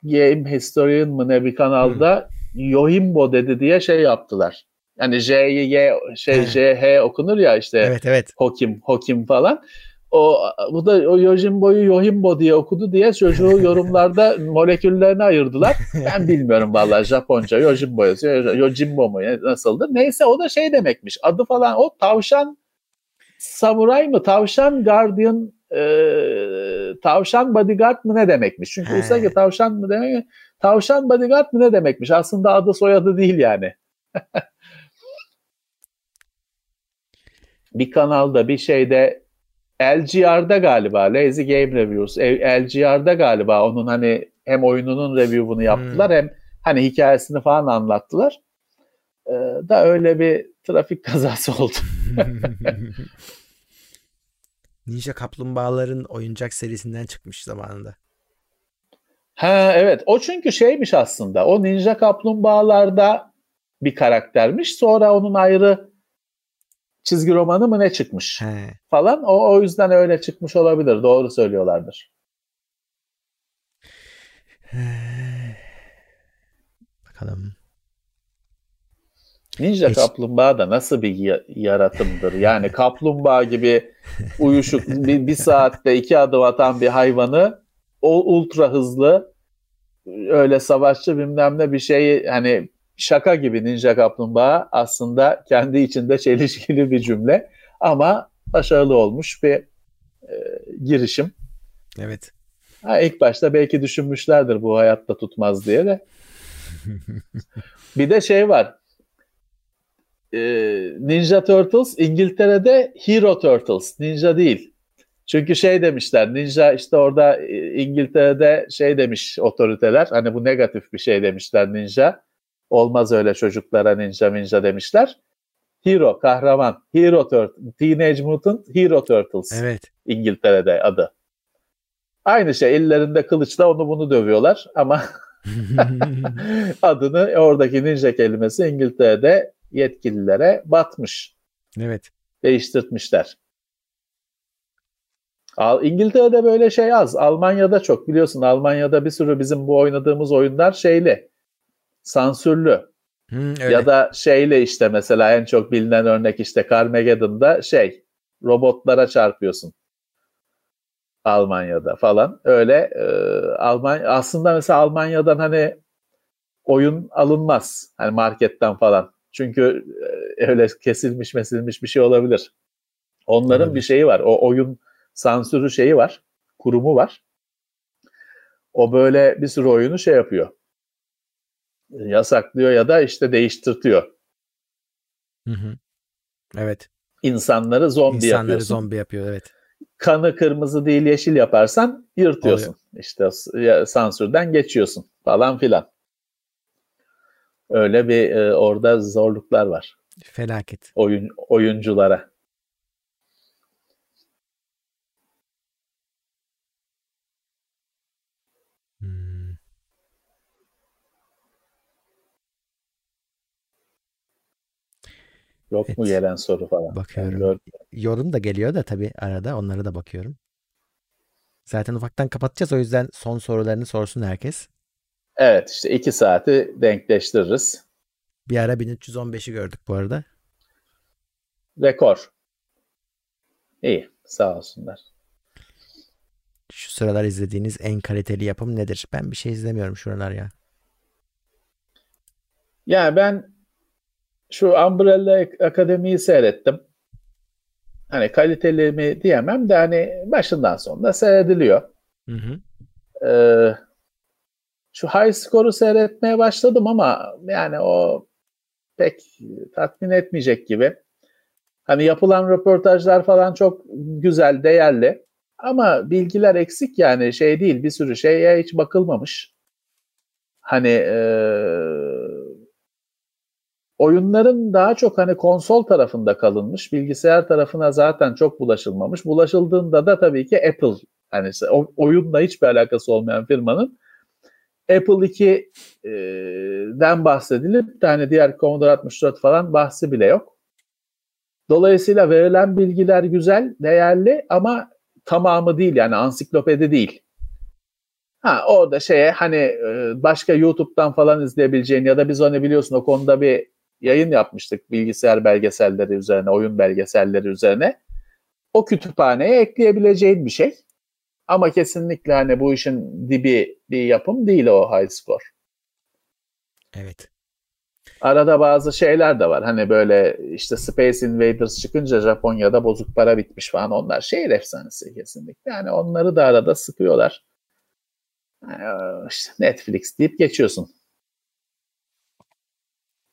Game Historian mı ne bir kanalda Yohimbo dedi diye şey yaptılar. Yani J'yi Y şey. J H okunur ya işte Evet evet. Hokim Hokim falan. O bu da o Yojimbo'yu Yohimbo diye okudu diye çocuğu yorumlarda moleküllerini ayırdılar. Ben bilmiyorum vallahi Japonca Yojimbo yazıyor. Yojimbo mu nasıldır? Neyse o da şey demekmiş. Adı falan o tavşan samuray mı? Tavşan guardian e, tavşan bodyguard mı ne demekmiş? Çünkü He. Usagi tavşan mı demek? Tavşan bodyguard mı ne demekmiş? Aslında adı soyadı değil yani. bir kanalda bir şeyde LGR'da galiba Lazy Game Reviews LGR'da galiba onun hani hem oyununun review'unu yaptılar hem hani hikayesini falan anlattılar. Ee, da öyle bir trafik kazası oldu. Ninja Kaplumbağaların oyuncak serisinden çıkmış zamanında. Ha evet o çünkü şeymiş aslında o Ninja Kaplumbağalarda bir karaktermiş sonra onun ayrı çizgi romanı mı ne çıkmış He. falan o, o yüzden öyle çıkmış olabilir doğru söylüyorlardır. Bakalım. Ninja Hiç- kaplumbağa da nasıl bir ya- yaratımdır? Yani kaplumbağa gibi uyuşuk bir, bir saatte iki adım atan bir hayvanı o ultra hızlı öyle savaşçı bilmem ne bir şey hani şaka gibi ninja kaplumbağa aslında kendi içinde çelişkili bir cümle ama başarılı olmuş bir e, girişim. Evet. Ha, ilk başta belki düşünmüşlerdir bu hayatta tutmaz diye de. Bir de şey var. Ee, Ninja Turtles İngiltere'de Hero Turtles. Ninja değil. Çünkü şey demişler. Ninja işte orada e, İngiltere'de şey demiş otoriteler. Hani bu negatif bir şey demişler Ninja. Olmaz öyle çocuklara ninja minja demişler. Hero, kahraman. Hero Turtle, Teenage Mutant Hero Turtles. Evet. İngiltere'de adı. Aynı şey ellerinde kılıçla onu bunu dövüyorlar ama adını oradaki ninja kelimesi İngiltere'de yetkililere batmış. evet. Değiştirtmişler. Al, İngiltere'de böyle şey az. Almanya'da çok. Biliyorsun Almanya'da bir sürü bizim bu oynadığımız oyunlar şeyli. Sansürlü. Hmm, öyle. Ya da şeyle işte mesela en çok bilinen örnek işte Carmageddon'da şey robotlara çarpıyorsun. Almanya'da falan. Öyle e, Alman aslında mesela Almanya'dan hani oyun alınmaz. Hani marketten falan. Çünkü e, öyle kesilmiş mesilmiş bir şey olabilir. Onların Olabilir. bir şeyi var. O oyun sansürü şeyi var. Kurumu var. O böyle bir sürü oyunu şey yapıyor. Yasaklıyor ya da işte değiştirtiyor. Hı hı. Evet. İnsanları zombi İnsanları yapıyorsun. zombi yapıyor evet. Kanı kırmızı değil yeşil yaparsan yırtıyorsun. İşte ya- sansürden geçiyorsun falan filan. Öyle bir e, orada zorluklar var Felaket. oyun oyunculara. Hmm. Yok mu Evet. gelen soru falan? Bakıyorum. Gör- Yorum da geliyor da tabii arada onlara da bakıyorum. Zaten ufaktan kapatacağız o yüzden son sorularını sorsun herkes. Evet işte iki saati denkleştiririz. Bir ara 1315'i gördük bu arada. Rekor. İyi sağ olsunlar. Şu sıralar izlediğiniz en kaliteli yapım nedir? Ben bir şey izlemiyorum şuralar ya. Yani ben şu Umbrella Akademi'yi seyrettim. Hani kaliteli mi diyemem de hani başından sonuna seyrediliyor. Hı hı. Ee, şu High Score'u seyretmeye başladım ama yani o pek tatmin etmeyecek gibi. Hani yapılan röportajlar falan çok güzel, değerli. Ama bilgiler eksik yani şey değil bir sürü şeye hiç bakılmamış. Hani eee, oyunların daha çok hani konsol tarafında kalınmış. Bilgisayar tarafına zaten çok bulaşılmamış. Bulaşıldığında da tabii ki Apple hani oyunla hiçbir alakası olmayan firmanın Apple 2'den bahsedilip de hani diğer Commodore 64 falan bahsi bile yok. Dolayısıyla verilen bilgiler güzel, değerli ama tamamı değil yani ansiklopedi değil. Ha orada şeye hani e, başka YouTube'dan falan izleyebileceğin ya da biz onu biliyorsun o konuda bir yayın yapmıştık bilgisayar belgeselleri üzerine, oyun belgeselleri üzerine. O kütüphaneye ekleyebileceğin bir şey. Ama kesinlikle hani bu işin dibi bir yapım değil o high score. Evet. Arada bazı şeyler de var. Hani böyle işte Space Invaders çıkınca Japonya'da bozuk para bitmiş falan. Onlar şehir efsanesi kesinlikle. Yani onları da arada sıkıyorlar. Yani işte Netflix deyip geçiyorsun.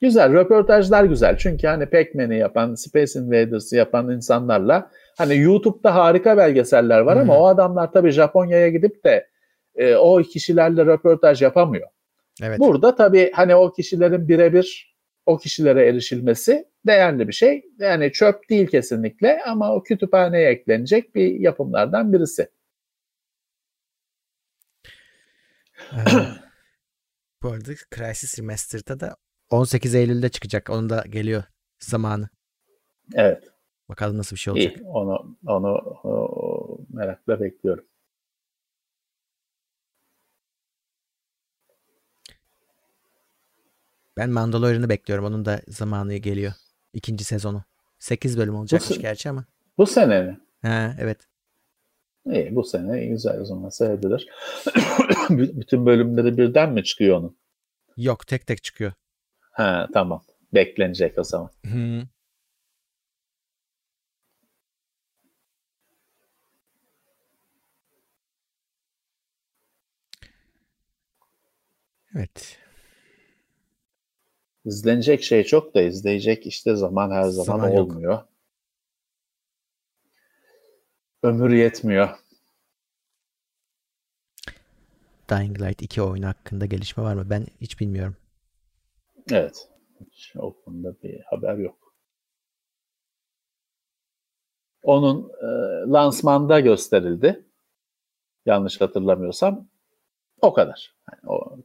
Güzel. Röportajlar güzel. Çünkü hani Pac-Man'i yapan, Space Invaders'ı yapan insanlarla hani YouTube'da harika belgeseller var ama Hı. o adamlar tabii Japonya'ya gidip de e, o kişilerle röportaj yapamıyor. Evet. Burada tabii hani o kişilerin birebir o kişilere erişilmesi değerli bir şey. Yani çöp değil kesinlikle ama o kütüphaneye eklenecek bir yapımlardan birisi. Ee, bu arada Crysis Remastered'da da 18 Eylül'de çıkacak. Onun da geliyor zamanı. Evet. Bakalım nasıl bir şey olacak. iyi. Onu onu o, merakla bekliyorum. Ben Mandalorian'ı bekliyorum. Onun da zamanı geliyor. İkinci sezonu. 8 bölüm olacakmış Nasıl? gerçi ama. Bu sene mi? Ha, evet. İyi bu sene güzel o zaman seyredilir. Bütün bölümleri birden mi çıkıyor onun? Yok tek tek çıkıyor. Ha tamam. Beklenecek o zaman. Hı. Evet. İzlenecek şey çok da izleyecek işte zaman her zaman, Zaman yok. olmuyor. Ömür yetmiyor. Dying Light 2 oyunu hakkında gelişme var mı? Ben hiç bilmiyorum. Evet. Hiç o konuda bir haber yok. Onun e, lansmanda gösterildi. Yanlış hatırlamıyorsam. O kadar. Yani o,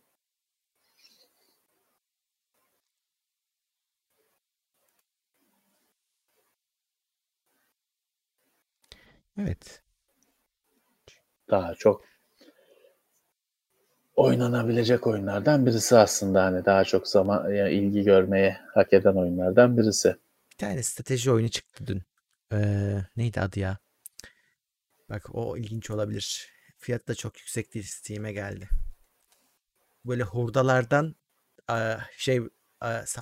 Evet. daha çok oynanabilecek oyunlardan birisi aslında hani daha çok zaman yani ilgi görmeye hak eden oyunlardan birisi. Bir tane strateji oyunu çıktı dün. Ee, neydi adı ya? Bak o ilginç olabilir. Fiyat da çok yüksek değil. Steam'e geldi. Böyle hurdalardan şey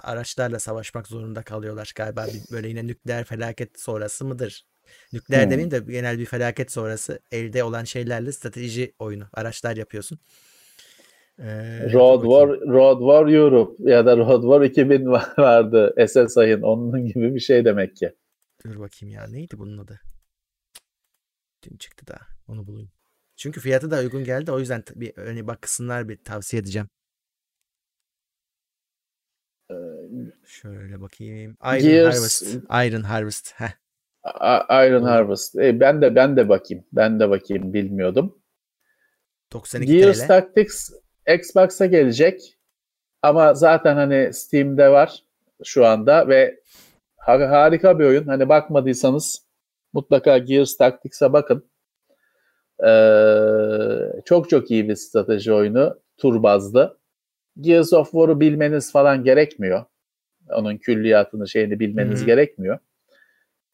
araçlarla savaşmak zorunda kalıyorlar galiba. Böyle yine nükleer felaket sonrası mıdır? Nükleer Hmm. demeyeyim de genel bir felaket sonrası elde olan şeylerle strateji oyunu. Araçlar yapıyorsun. Ee, Road. War, Road War Europe ya da Road War 2000 var- vardı SSI'ın onun gibi bir şey demek ki. Dur bakayım ya. Neydi bunun adı? Dün çıktı da. Onu bulayım. Çünkü fiyatı da uygun geldi. O yüzden bir öne baksınlar bir tavsiye edeceğim. Şöyle bakayım. Iron Gears- Harvest. Iron Harvest. Heh. Iron. Harvest. E, ben de ben de bakayım. Ben de bakayım bilmiyordum. 92 Gears TL. Tactics Xbox'a gelecek. Ama zaten hani Steam'de var şu anda ve har- harika bir oyun. Hani bakmadıysanız mutlaka Gears Tactics'e bakın. Ee, çok çok iyi bir strateji oyunu. Tur bazlı. Gears of War'u bilmeniz falan gerekmiyor. Onun külliyatını şeyini bilmeniz Hı hı. gerekmiyor.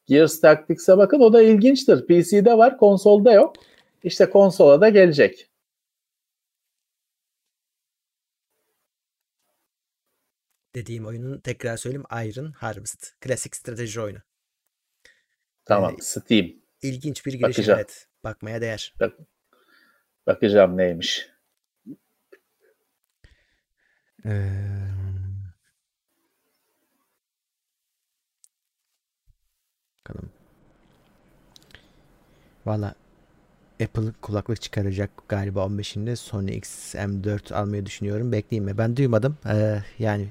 Gears Tactics'e bakın o da ilginçtir. PC'de var, konsolda yok. İşte konsola da gelecek. Dediğim oyunun tekrar söyleyeyim. Iron Harvest. Klasik strateji oyunu. Tamam, Ee, Steam. İlginç bir girişim. Bakacağım. Evet. Bakmaya değer. Bak- bakacağım neymiş. Ee, Bakalım. Valla Apple kulaklık çıkaracak galiba 15'inde. Sony XM4 almayı düşünüyorum. Bekleyeyim mi? Ben duymadım. Ee, yani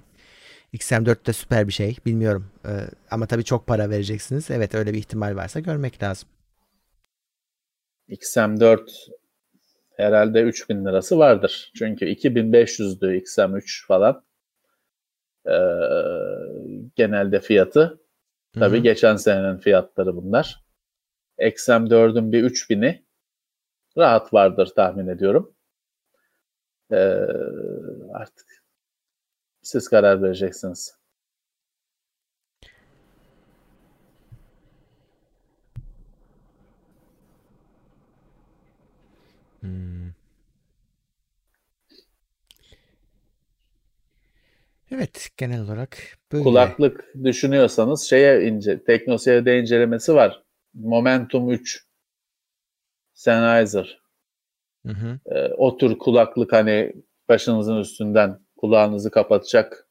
XM4 de süper bir şey. Bilmiyorum. Ee, ama tabii çok para vereceksiniz. Evet öyle bir ihtimal varsa görmek lazım. XM4 herhalde 3000 lirası vardır. Çünkü 2500'dü XM3 falan. Ee, genelde fiyatı. Tabii Hı hı. geçen senenin fiyatları bunlar. XM4'ün bir 3000'i rahat vardır tahmin ediyorum. Ee, artık siz karar vereceksiniz. Evet genel olarak böyle. Kulaklık düşünüyorsanız şeye ince, TeknoSeyir'de incelemesi var. Momentum 3 Sennheiser. Hı hı. Ee, o tür kulaklık hani başınızın üstünden kulağınızı kapatacak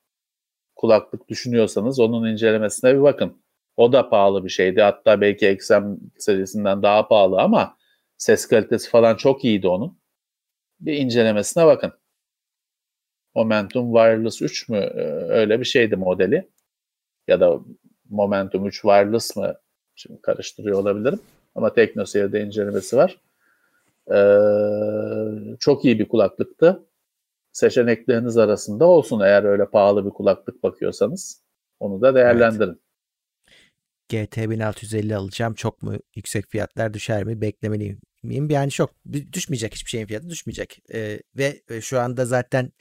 kulaklık düşünüyorsanız onun incelemesine bir bakın. O da pahalı bir şeydi. Hatta belki XM serisinden daha pahalı ama ses kalitesi falan çok iyiydi onun. Bir incelemesine bakın. Momentum Wireless 3 mü? Ee, Öyle bir şeydi modeli. Ya da Momentum 3 Wireless mı? Şimdi karıştırıyor olabilirim. Ama TeknoSeyir'de incelemesi var. Ee, çok iyi bir kulaklıktı. Seçenekleriniz arasında olsun eğer öyle pahalı bir kulaklık bakıyorsanız. Onu da değerlendirin. GT 1650 alacağım. Çok mu yüksek fiyatlar düşer mi? Beklemeliyim. Miyim? Yani çok düşmeyecek hiçbir şeyin fiyatı düşmeyecek. Ee, ve e, şu anda zaten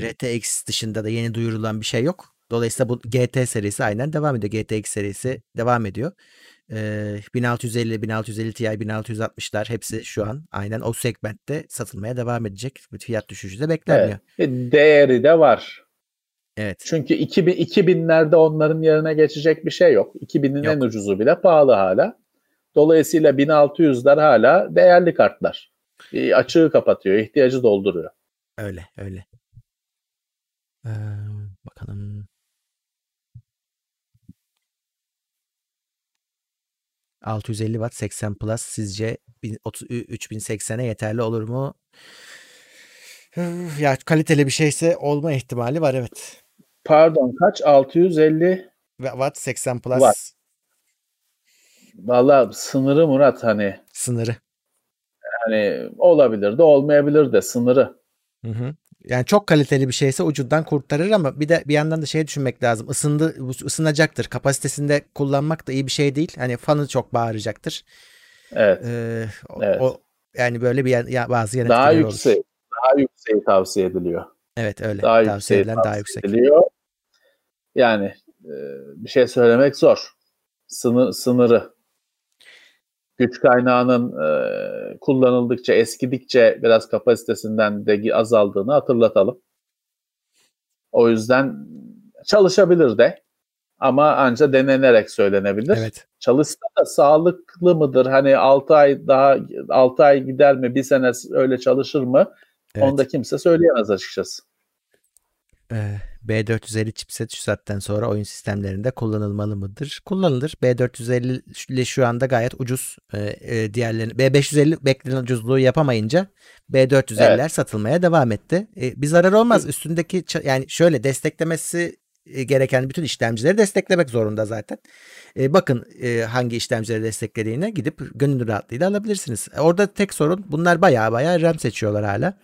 RTX dışında da yeni duyurulan bir şey yok. Dolayısıyla bu GT serisi aynen devam ediyor. GTX serisi devam ediyor. Ee, 1650, 1650 Ti, 1660'lar hepsi şu an aynen o segmentte satılmaya devam edecek. Fiyat düşüşü de beklenmiyor. Evet. Değeri de var. Evet. Çünkü 2000, 2000'lerde onların yerine geçecek bir şey yok. 2000'in Yok. en ucuzu bile pahalı hala. Dolayısıyla 1600'ler hala değerli kartlar. E, açığı kapatıyor, ihtiyacı dolduruyor. Öyle öyle. Ee, bakalım. 650 watt 80 plus sizce 3080'e yeterli olur mu? Ya kaliteli bir şeyse olma ihtimali var evet. Pardon kaç? 650 Watt 80 plus Watt. Valla sınırı Murat hani sınırı. hani olabilir de olmayabilir de sınırı. Hı hı. Yani çok kaliteli bir şeyse ucundan kurtarır ama bir de bir yandan da şey düşünmek lazım. Isındı, ısınacaktır. Kapasitesinde kullanmak da iyi bir şey değil. Hani fanı çok bağıracaktır. Evet. Ee, o, Evet. o- yani böyle bir ya, bazı yan daha etkileri olur. yüksek. Daha yükseği tavsiye ediliyor. Evet öyle. Daha Tavsiye yükseği edilen daha yüksek. ediliyor. Yani e, bir şey söylemek zor. Sınır, sınırı. Güç kaynağının e, kullanıldıkça, eskidikçe biraz kapasitesinden de azaldığını hatırlatalım. O yüzden çalışabilir de ama anca denenerek söylenebilir. Evet. Çalışsa da sağlıklı mıdır? Hani 6 ay daha 6 ay gider mi? Bir sene öyle çalışır mı? Evet. Onu da kimse söyleyemez açıkçası. Ee, B450 chipset şu saatten sonra oyun sistemlerinde kullanılmalı mıdır? Kullanılır. B450 ile şu anda gayet ucuz. Ee, e, diğerlerini B550 beklenen ucuzluğu yapamayınca B450'ler satılmaya devam etti. Ee, bir zarar olmaz. Üstündeki yani şöyle desteklemesi e, gereken bütün işlemcileri desteklemek zorunda zaten. E, bakın e, hangi işlemcileri desteklediğine gidip gönül rahatlığıyla alabilirsiniz. E, Orada tek sorun bunlar baya baya RAM seçiyorlar hala.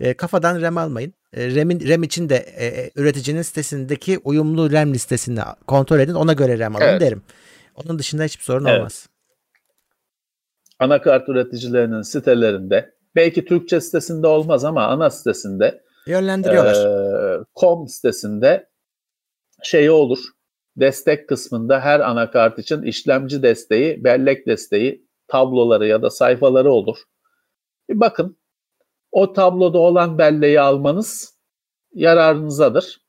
E, kafadan RAM almayın. E, RAM'in, RAM için de e, e, üreticinin sitesindeki uyumlu RAM listesini kontrol edin. Ona göre RAM alın Evet. derim. Onun dışında hiçbir sorun Evet. olmaz. Anakart üreticilerinin sitelerinde belki Türkçe sitesinde olmaz ama ana sitesinde Yönlendiriyorlar. e, com sitesinde şeyi olur. Destek kısmında her anakart için işlemci desteği, bellek desteği, tabloları ya da sayfaları olur. Bir bakın. O tabloda olan belleği almanız yararınızadır.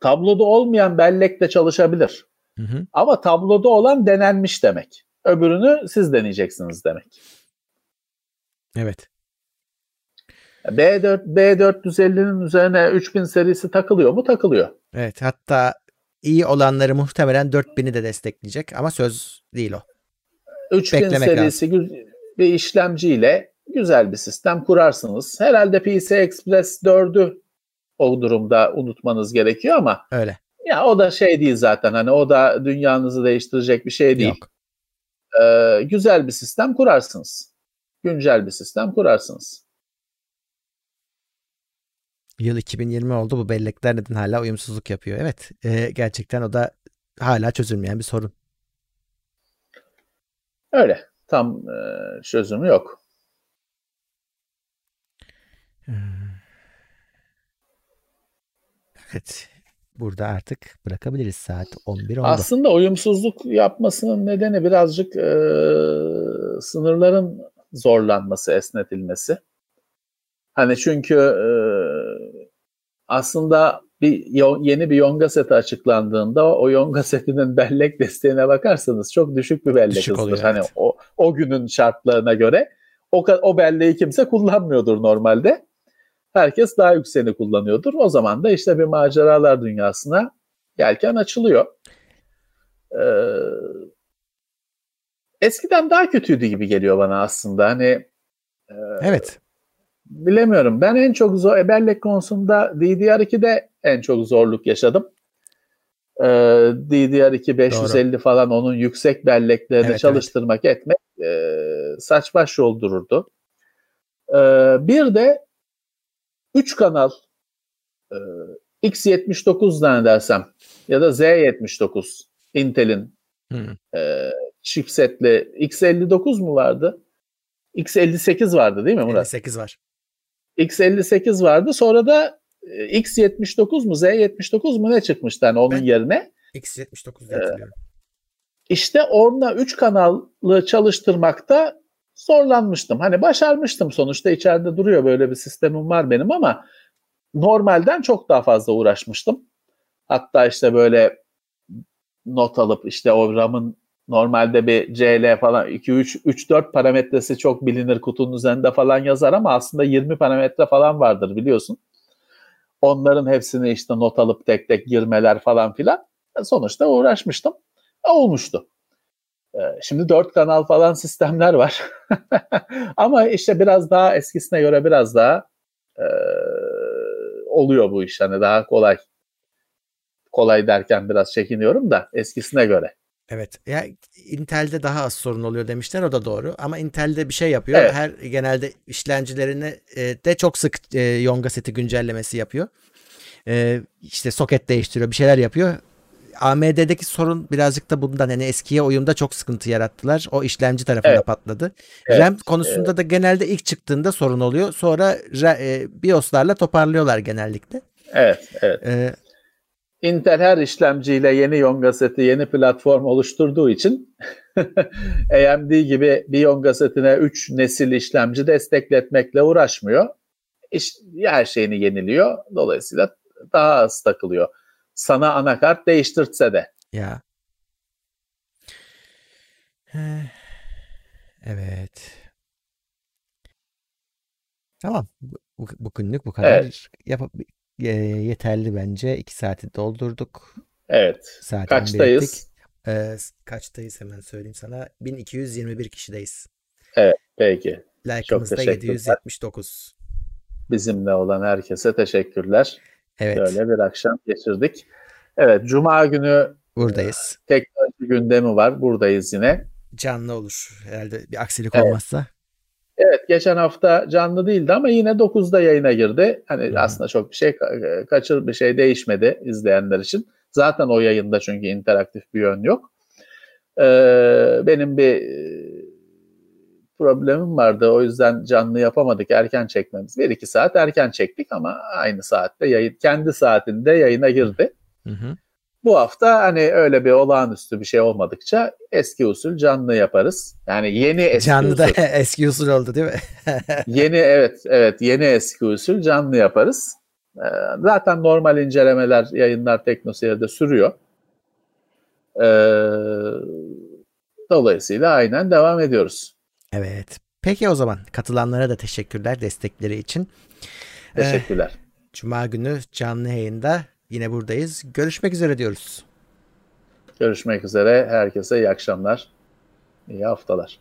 Tabloda olmayan bellek de çalışabilir. Hı hı. Ama tabloda olan denenmiş demek. Öbürünü siz deneyeceksiniz demek. Evet. B4 B450'nin üzerine 3000 serisi takılıyor mu? Takılıyor. Evet. Hatta iyi olanları muhtemelen 4000'i de destekleyecek ama söz değil o. 3000 Beklemek serisi gü- bir işlemciyle güzel bir sistem kurarsınız. Herhalde PC Express 4'ü o durumda unutmanız gerekiyor ama Öyle. ya o da şey değil zaten hani o da dünyanızı değiştirecek bir şey değil. Yok. Ee, güzel bir sistem kurarsınız. Güncel bir sistem kurarsınız. Yıl 2020 oldu. Bu bellekler neden hala uyumsuzluk yapıyor? Evet. e, gerçekten o da hala çözülmeyen bir sorun. Öyle. Tam e, çözümü yok. Evet. Burada artık bırakabiliriz. Saat 11 oldu. Aslında uyumsuzluk yapmasının nedeni birazcık e, sınırların zorlanması, esnetilmesi. Hani çünkü e, aslında bir yeni bir yonga seti açıklandığında o yonga setinin bellek desteğine bakarsanız çok düşük bir bellek Düşük hızıdır. oluyor, Hani evet. o o günün şartlarına göre o o belleği kimse kullanmıyordur normalde. Herkes daha yükseğini kullanıyordur. O zaman da işte bir maceralar dünyasına yelken açılıyor. Ee, eskiden daha kötüydü gibi geliyor bana aslında. Hani Evet. bilemiyorum. Ben en çok zor e, bellek konusunda DDR2'de en çok zorluk yaşadım. Ee, DDR2 550 falan onun yüksek belleklerini Evet, çalıştırmak etmek e, saç baş yoldururdu. Ee, bir de 3 kanal e, X79 zannedersem ya da Z79 Intel'in Hı. e, chipsetli X59 mu vardı? X58 vardı değil mi Murat? 58 var. X58 vardı. Sonra da e, X79 mu Z79 mu ne çıkmıştı hani onun Ben- yerine? X79 diye hatırlıyorum. İşte onunla 3 kanallı çalıştırmakta zorlanmıştım. Hani başarmıştım sonuçta içeride duruyor böyle bir sistemim var benim ama normalden çok daha fazla uğraşmıştım. Hatta işte böyle not alıp işte o RAM'ın normalde bir CL falan 2 3 3 4 parametresi çok bilinir kutunun üzerinde falan yazar ama aslında 20 parametre falan vardır biliyorsun. Onların hepsini işte not alıp tek tek girmeler falan filan. Sonuçta uğraşmıştım. Olmuştu. Ee, Şimdi dört kanal falan sistemler var. Ama işte biraz daha eskisine göre biraz daha e, oluyor bu iş. Hani daha kolay. kolay derken biraz çekiniyorum da eskisine göre. Evet. Ya Intel'de daha az sorun oluyor demişler o da doğru ama Intel'de bir şey yapıyor. Evet. Her genelde işlemcilerini e, de çok sık e, Yonga seti güncellemesi yapıyor. E, işte soket değiştiriyor, bir şeyler yapıyor. AMD'deki sorun birazcık da bundan hani eskiye uyumda çok sıkıntı yarattılar. O işlemci tarafında Evet. patladı. Evet, RAM konusunda da genelde ilk çıktığında sorun oluyor. Sonra ra- e, BIOS'larla toparlıyorlar genellikle. Evet, evet. E, Intel her işlemciyle yeni Yonga seti, yeni platform oluşturduğu için AMD gibi bir Yonga setine 3 nesil işlemci destekletmekle uğraşmıyor. İş, her şeyini yeniliyor. Dolayısıyla daha az takılıyor. Sana anakart değiştirtse de. Ya. Evet. Tamam. Bu, bu, bugünlük bu kadar. Evet. Yap- e, yeterli bence. İki saati doldurduk. Evet. Zaten Kaçtayız? belirttik. Ee, s- kaçtayız hemen söyleyeyim sana. 1221 kişideyiz. Peki. Like'ımız da teşekkürler. 779. Bizimle olan herkese teşekkürler. Evet. Böyle bir akşam geçirdik. Evet, Cuma günü Buradayız. teknoloji gündemi var. Buradayız yine. Canlı olur. Herhalde bir aksilik Evet. olmazsa. Evet geçen hafta canlı değildi ama yine 9'da yayına girdi. Hani hı. aslında çok bir şey ka- kaçır bir şey değişmedi izleyenler için. Zaten o yayında çünkü interaktif bir yön yok. Ee, benim bir e, problemim vardı. O yüzden canlı yapamadık. Erken çekmemiz. 1-2 saat erken çektik ama aynı saatte yayın kendi saatinde yayına girdi. Hı hı. Bu hafta hani öyle bir olağanüstü bir şey olmadıkça eski usul canlı yaparız. Yani yeni eski Canlı da usul. eski usul oldu değil mi? Yeni evet evet yeni eski usul canlı yaparız. Ee, zaten normal incelemeler, yayınlar Teknoseyir'de sürüyor. Ee, dolayısıyla aynen devam ediyoruz. Evet. Peki o zaman katılanlara da teşekkürler destekleri için. Eh, Teşekkürler. Cuma günü canlı yayında yine buradayız. Görüşmek üzere diyoruz. Görüşmek üzere. Herkese iyi akşamlar. İyi haftalar.